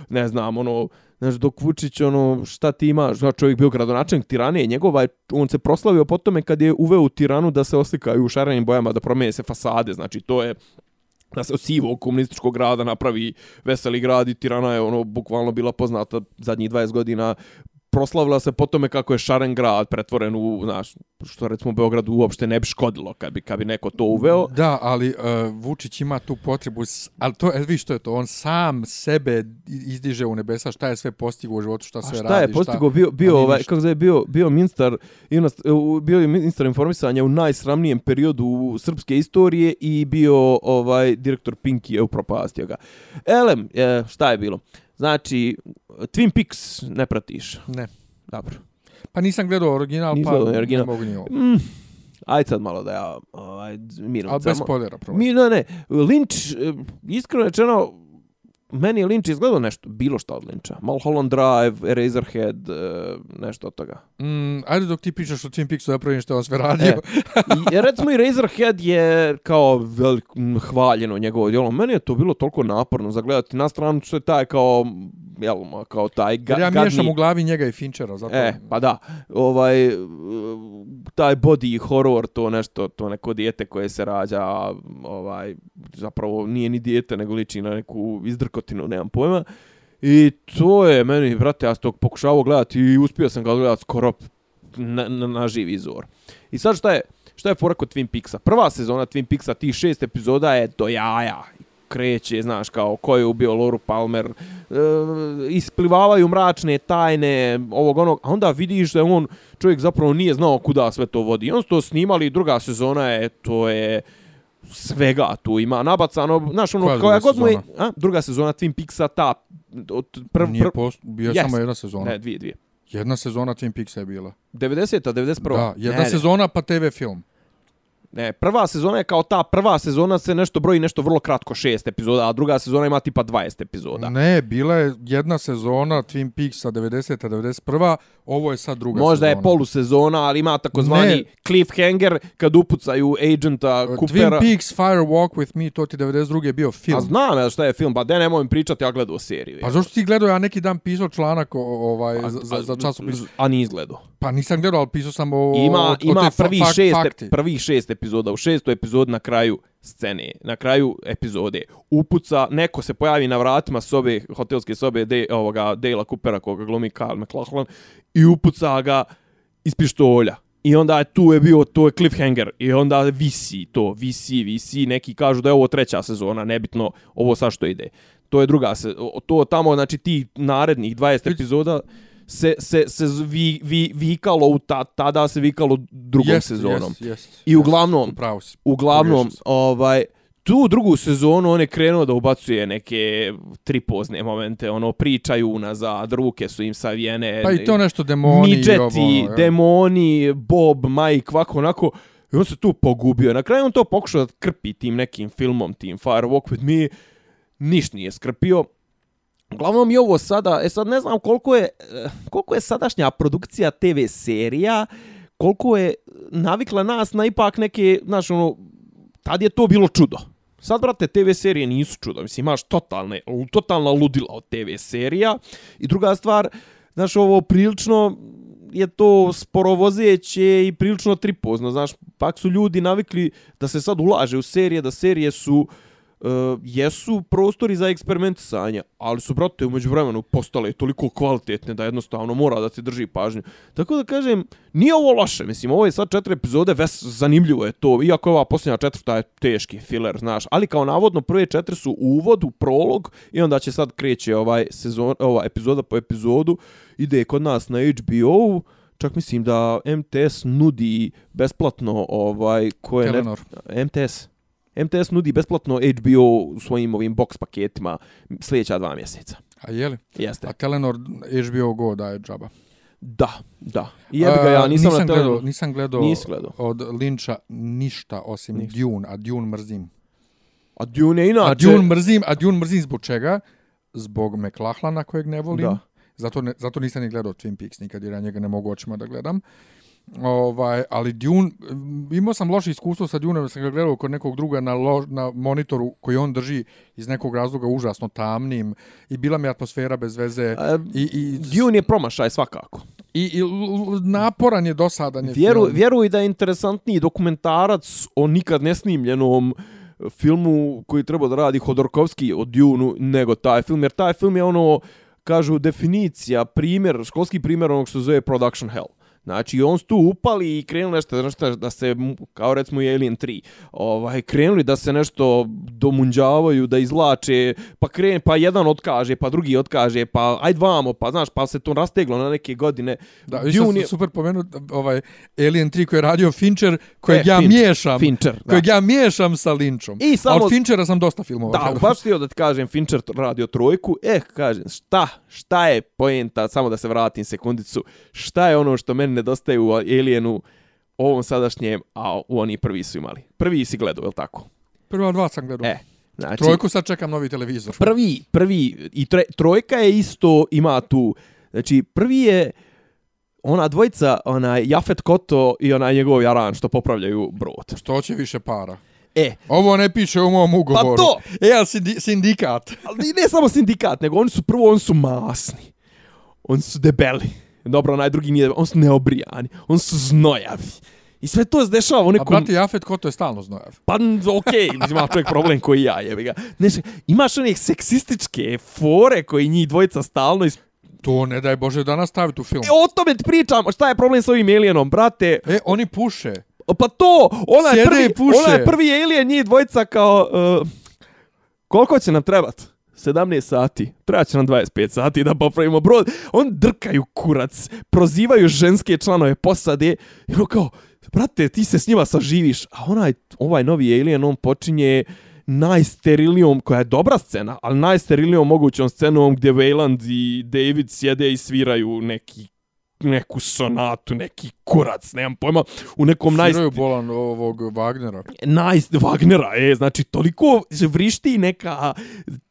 Speaker 3: ne znam, ono, znaš, dok Vučić, ono, šta ti imaš, ja, čovjek bio gradonačelnik Tirane, njegova, je- on se proslavio po tome kad je uveo u Tiranu da se oslikaju u šarenim bojama, da promijene se fasade, znači, to je da se od sivog komunističkog grada napravi veseli grad i Tirana je ono bukvalno bila poznata zadnjih 20 godina proslavila se po tome kako je šaren grad pretvoren u, znaš, što recimo Beogradu uopšte ne bi škodilo kad bi, kad bi neko to uveo.
Speaker 1: Da, ali uh, Vučić ima tu potrebu, ali to, e, vi što je to, on sam sebe izdiže u nebesa, šta je sve postigao u životu, šta
Speaker 3: A
Speaker 1: sve
Speaker 3: šta
Speaker 1: radi,
Speaker 3: je postigao bio
Speaker 1: a
Speaker 3: bio
Speaker 1: nije
Speaker 3: ovaj kako zove bio bio ministar u- bio je ministar informisanja u najsramnijem periodu srpske istorije i bio ovaj direktor Pinky je upropastio ga. Elem, e, šta je bilo? Znači Twin Peaks ne pratiš.
Speaker 1: Ne.
Speaker 3: Dobro.
Speaker 1: Pa nisam gledao original,
Speaker 3: Nisi
Speaker 1: pa
Speaker 3: gledao original.
Speaker 1: ne mogu ni ovo.
Speaker 3: Mm, ajde sad malo da ja ovaj mirom.
Speaker 1: Ali bez spoilera, prvo.
Speaker 3: Mi, ne, ne, Lynch, iskreno rečeno, meni je Lynch izgledao nešto, bilo šta od Lyncha. Mulholland Drive, Eraserhead, e, nešto od toga.
Speaker 1: Mm, ajde dok ti pričaš o Twin Peaksu, da pravim što on sve radio.
Speaker 3: E, I, recimo i Razorhead je kao velik, hvaljeno njegovo djelo. Meni je to bilo toliko naporno za gledati na stranu što je taj kao, jel, kao taj ga,
Speaker 1: ja
Speaker 3: gadni-
Speaker 1: miješam u glavi njega i Finchera, zato...
Speaker 3: E, pa da, ovaj, taj body horror, to nešto, to neko dijete koje se rađa, ovaj, zapravo nije ni dijete, nego liči na neku izdrkotinu, nemam pojma. I to je meni, brate, ja sam to pokušavao gledati i uspio sam ga gledati skoro na, na, na živ izvor. I sad šta je, šta je fora kod Twin Peaksa? Prva sezona Twin Peaksa, tih šest epizoda je do jaja. Kreće, znaš, kao ko je ubio Loru Palmer, e, isplivavaju mračne tajne, ovog onog, a onda vidiš da on, čovjek zapravo nije znao kuda sve to vodi. I on su to snimali, druga sezona je, to je svega tu ima nabacano, znaš, ono,
Speaker 1: Koja
Speaker 3: kao ja god mu je, a, druga sezona Twin Peaksa, ta, od prv,
Speaker 1: Nije
Speaker 3: prv,
Speaker 1: post... bio
Speaker 3: Jest.
Speaker 1: samo jedna sezona.
Speaker 3: ne, dvije, dvije.
Speaker 1: Jedna sezona Twin Peaksa je bila.
Speaker 3: 90-a, 91.
Speaker 1: Da, jedna
Speaker 3: ne.
Speaker 1: sezona pa TV film.
Speaker 3: Ne, prva sezona je kao ta prva sezona se nešto broji nešto vrlo kratko, šest epizoda, a druga sezona ima tipa 20 epizoda.
Speaker 1: Ne, bila je jedna sezona Twin Peaksa 90. 91. Ovo je sad druga
Speaker 3: Možda
Speaker 1: sezona.
Speaker 3: je polusezona, ali ima takozvani
Speaker 1: Ne.
Speaker 3: cliffhanger kad upucaju agenta
Speaker 1: Uh,
Speaker 3: Coopera.
Speaker 1: Twin Peaks Fire Walk with Me, to ti 92. je bio film.
Speaker 3: A znam ja šta je film, pa de nemoj mi pričati, ja gledao seriju.
Speaker 1: Pa zašto ti gledao, ja neki dan pisao članak o, ovaj,
Speaker 3: A-
Speaker 1: za, za, za časopis.
Speaker 3: A ni izgledao.
Speaker 1: Pa nisam gledao, ali pisao sam o,
Speaker 3: Ima,
Speaker 1: o, o
Speaker 3: ima
Speaker 1: fa-
Speaker 3: prvi
Speaker 1: fak-
Speaker 3: šest,
Speaker 1: fakti.
Speaker 3: prvi šest epizoda. U šestoj epizodi na kraju scene, na kraju epizode, upuca, neko se pojavi na vratima sobe, hotelske sobe de, ovoga Dale'a Coopera, koga glumi Carl McLachlan, i upuca ga iz pištolja. I onda je tu je bio, to je cliffhanger. I onda visi to, visi, visi. Neki kažu da je ovo treća sezona, nebitno ovo sa što ide. To je druga se, to tamo, znači ti narednih 20 epizoda se, se, se vi, vi, vikalo u ta, tada se vikalo drugom
Speaker 1: Jest,
Speaker 3: sezonom.
Speaker 1: Jest, jest,
Speaker 3: I uglavnom,
Speaker 1: si.
Speaker 3: uglavnom, ovaj, tu drugu sezonu on je krenuo da ubacuje neke tripozne momente, ono, pričaju unazad, ruke su im savijene.
Speaker 1: Pa i to nešto demoni.
Speaker 3: Midžeti,
Speaker 1: ovo, ja.
Speaker 3: demoni, Bob, Mike, ovako, onako. I on se tu pogubio. Na kraju on to pokušao da krpi tim nekim filmom, tim Fire Walk With Me. Ništa nije skrpio. Uglavnom i ovo sada, e sad ne znam koliko je, eh, koliko je sadašnja produkcija TV serija, koliko je navikla nas na ipak neke, znaš, ono, tad je to bilo čudo. Sad, brate, TV serije nisu čudo. Mislim, imaš totalne, totalna ludila od TV serija. I druga stvar, znaš, ovo prilično je to sporovozeće i prilično tripozno. Znaš, pak su ljudi navikli da se sad ulaže u serije, da serije su uh, jesu prostori za eksperimentisanje, ali su, brate, umeđu vremenu postale toliko kvalitetne da jednostavno mora da ti drži pažnju. Tako da kažem, nije ovo loše, mislim, ovo je sad četiri epizode, ves zanimljivo je to, iako je ova posljednja četvrta je teški filler, znaš, ali kao navodno prve četiri su uvod u prolog i onda će sad kreće ovaj sezon, ova epizoda po epizodu, ide kod nas na HBO, čak mislim da MTS nudi besplatno ovaj koje ne,
Speaker 1: Telenor.
Speaker 3: MTS MTS nudi besplatno HBO svojim ovim box paketima sljedeća dva mjeseca.
Speaker 1: A je li?
Speaker 3: Jeste.
Speaker 1: A Telenor HBO Go daje džaba.
Speaker 3: Da, da. I jebi ga, ja nisam,
Speaker 1: nisam
Speaker 3: na
Speaker 1: gledao, nisam gledao,
Speaker 3: Nisi gledao.
Speaker 1: od Linča ništa osim
Speaker 3: Ništa.
Speaker 1: Dune, a Dune mrzim.
Speaker 3: A Dune je inače...
Speaker 1: A Dune mrzim, a Dune mrzim zbog čega? Zbog McLachlana kojeg ne volim.
Speaker 3: Da.
Speaker 1: Zato, ne, zato nisam ni gledao Twin Peaks nikad jer ja njega ne mogu očima da gledam. Ovaj, ali Dune, imao sam loše iskustvo sa Dune, sam ga gledao kod nekog druga na, lo, na monitoru koji on drži iz nekog razloga užasno tamnim i bila mi atmosfera bez veze
Speaker 3: A,
Speaker 1: i, i,
Speaker 3: Dune je promašaj svakako.
Speaker 1: i, i naporan je dosadan je
Speaker 3: Vjeru,
Speaker 1: film.
Speaker 3: vjeruj da je interesantniji dokumentarac o nikad nesnimljenom filmu koji treba da radi Hodorkovski o Dune nego taj film, jer taj film je ono, kažu, definicija, primjer, školski primjer onog što zove production hell. Znači, on su tu upali i krenuli nešto, nešto da se, kao recimo i Alien 3, ovaj, krenuli da se nešto domunđavaju, da izlače, pa kren, pa jedan otkaže, pa drugi otkaže, pa ajde vamo, pa znaš, pa se to rasteglo na neke godine.
Speaker 1: Da, više
Speaker 3: Dune je-
Speaker 1: super pomenut ovaj Alien 3 koji je radio Fincher, kojeg
Speaker 3: E,
Speaker 1: ja
Speaker 3: Fincher,
Speaker 1: miješam.
Speaker 3: Fincher, da.
Speaker 1: Kojeg ja miješam sa Lynchom.
Speaker 3: I samo-
Speaker 1: A od Finchera sam dosta filmova.
Speaker 3: Da,
Speaker 1: gledao.
Speaker 3: baš htio da ti kažem, Fincher radio trojku. Eh, kažem, šta, šta je poenta, samo da se vratim sekundicu, šta je ono što meni nedostaje u Alienu, ovom sadašnjem, a u oni prvi su imali. Prvi si gledao, je li tako?
Speaker 1: Prva dva sam gledao.
Speaker 3: E, znači,
Speaker 1: Trojku sad čekam novi televizor.
Speaker 3: prvi, prvi, i tre, trojka je isto, ima tu, znači, prvi je ona dvojica, onaj Jafet Koto i onaj njegov Jaran što popravljaju brod.
Speaker 1: Što će više para?
Speaker 3: E,
Speaker 1: Ovo ne piše u mom ugovoru.
Speaker 3: Pa to!
Speaker 1: E, ali sindi, sindikat.
Speaker 3: Ali ne samo sindikat, nego oni su prvo, oni su masni. Oni su debeli. Dobro, onaj drugi nije, oni su neobrijani. Oni su znojavi. I sve to se dešava u
Speaker 1: A
Speaker 3: nekom...
Speaker 1: brate, Jafet Koto je stalno znojav.
Speaker 3: Pa, okej, okay, ima čovjek problem koji ja, jebi ga. Znaš, imaš onih seksističke fore koji njih dvojica stalno is...
Speaker 1: To ne daj Bože da nastaviti u film.
Speaker 3: E, o tome ti pričam, šta je problem s ovim alienom, brate?
Speaker 1: E, oni puše.
Speaker 3: Pa to, onaj
Speaker 1: Sjede
Speaker 3: prvi,
Speaker 1: puše.
Speaker 3: onaj prvi alien njih dvojica kao... Uh, koliko će nam trebat? 17 sati. Treba će nam 25 sati da popravimo brod. On drkaju kurac, prozivaju ženske članove posade. I ono kao, brate, ti se s njima saživiš. A onaj, ovaj novi alien, on počinje najsterilijom, koja je dobra scena, ali najsterilijom mogućom scenom gdje Wayland i David sjede i sviraju neki neku sonatu, neki kurac, nemam pojma, u nekom naj,
Speaker 1: Sviraju bolan ovog Wagnera.
Speaker 3: naj Wagnera, e, znači toliko vrišti neka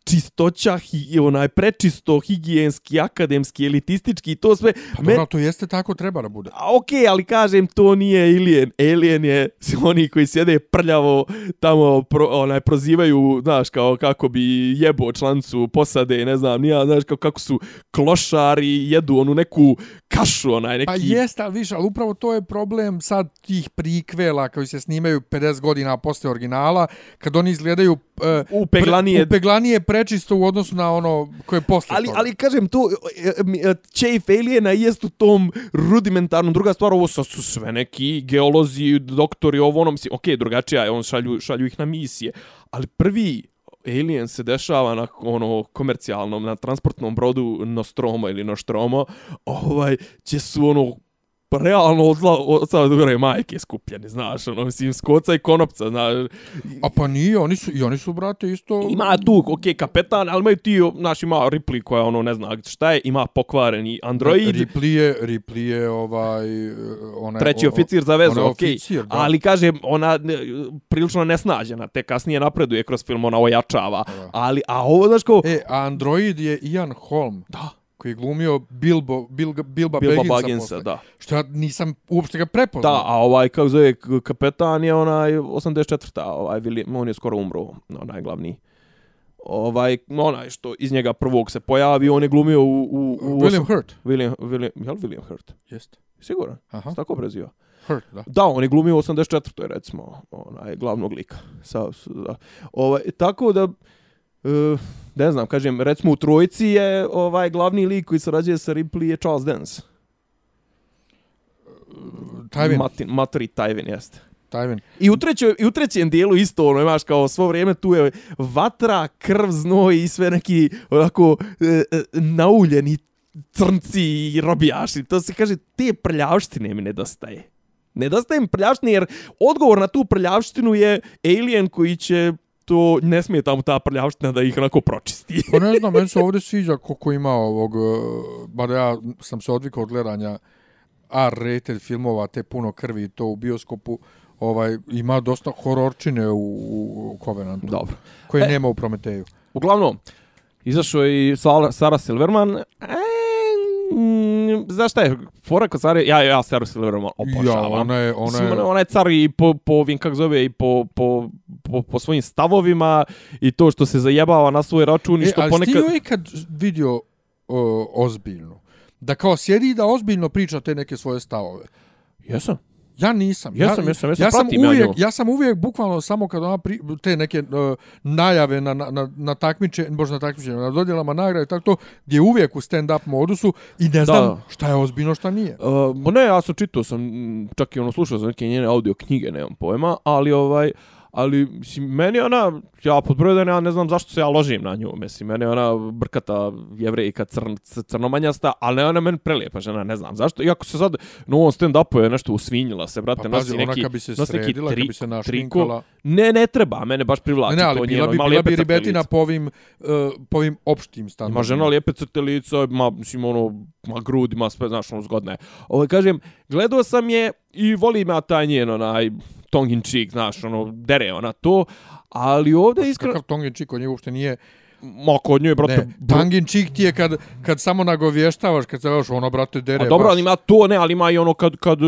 Speaker 3: čistoća i onaj prečisto higijenski, akademski, elitistički i to sve.
Speaker 1: Pa dobro, to jeste tako treba da bude.
Speaker 3: A okej, ali kažem, to nije Alien. Alien je oni koji sjede prljavo tamo, pro, onaj, prozivaju, znaš, kao kako bi jebo člancu posade, ne znam, nija, znaš, kao kako su klošari, jedu onu neku kašu, onaj, neki...
Speaker 1: Pa jeste, ali više, ali upravo to je problem sad tih prikvela koji se snimaju 50 godina posle originala, kad oni izgledaju uh,
Speaker 3: Upeglanije.
Speaker 1: upeglanije prečisto u odnosu na ono koje je posle
Speaker 3: Ali,
Speaker 1: toga.
Speaker 3: ali kažem, to, e, e, Chafe Aliena jest u tom rudimentarnom. Druga stvar, ovo sad su sve neki geolozi, doktori, ovo ono, mislim, okej, drugačija je, on šalju, šalju ih na misije. Ali prvi Alien se dešava na ono komercijalnom, na transportnom brodu Nostromo ili Nostromo, ovaj, će su ono pa realno od, zla, od sada gore majke skupljene, znaš, ono, mislim, skoca i konopca, znaš.
Speaker 1: A pa nije, oni su, i oni su, brate, isto...
Speaker 3: Ima tu, ok, kapetan, ali imaju ti, znaš, ima Ripley koja, ono, ne zna šta je, ima pokvareni android.
Speaker 1: Ripley je, Ripley je, ovaj... Onaj,
Speaker 3: treći oficir za vezu, ok.
Speaker 1: Oficir, da.
Speaker 3: Ali, kažem, ona ne, prilično nesnađena, te kasnije napreduje kroz film, ona ojačava.
Speaker 1: Da.
Speaker 3: Ali, a ovo, znaš, kao...
Speaker 1: E, android je Ian Holm.
Speaker 3: Da.
Speaker 1: Koji je glumio Bilbo, Bilga, Bilba,
Speaker 3: Bilba
Speaker 1: Bagginsa,
Speaker 3: Bagginsa,
Speaker 1: posle.
Speaker 3: da.
Speaker 1: Što ja nisam uopšte ga prepoznao.
Speaker 3: Da, a ovaj, kako zove, kapetan je onaj 84. Ovaj, William, on je skoro umro, no, najglavniji. Ovaj, onaj što iz njega prvog se pojavi, on je glumio u... u, u
Speaker 1: William
Speaker 3: osam-
Speaker 1: Hurt.
Speaker 3: William, William, je li William Hurt?
Speaker 1: Jeste.
Speaker 3: Siguran?
Speaker 1: Aha.
Speaker 3: Tako preziva?
Speaker 1: Hurt, da.
Speaker 3: Da, on je glumio u 84. recimo, onaj, glavnog lika. Sa, s- da. Ovaj, tako da, uh, ne znam, kažem, recimo u trojici je ovaj glavni lik koji sarađuje sa Ripley je Charles Dance.
Speaker 1: Tywin.
Speaker 3: Martin, Matri Tywin, jeste.
Speaker 1: Tywin.
Speaker 3: I u, trećoj, I u trećem dijelu isto, ono, imaš kao svo vrijeme tu je vatra, krv, znoj i sve neki onako e, e, nauljeni crnci i robijaši. To se kaže, te prljavštine mi nedostaje. Nedostaje mi prljavštine jer odgovor na tu prljavštinu je alien koji će to ne smije tamo ta prljavština da ih onako pročisti.
Speaker 1: Pa ne znam, meni se ovdje sviđa koliko ima ovog, uh, bar ja sam se odvikao od gledanja R-rated filmova, te puno krvi to u bioskopu, ovaj, ima dosta hororčine u, u Covenantu,
Speaker 3: Dobro.
Speaker 1: koje
Speaker 3: E.
Speaker 1: nema u Prometeju.
Speaker 3: Uglavnom, izašao je i Sara, Sara Silverman. E, mm, znaš šta je, fora kod Sara, ja, ja Sara Silverman obožavam.
Speaker 1: Ja, ona je, ona je,
Speaker 3: ona, je car i po, po ovim, kako zove, i po, po, po, po svojim stavovima i to što se zajebava na svoj račun i
Speaker 1: e,
Speaker 3: što
Speaker 1: ali
Speaker 3: ponekad...
Speaker 1: ponekad... ti joj kad vidio o, ozbiljno, da kao sjedi da ozbiljno priča te neke svoje stavove.
Speaker 3: Jesam.
Speaker 1: Ja nisam. Ja,
Speaker 3: jesam,
Speaker 1: ja sam
Speaker 3: pratim ja
Speaker 1: uvijek,
Speaker 3: nju.
Speaker 1: ja sam uvijek bukvalno samo kad ona pri, te neke uh, najave na, na, na, takmiče, bože na takmiče, na dodjelama nagrade i tako to, gdje je uvijek u stand-up modusu i ne znam
Speaker 3: Da.
Speaker 1: šta je ozbiljno, šta nije.
Speaker 3: Uh, ne, ja sam čitao sam, čak i ono slušao sam neke njene audio knjige, nemam pojma, ali ovaj, ali mislim, meni ona, ja pod broj jedan, ja ne znam zašto se ja ložim na nju, mislim, meni ona brkata jevrejka crn, crnomanjasta, ali ne, ona meni prelijepa žena, ne znam zašto, iako se sad na ovom stand-upu je nešto usvinjila se, brate,
Speaker 1: Pa
Speaker 3: nosi
Speaker 1: pazi,
Speaker 3: neki,
Speaker 1: bi se
Speaker 3: nosi neki tri-
Speaker 1: bi se
Speaker 3: triko,
Speaker 1: našminkala.
Speaker 3: ne, ne treba, mene baš privlači
Speaker 1: Ne, ne, ali
Speaker 3: to njeno,
Speaker 1: bi,
Speaker 3: ima
Speaker 1: bila bi ribetina po ovim, uh, po ovim opštim
Speaker 3: Ima
Speaker 1: standardima.
Speaker 3: žena lijepe crte lica, ima, mislim, ono, ma grud, ima sve, znaš, ono, zgodne. Ovo, kažem, gledao sam je i volim ja taj njen, onaj, tongue in cheek, znaš, ono, dere ona to, ali ovdje iskreno,
Speaker 1: Kakav tongue in cheek, on je uopšte nije...
Speaker 3: ma, kod nje, brate,
Speaker 1: Ne, tongue in cheek ti je kad, kad samo nagovještavaš, kad se još ono, brate, dere
Speaker 3: A dobro,
Speaker 1: baš.
Speaker 3: ali ima to, ne, ali ima i ono kad, kad,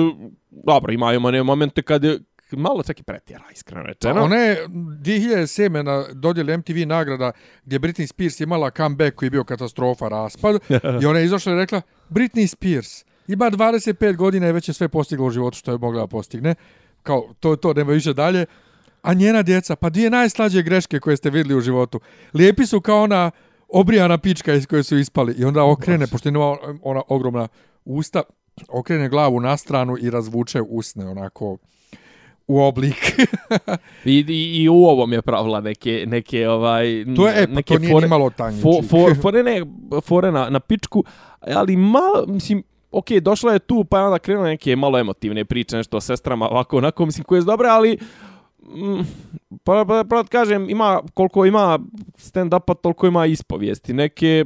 Speaker 3: dobro, ima i one momente kad, je- malo čak i pretjera, iskreno rečeno.
Speaker 1: Ona je 2007. na dodjeli MTV nagrada gdje Britney Spears imala comeback koji je bio katastrofa, raspad. I ona je izašla i rekla, Britney Spears ima 25 godina i već je sve postigla u životu što je mogla da postigne. Kao, to to, nema više dalje. A njena djeca, pa dvije najslađe greške koje ste vidjeli u životu. Lijepi su kao ona obrijana pička iz koje su ispali. I onda okrene, pošto ima ona ogromna usta, okrene glavu na stranu i razvuče usne onako u oblik.
Speaker 3: I, i, I u ovom je pravila neke, neke ovaj...
Speaker 1: To je, e, pa
Speaker 3: neke
Speaker 1: to nije nimalo tanji
Speaker 3: fo,
Speaker 1: čik.
Speaker 3: fo, fore, ne, fore na, na pičku, ali malo, mislim, ok, došla je tu, pa je onda krenula neke malo emotivne priče, nešto o sestrama, ovako, onako, mislim, koje je dobre, ali, mm, pa, pa, pa, kažem, ima, koliko ima stand-upa, toliko ima ispovijesti, neke,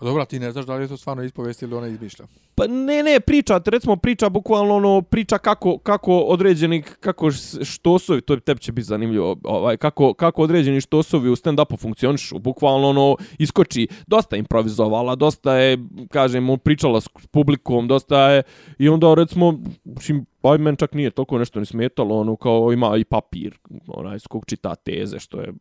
Speaker 1: Dobro, a ti ne znaš da li je to stvarno ispovest ili ona izmišlja.
Speaker 3: Pa ne, ne, priča, recimo priča bukvalno ono, priča kako, kako određeni, kako štosovi, to tebi će biti zanimljivo, ovaj, kako, kako određeni štosovi u stand-upu funkcionišu, bukvalno ono, iskoči, dosta improvizovala, dosta je, kažem, pričala s publikom, dosta je, i onda recimo, šim, pa i meni čak nije toliko nešto ni smetalo, ono, kao ima i papir, onaj, s kog čita teze, što je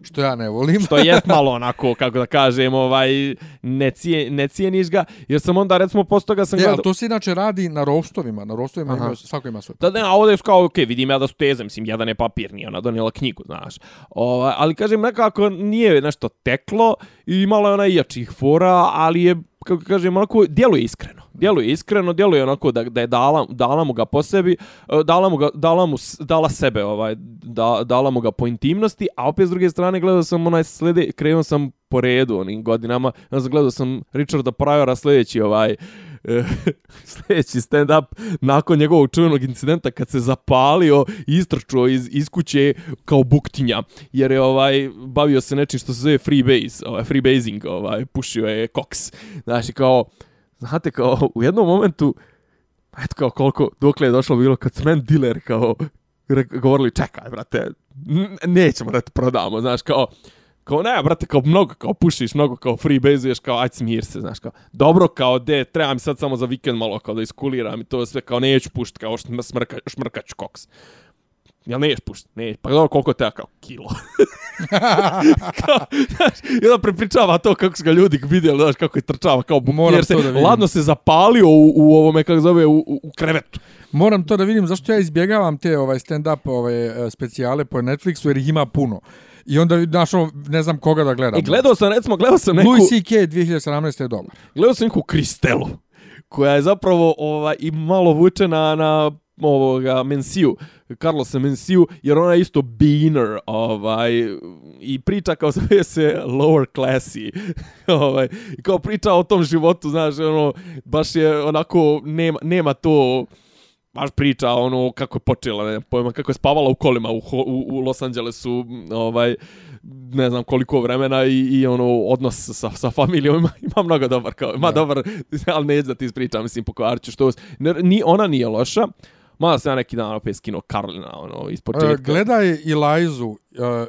Speaker 1: Što ja ne volim.
Speaker 3: što je malo onako, kako da kažem, ovaj, ne, cije, ne cijeniš ga, jer sam onda, recimo, posto toga sam
Speaker 1: E,
Speaker 3: gledao...
Speaker 1: ali to se inače radi na rostovima. Na rostovima imaju, svako ima svoj.
Speaker 3: Da, ne, a ovdje su kao, okej, vidim ja da su teze, mislim, jedan je papir, nije ona donijela knjigu, znaš. Ova, ali, kažem, nekako nije nešto teklo i malo je ona jačih fora, ali je, kako kažem, onako, djeluje iskreno. Djeluje iskreno, djeluje onako da, da je dala, dala mu ga po sebi, e, dala mu ga, dala mu, dala sebe, ovaj, da, dala mu ga po intimnosti, a opet s druge strane gledao sam onaj slede, krenuo sam po redu onim godinama, ja sam gledao sam Richarda Pryora sljedeći ovaj, sljedeći stand-up nakon njegovog čuvenog incidenta kad se zapalio i istrčuo iz, iz kuće kao buktinja. Jer je ovaj bavio se nečim što se zove freebase, ovaj, freebasing, ovaj, pušio je koks. Znači kao, znate kao u jednom momentu, pa eto kao koliko, dokle je došlo bilo kad smen dealer kao govorili čekaj brate, nećemo da te prodamo, znaš kao, kao ne, brate, kao mnogo, kao pušiš, mnogo kao freebase-uješ, kao aj smir se, znaš, kao dobro, kao de, treba mi sad samo za vikend malo kao da iskuliram i to sve, kao neću pušiti, kao smrka, šmrkaću koks. Jel neš pušiti? Ne, pa dobro, koliko te kao kilo. kao, znaš, i onda prepričava to kako su ga ljudi vidjeli, znaš, kako je trčava, kao
Speaker 1: Moram
Speaker 3: jer se
Speaker 1: to da vidim.
Speaker 3: ladno se zapalio u, u ovome, kako zove, u, u, krevetu.
Speaker 1: Moram to da vidim zašto ja izbjegavam te ovaj stand-up ove, e, specijale po Netflixu jer ih ima puno. I onda našao, ne znam koga da gledam.
Speaker 3: E, gledao sam, recimo, gledao sam neku...
Speaker 1: Louis C.K. 2017. je dobar.
Speaker 3: gledao sam neku Kristelu, koja je zapravo ovaj, i malo vuče na, na ovoga Mensiju, Carlosa Mensiju, jer ona je isto beaner, ovaj, i priča kao zove se lower classy, ovaj, i kao priča o tom životu, znaš, ono, baš je onako, nema, nema to, baš priča ono kako je počela, ne pojma, kako je spavala u kolima u, u, u Los Angelesu, ovaj, ne znam koliko vremena i, i ono odnos sa, sa familijom ima, ima mnogo dobar kao ima dobar ali neću da ti ispričam mislim pokvarit ću što ne, ni ona nije loša Mada sam ja neki dan opet skino Karlina, ono, iz
Speaker 1: Uh,
Speaker 3: početka.
Speaker 1: gledaj Elizu, uh,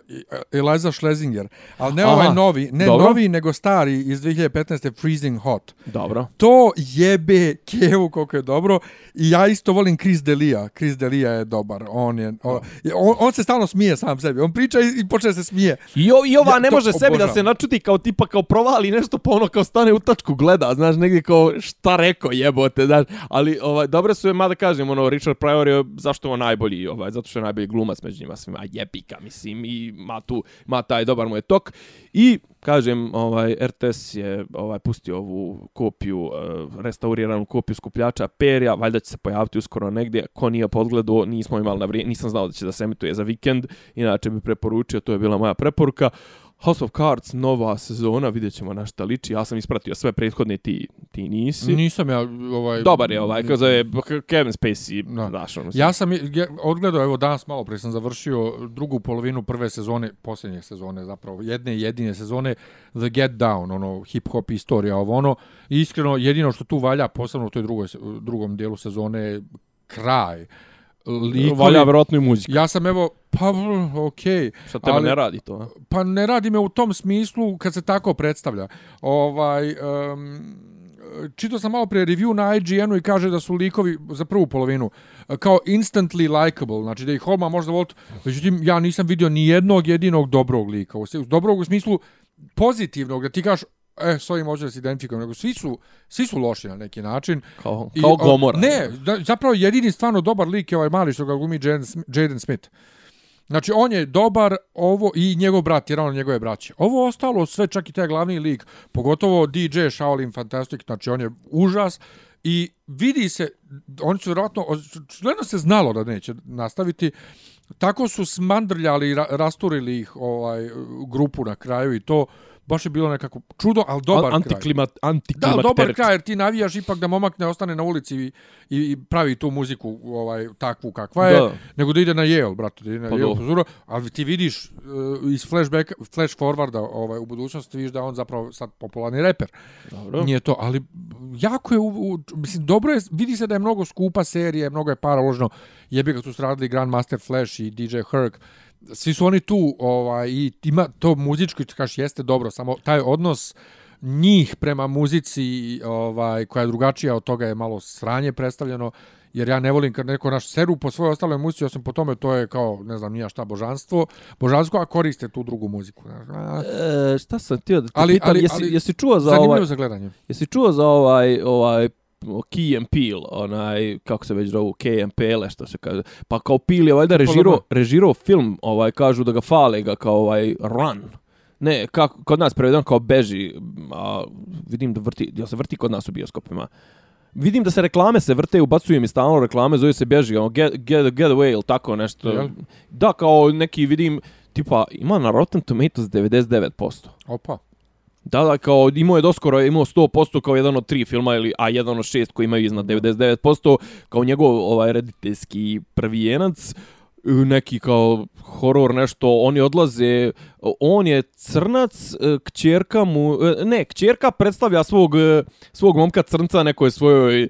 Speaker 1: Eliza Schlesinger, ali ne
Speaker 3: Aha,
Speaker 1: ovaj novi, ne
Speaker 3: dobro.
Speaker 1: novi, nego stari iz 2015. Freezing Hot.
Speaker 3: Dobro.
Speaker 1: To jebe Kevu koliko je dobro i ja isto volim Chris Delia. Chris Delia je dobar. On je on, on, on se stalno smije sam sebi. On priča i, i počne se smije.
Speaker 3: I, o, I ova
Speaker 1: Ja
Speaker 3: ne
Speaker 1: to
Speaker 3: može sebi da
Speaker 1: obožavam.
Speaker 3: se načuti kao tipa kao provali nešto pa ono kao stane u tačku gleda, znaš, negdje kao šta rekao jebote, znaš, ali ovaj, dobre su je, mada kažem, ono, Richard Pryor je zašto on najbolji, ovaj, zato što je najbolji glumac među njima svima, jebika, mislim, i ma tu, ma taj dobar mu je tok. I, kažem, ovaj, RTS je ovaj, pustio ovu kopiju, eh, restauriranu kopiju skupljača perja, valjda će se pojaviti uskoro negdje, ko nije podgledao, nismo imali na vrijeme, nisam znao da će da se emituje za vikend, inače bi preporučio, to je bila moja preporuka. House of Cards, nova sezona, vidjet ćemo na šta liči. Ja sam ispratio sve prethodne, ti, ti nisi.
Speaker 1: Nisam ja ovaj
Speaker 3: Dobar je ovaj, kao zove Kevin Spacey,
Speaker 1: Da.
Speaker 3: znaš, ono,
Speaker 1: Ja sam je- odgledao, evo danas malo prije sam završio drugu polovinu prve sezone, posljednje sezone zapravo, jedne i jedine sezone The Get Down, ono hip-hop istorija, ovo ono. I iskreno, jedino što tu valja, posebno u toj drugoj, drugom dijelu sezone, kraj. Likovi,
Speaker 3: valja vjerojatno i muzika.
Speaker 1: ja sam evo, pa okej.
Speaker 3: Šta tebe
Speaker 1: ali-
Speaker 3: ne radi to, a?
Speaker 1: Pa ne radi me u tom smislu kad se tako predstavlja. Ovaj, um, čitao sam malo pre review na IGN-u i kaže da su likovi za prvu polovinu eh, kao instantly likable, znači da ih odmah možda voliti. Međutim, ja nisam vidio ni jednog jedinog dobrog lika. U dobrog u smislu pozitivnog, da ti kažeš e, s ovim možda da se identifikujem, nego svi su, svi su loši na neki način.
Speaker 3: Kao,
Speaker 1: I,
Speaker 3: kao Gomora.
Speaker 1: Ne, da, zapravo jedini stvarno dobar lik je ovaj mali što ga glumi Jaden, Sm- Jaden Smith. Znači, on je dobar, ovo i njegov brat, jer on njegove braće. Ovo ostalo, sve čak i taj glavni lik, pogotovo DJ Shaolin Fantastic, znači on je užas i vidi se, oni su vjerojatno, gledno se znalo da neće nastaviti, tako su smandrljali rasturili ih ovaj, grupu na kraju i to baš je bilo nekako čudo, ali dobar kraj.
Speaker 3: Antiklimat,
Speaker 1: Da, dobar kraj, jer ti navijaš ipak da momak ne ostane na ulici i, i, i pravi tu muziku ovaj takvu kakva je,
Speaker 3: Da.
Speaker 1: nego da ide na Yale, brate, da ide na
Speaker 3: Pa
Speaker 1: Yale pozoro, ali ti vidiš uh, iz flashback, flash forwarda ovaj, u budućnosti, vidiš da on zapravo sad popularni reper.
Speaker 3: Dobro.
Speaker 1: Nije to, ali jako je, u, u, mislim, dobro je, vidi se da je mnogo skupa serija, mnogo je para uloženo, jebi ga su radili Grandmaster Flash i DJ Herc, svi su oni tu, ovaj, i ima to muzičko, ti kažeš, jeste dobro, samo taj odnos njih prema muzici, ovaj, koja je drugačija od toga je malo sranje predstavljeno, jer ja ne volim kad neko naš seru po svojoj ostaloj muzici, osim po tome to je kao, ne znam, nija šta, božanstvo, božansko, a koriste tu drugu muziku. A,
Speaker 3: E, šta sam htio da te
Speaker 1: Ali-
Speaker 3: pitam,
Speaker 1: ali-
Speaker 3: jesi,
Speaker 1: ali-
Speaker 3: jesi čuo za
Speaker 1: Zanimljivo
Speaker 3: ovaj,
Speaker 1: za gledanje.
Speaker 3: jesi čuo za ovaj, ovaj Key and Peele, onaj, kako se već zovu, Key and Peele, što se kaže. Pa kao Peele je valjda režirao, režirao film, ovaj, kažu da ga fale ga kao ovaj Run. Ne, kako, kod nas prevedeno kao beži, a vidim da vrti, jel se vrti kod nas u bioskopima? Vidim da se reklame se vrte, ubacuju mi stalno reklame, zove se bježi, ono, get, get, get away ili tako nešto.
Speaker 1: Jel?
Speaker 3: Da, kao neki vidim, tipa, ima na Rotten Tomatoes 99%.
Speaker 1: Opa.
Speaker 3: Da, da, kao imao je doskoro, imao 100% kao jedan od tri filma, ili, a jedan od šest koji imaju iznad 99%, kao njegov ovaj rediteljski prvijenac, neki kao horor nešto, oni odlaze, on je crnac, kćerka mu, ne, kćerka predstavlja svog, svog momka crnca nekoj svojoj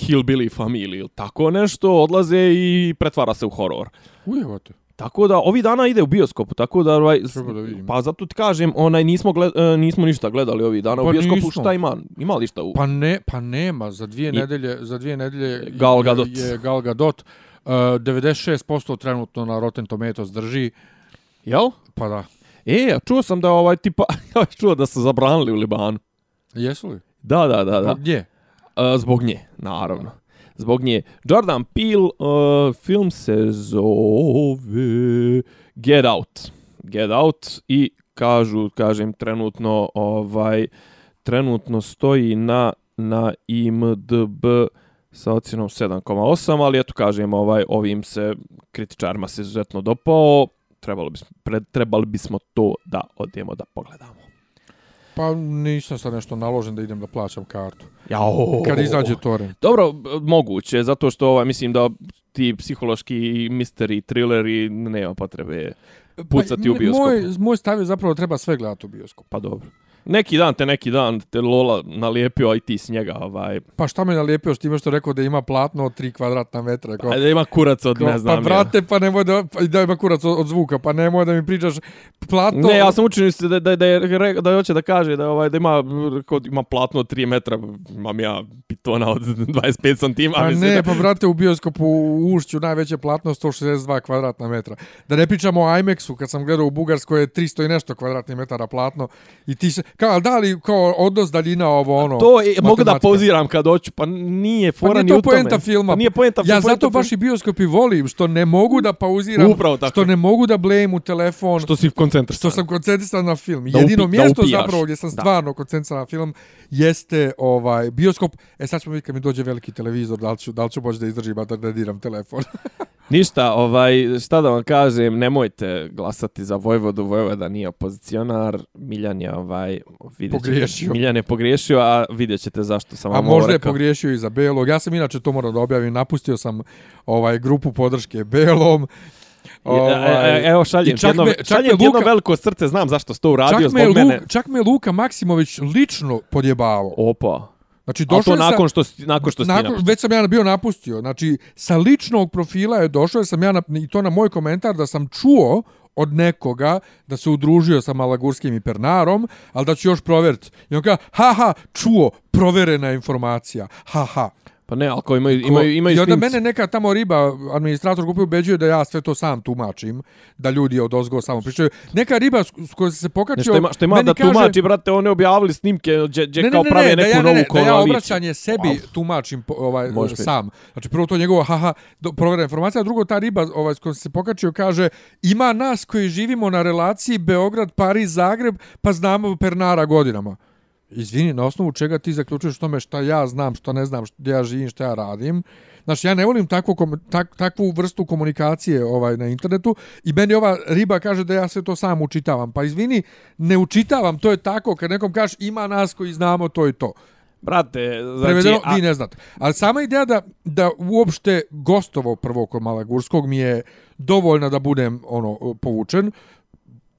Speaker 3: hillbilly familiji ili tako nešto, odlaze i pretvara se u horor.
Speaker 1: Ujevate.
Speaker 3: Tako da ovi dana ide u bioskopu, tako da ovaj
Speaker 1: da vidim.
Speaker 3: pa zato ti kažem, onaj nismo gled, e, nismo ništa gledali ovih dana
Speaker 1: Pa
Speaker 3: u bioskopu,
Speaker 1: nismo.
Speaker 3: šta ima? Ima li šta u?
Speaker 1: Pa ne, pa nema, za dvije
Speaker 3: I-
Speaker 1: nedelje, za dvije nedelje
Speaker 3: Gal Gadot.
Speaker 1: je Gal Gadot. Uh, 96% trenutno na Rotten Tomatoes drži,
Speaker 3: Jel?
Speaker 1: pa da.
Speaker 3: E, a čuo sam da ovaj tipa čuo da su zabranili u Libanu.
Speaker 1: Jesu li?
Speaker 3: Da, da, da, da.
Speaker 1: Gdje?
Speaker 3: A, zbog nje, naravno. Zbog nje. Jordan Peele, uh, film se zove Get Out. Get Out i kažu, kažem, trenutno ovaj trenutno stoji na na IMDb sa ocjenom 7,8, ali eto kažem, ovaj ovim se kritičarima se izuzetno dopao. Trebalo bismo, pre, trebali bismo to da odemo da pogledamo.
Speaker 1: Pa nisam sad nešto naložen da idem da plaćam kartu.
Speaker 3: Jao.
Speaker 1: Kad izađe torrent.
Speaker 3: Dobro, moguće, zato što ovaj, mislim da ti psihološki misteri, thrilleri, nema potrebe pucati
Speaker 1: Pa,
Speaker 3: u bioskop.
Speaker 1: Moj, moj stav je zapravo treba sve gledati u bioskop.
Speaker 3: Pa dobro. Neki dan te neki dan te Lola nalijepio, a i ti s njega, ovaj,
Speaker 1: Pa šta me nalijepio s time što rekao da ima platno od 3 kvadratna metra. Kao,
Speaker 3: a da ima kurac od, ne znam,
Speaker 1: pa brate, pa nemoj da, pa, da ima kurac od, od zvuka, pa nemoj da mi pričaš platno...
Speaker 3: Ne, ja sam učinio se da, da, da, je, da hoće da kaže da, ovaj, da ima, kod, ima platno od 3 metra, imam ja pitona od 25 santima.
Speaker 1: Pa ne,
Speaker 3: da,
Speaker 1: pa brate, u bioskopu u Ušću najveće platno 162 kvadratna metra. Da ne pričamo o IMAX-u, kad sam gledao u Bugarskoj je 300 i nešto kvadratnih metara platno. I ti se, kao, da li kao odnos daljina ovo ono?
Speaker 3: to je, mogu da poziram kad hoću, pa nije
Speaker 1: Pa
Speaker 3: fora
Speaker 1: nije
Speaker 3: ni u tome.
Speaker 1: poenta filma.
Speaker 3: Pa nije poenta
Speaker 1: Ja
Speaker 3: poenta
Speaker 1: zato
Speaker 3: filma.
Speaker 1: baš i bioskop i volim, što ne mogu da pauziram,
Speaker 3: Upravo tako.
Speaker 1: što ne mogu da blejim u telefon,
Speaker 3: Što si koncentrisan.
Speaker 1: što sam koncentrisan na film.
Speaker 3: Da
Speaker 1: Jedino
Speaker 3: upi- da
Speaker 1: mjesto
Speaker 3: upijaš.
Speaker 1: zapravo gdje sam
Speaker 3: Da.
Speaker 1: stvarno koncentrisan na film jeste ovaj bioskop. E sad ćemo vidjeti kad mi dođe veliki televizor, da li ću, da li ću moći da izdržim, a da ne diram telefon.
Speaker 3: Ništa, ovaj, šta da vam kažem, nemojte glasati za Vojvodu, Vojvoda nije opozicionar, Miljan je ovaj, vidjet ćete-
Speaker 1: Pogriješio.
Speaker 3: Miljan je pogriješio, a vidjet ćete zašto sam
Speaker 1: A
Speaker 3: vam ovo
Speaker 1: možda je
Speaker 3: rekao.
Speaker 1: pogriješio i za Belog. Ja sam inače to moram da objavim, napustio sam ovaj grupu podrške Belom.
Speaker 3: Ovaj, evo šaljem
Speaker 1: čak
Speaker 3: jedno,
Speaker 1: me- čak
Speaker 3: šaljem
Speaker 1: me
Speaker 3: ti jedno
Speaker 1: Luka-
Speaker 3: veliko srce, znam zašto si to uradio
Speaker 1: čak, me
Speaker 3: zbog mene.
Speaker 1: Luka, čak me Luka Maksimović lično podjebavao.
Speaker 3: Opa.
Speaker 1: Znači,
Speaker 3: A to
Speaker 1: došao je sa-
Speaker 3: nakon što, nakon što
Speaker 1: nakon, već sam ja bio napustio. Znači, sa ličnog profila je došao, jer sam ja, na, i to na moj komentar, da sam čuo od nekoga da se udružio sa Malagurskim i Pernarom, ali da ću još provjeriti. I on kaže, haha, čuo, proverena informacija, haha.
Speaker 3: Pa ne, ali imaju, imaju, imaju
Speaker 1: I onda
Speaker 3: snimci.
Speaker 1: mene neka tamo riba, administrator grupe ubeđuje da ja sve to sam tumačim, da ljudi od ozgo samo pričaju. Neka riba s kojoj se pokačio...
Speaker 3: Ne, što ima, što ima da
Speaker 1: kaže-
Speaker 3: tumači, brate, oni objavili snimke gdje, gdje kao prave
Speaker 1: da
Speaker 3: neku
Speaker 1: ja,
Speaker 3: novu
Speaker 1: ne, ne, Da ja obraćanje sebi
Speaker 3: Wow.
Speaker 1: tumačim ovaj, sam. Znači prvo to njegovo haha, do, provjera informacija, a drugo ta riba ovaj, s kojom se pokačio kaže ima nas koji živimo na relaciji Beograd, Pariz, Zagreb, pa znamo Pernara godinama. Izvini, na osnovu čega ti zaključuješ tome šta ja znam, šta ne znam, gdje ja živim, šta ja radim. Znači, ja ne volim takvu, tak, takvu vrstu komunikacije ovaj na internetu i meni ova riba kaže da ja sve to sam učitavam. Pa izvini, ne učitavam, to je tako. Kad nekom kažeš ima nas koji znamo to i to.
Speaker 3: Brate, znači...
Speaker 1: Prevedeno,
Speaker 3: a-
Speaker 1: vi ne znate. Ali sama ideja da, da uopšte gostovo prvo kod Malagurskog mi je dovoljna da budem ono povučen,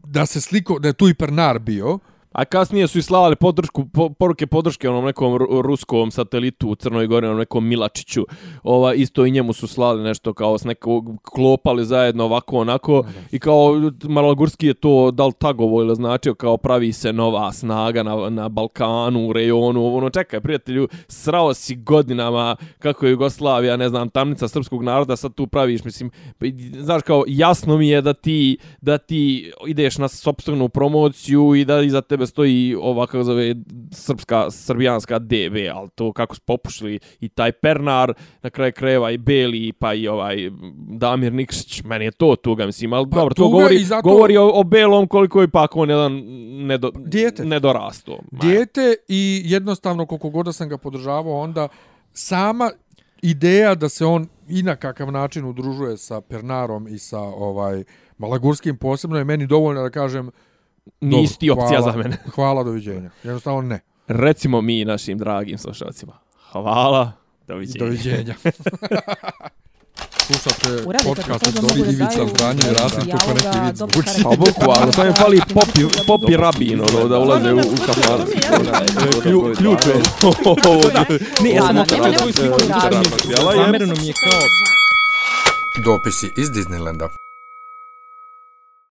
Speaker 1: da se sliko, da je tu i Pernar bio,
Speaker 3: A kasnije su i slavali podršku, po, poruke podrške onom nekom ru- ruskom satelitu u Crnoj Gori, onom nekom Milačiću. Ova, isto i njemu su slali nešto kao s nekog klopali zajedno ovako onako i kao Malagurski je to dal tagovo ili značio kao pravi se nova snaga na, na Balkanu, u rejonu, ono čekaj prijatelju, srao si godinama kako je Jugoslavija, ne znam, tamnica srpskog naroda, sad tu praviš, mislim, znaš kao jasno mi je da ti, da ti ideš na sopstvenu promociju i da iza tebe stoji ova kako zove srpska srbijanska DB, ali to kako su popušili i taj Pernar, na kraju krajeva i Beli, pa i ovaj Damir Nikšić, meni je to tuga, mislim, ali
Speaker 1: Pa
Speaker 3: dobro, to govori,
Speaker 1: zato-
Speaker 3: govori o, o Belom koliko je ipak on jedan nedo,
Speaker 1: Dijete.
Speaker 3: nedorasto.
Speaker 1: dijete i jednostavno koliko god sam ga podržavao onda sama ideja da se on i na kakav način udružuje sa Pernarom i sa ovaj Malagurskim posebno je meni dovoljno da kažem
Speaker 3: nisi ti opcija
Speaker 1: hvala,
Speaker 3: za mene.
Speaker 1: Hvala, doviđenja. Jednostavno ne.
Speaker 3: Recimo mi našim dragim slušalcima. Hvala, doviđenja.
Speaker 1: Doviđenja. Slušate podcast od
Speaker 6: da
Speaker 1: Ivica i Rasim kako neki
Speaker 6: dobro
Speaker 1: zvuči.
Speaker 3: Pa bukvalno, sad mi fali popi, popi rabin, ono, da ulaze u, u. Klju- Ključ je. Ne, ja sam je-
Speaker 7: Zamereno mi je kao
Speaker 5: Dopisi iz Disneylanda.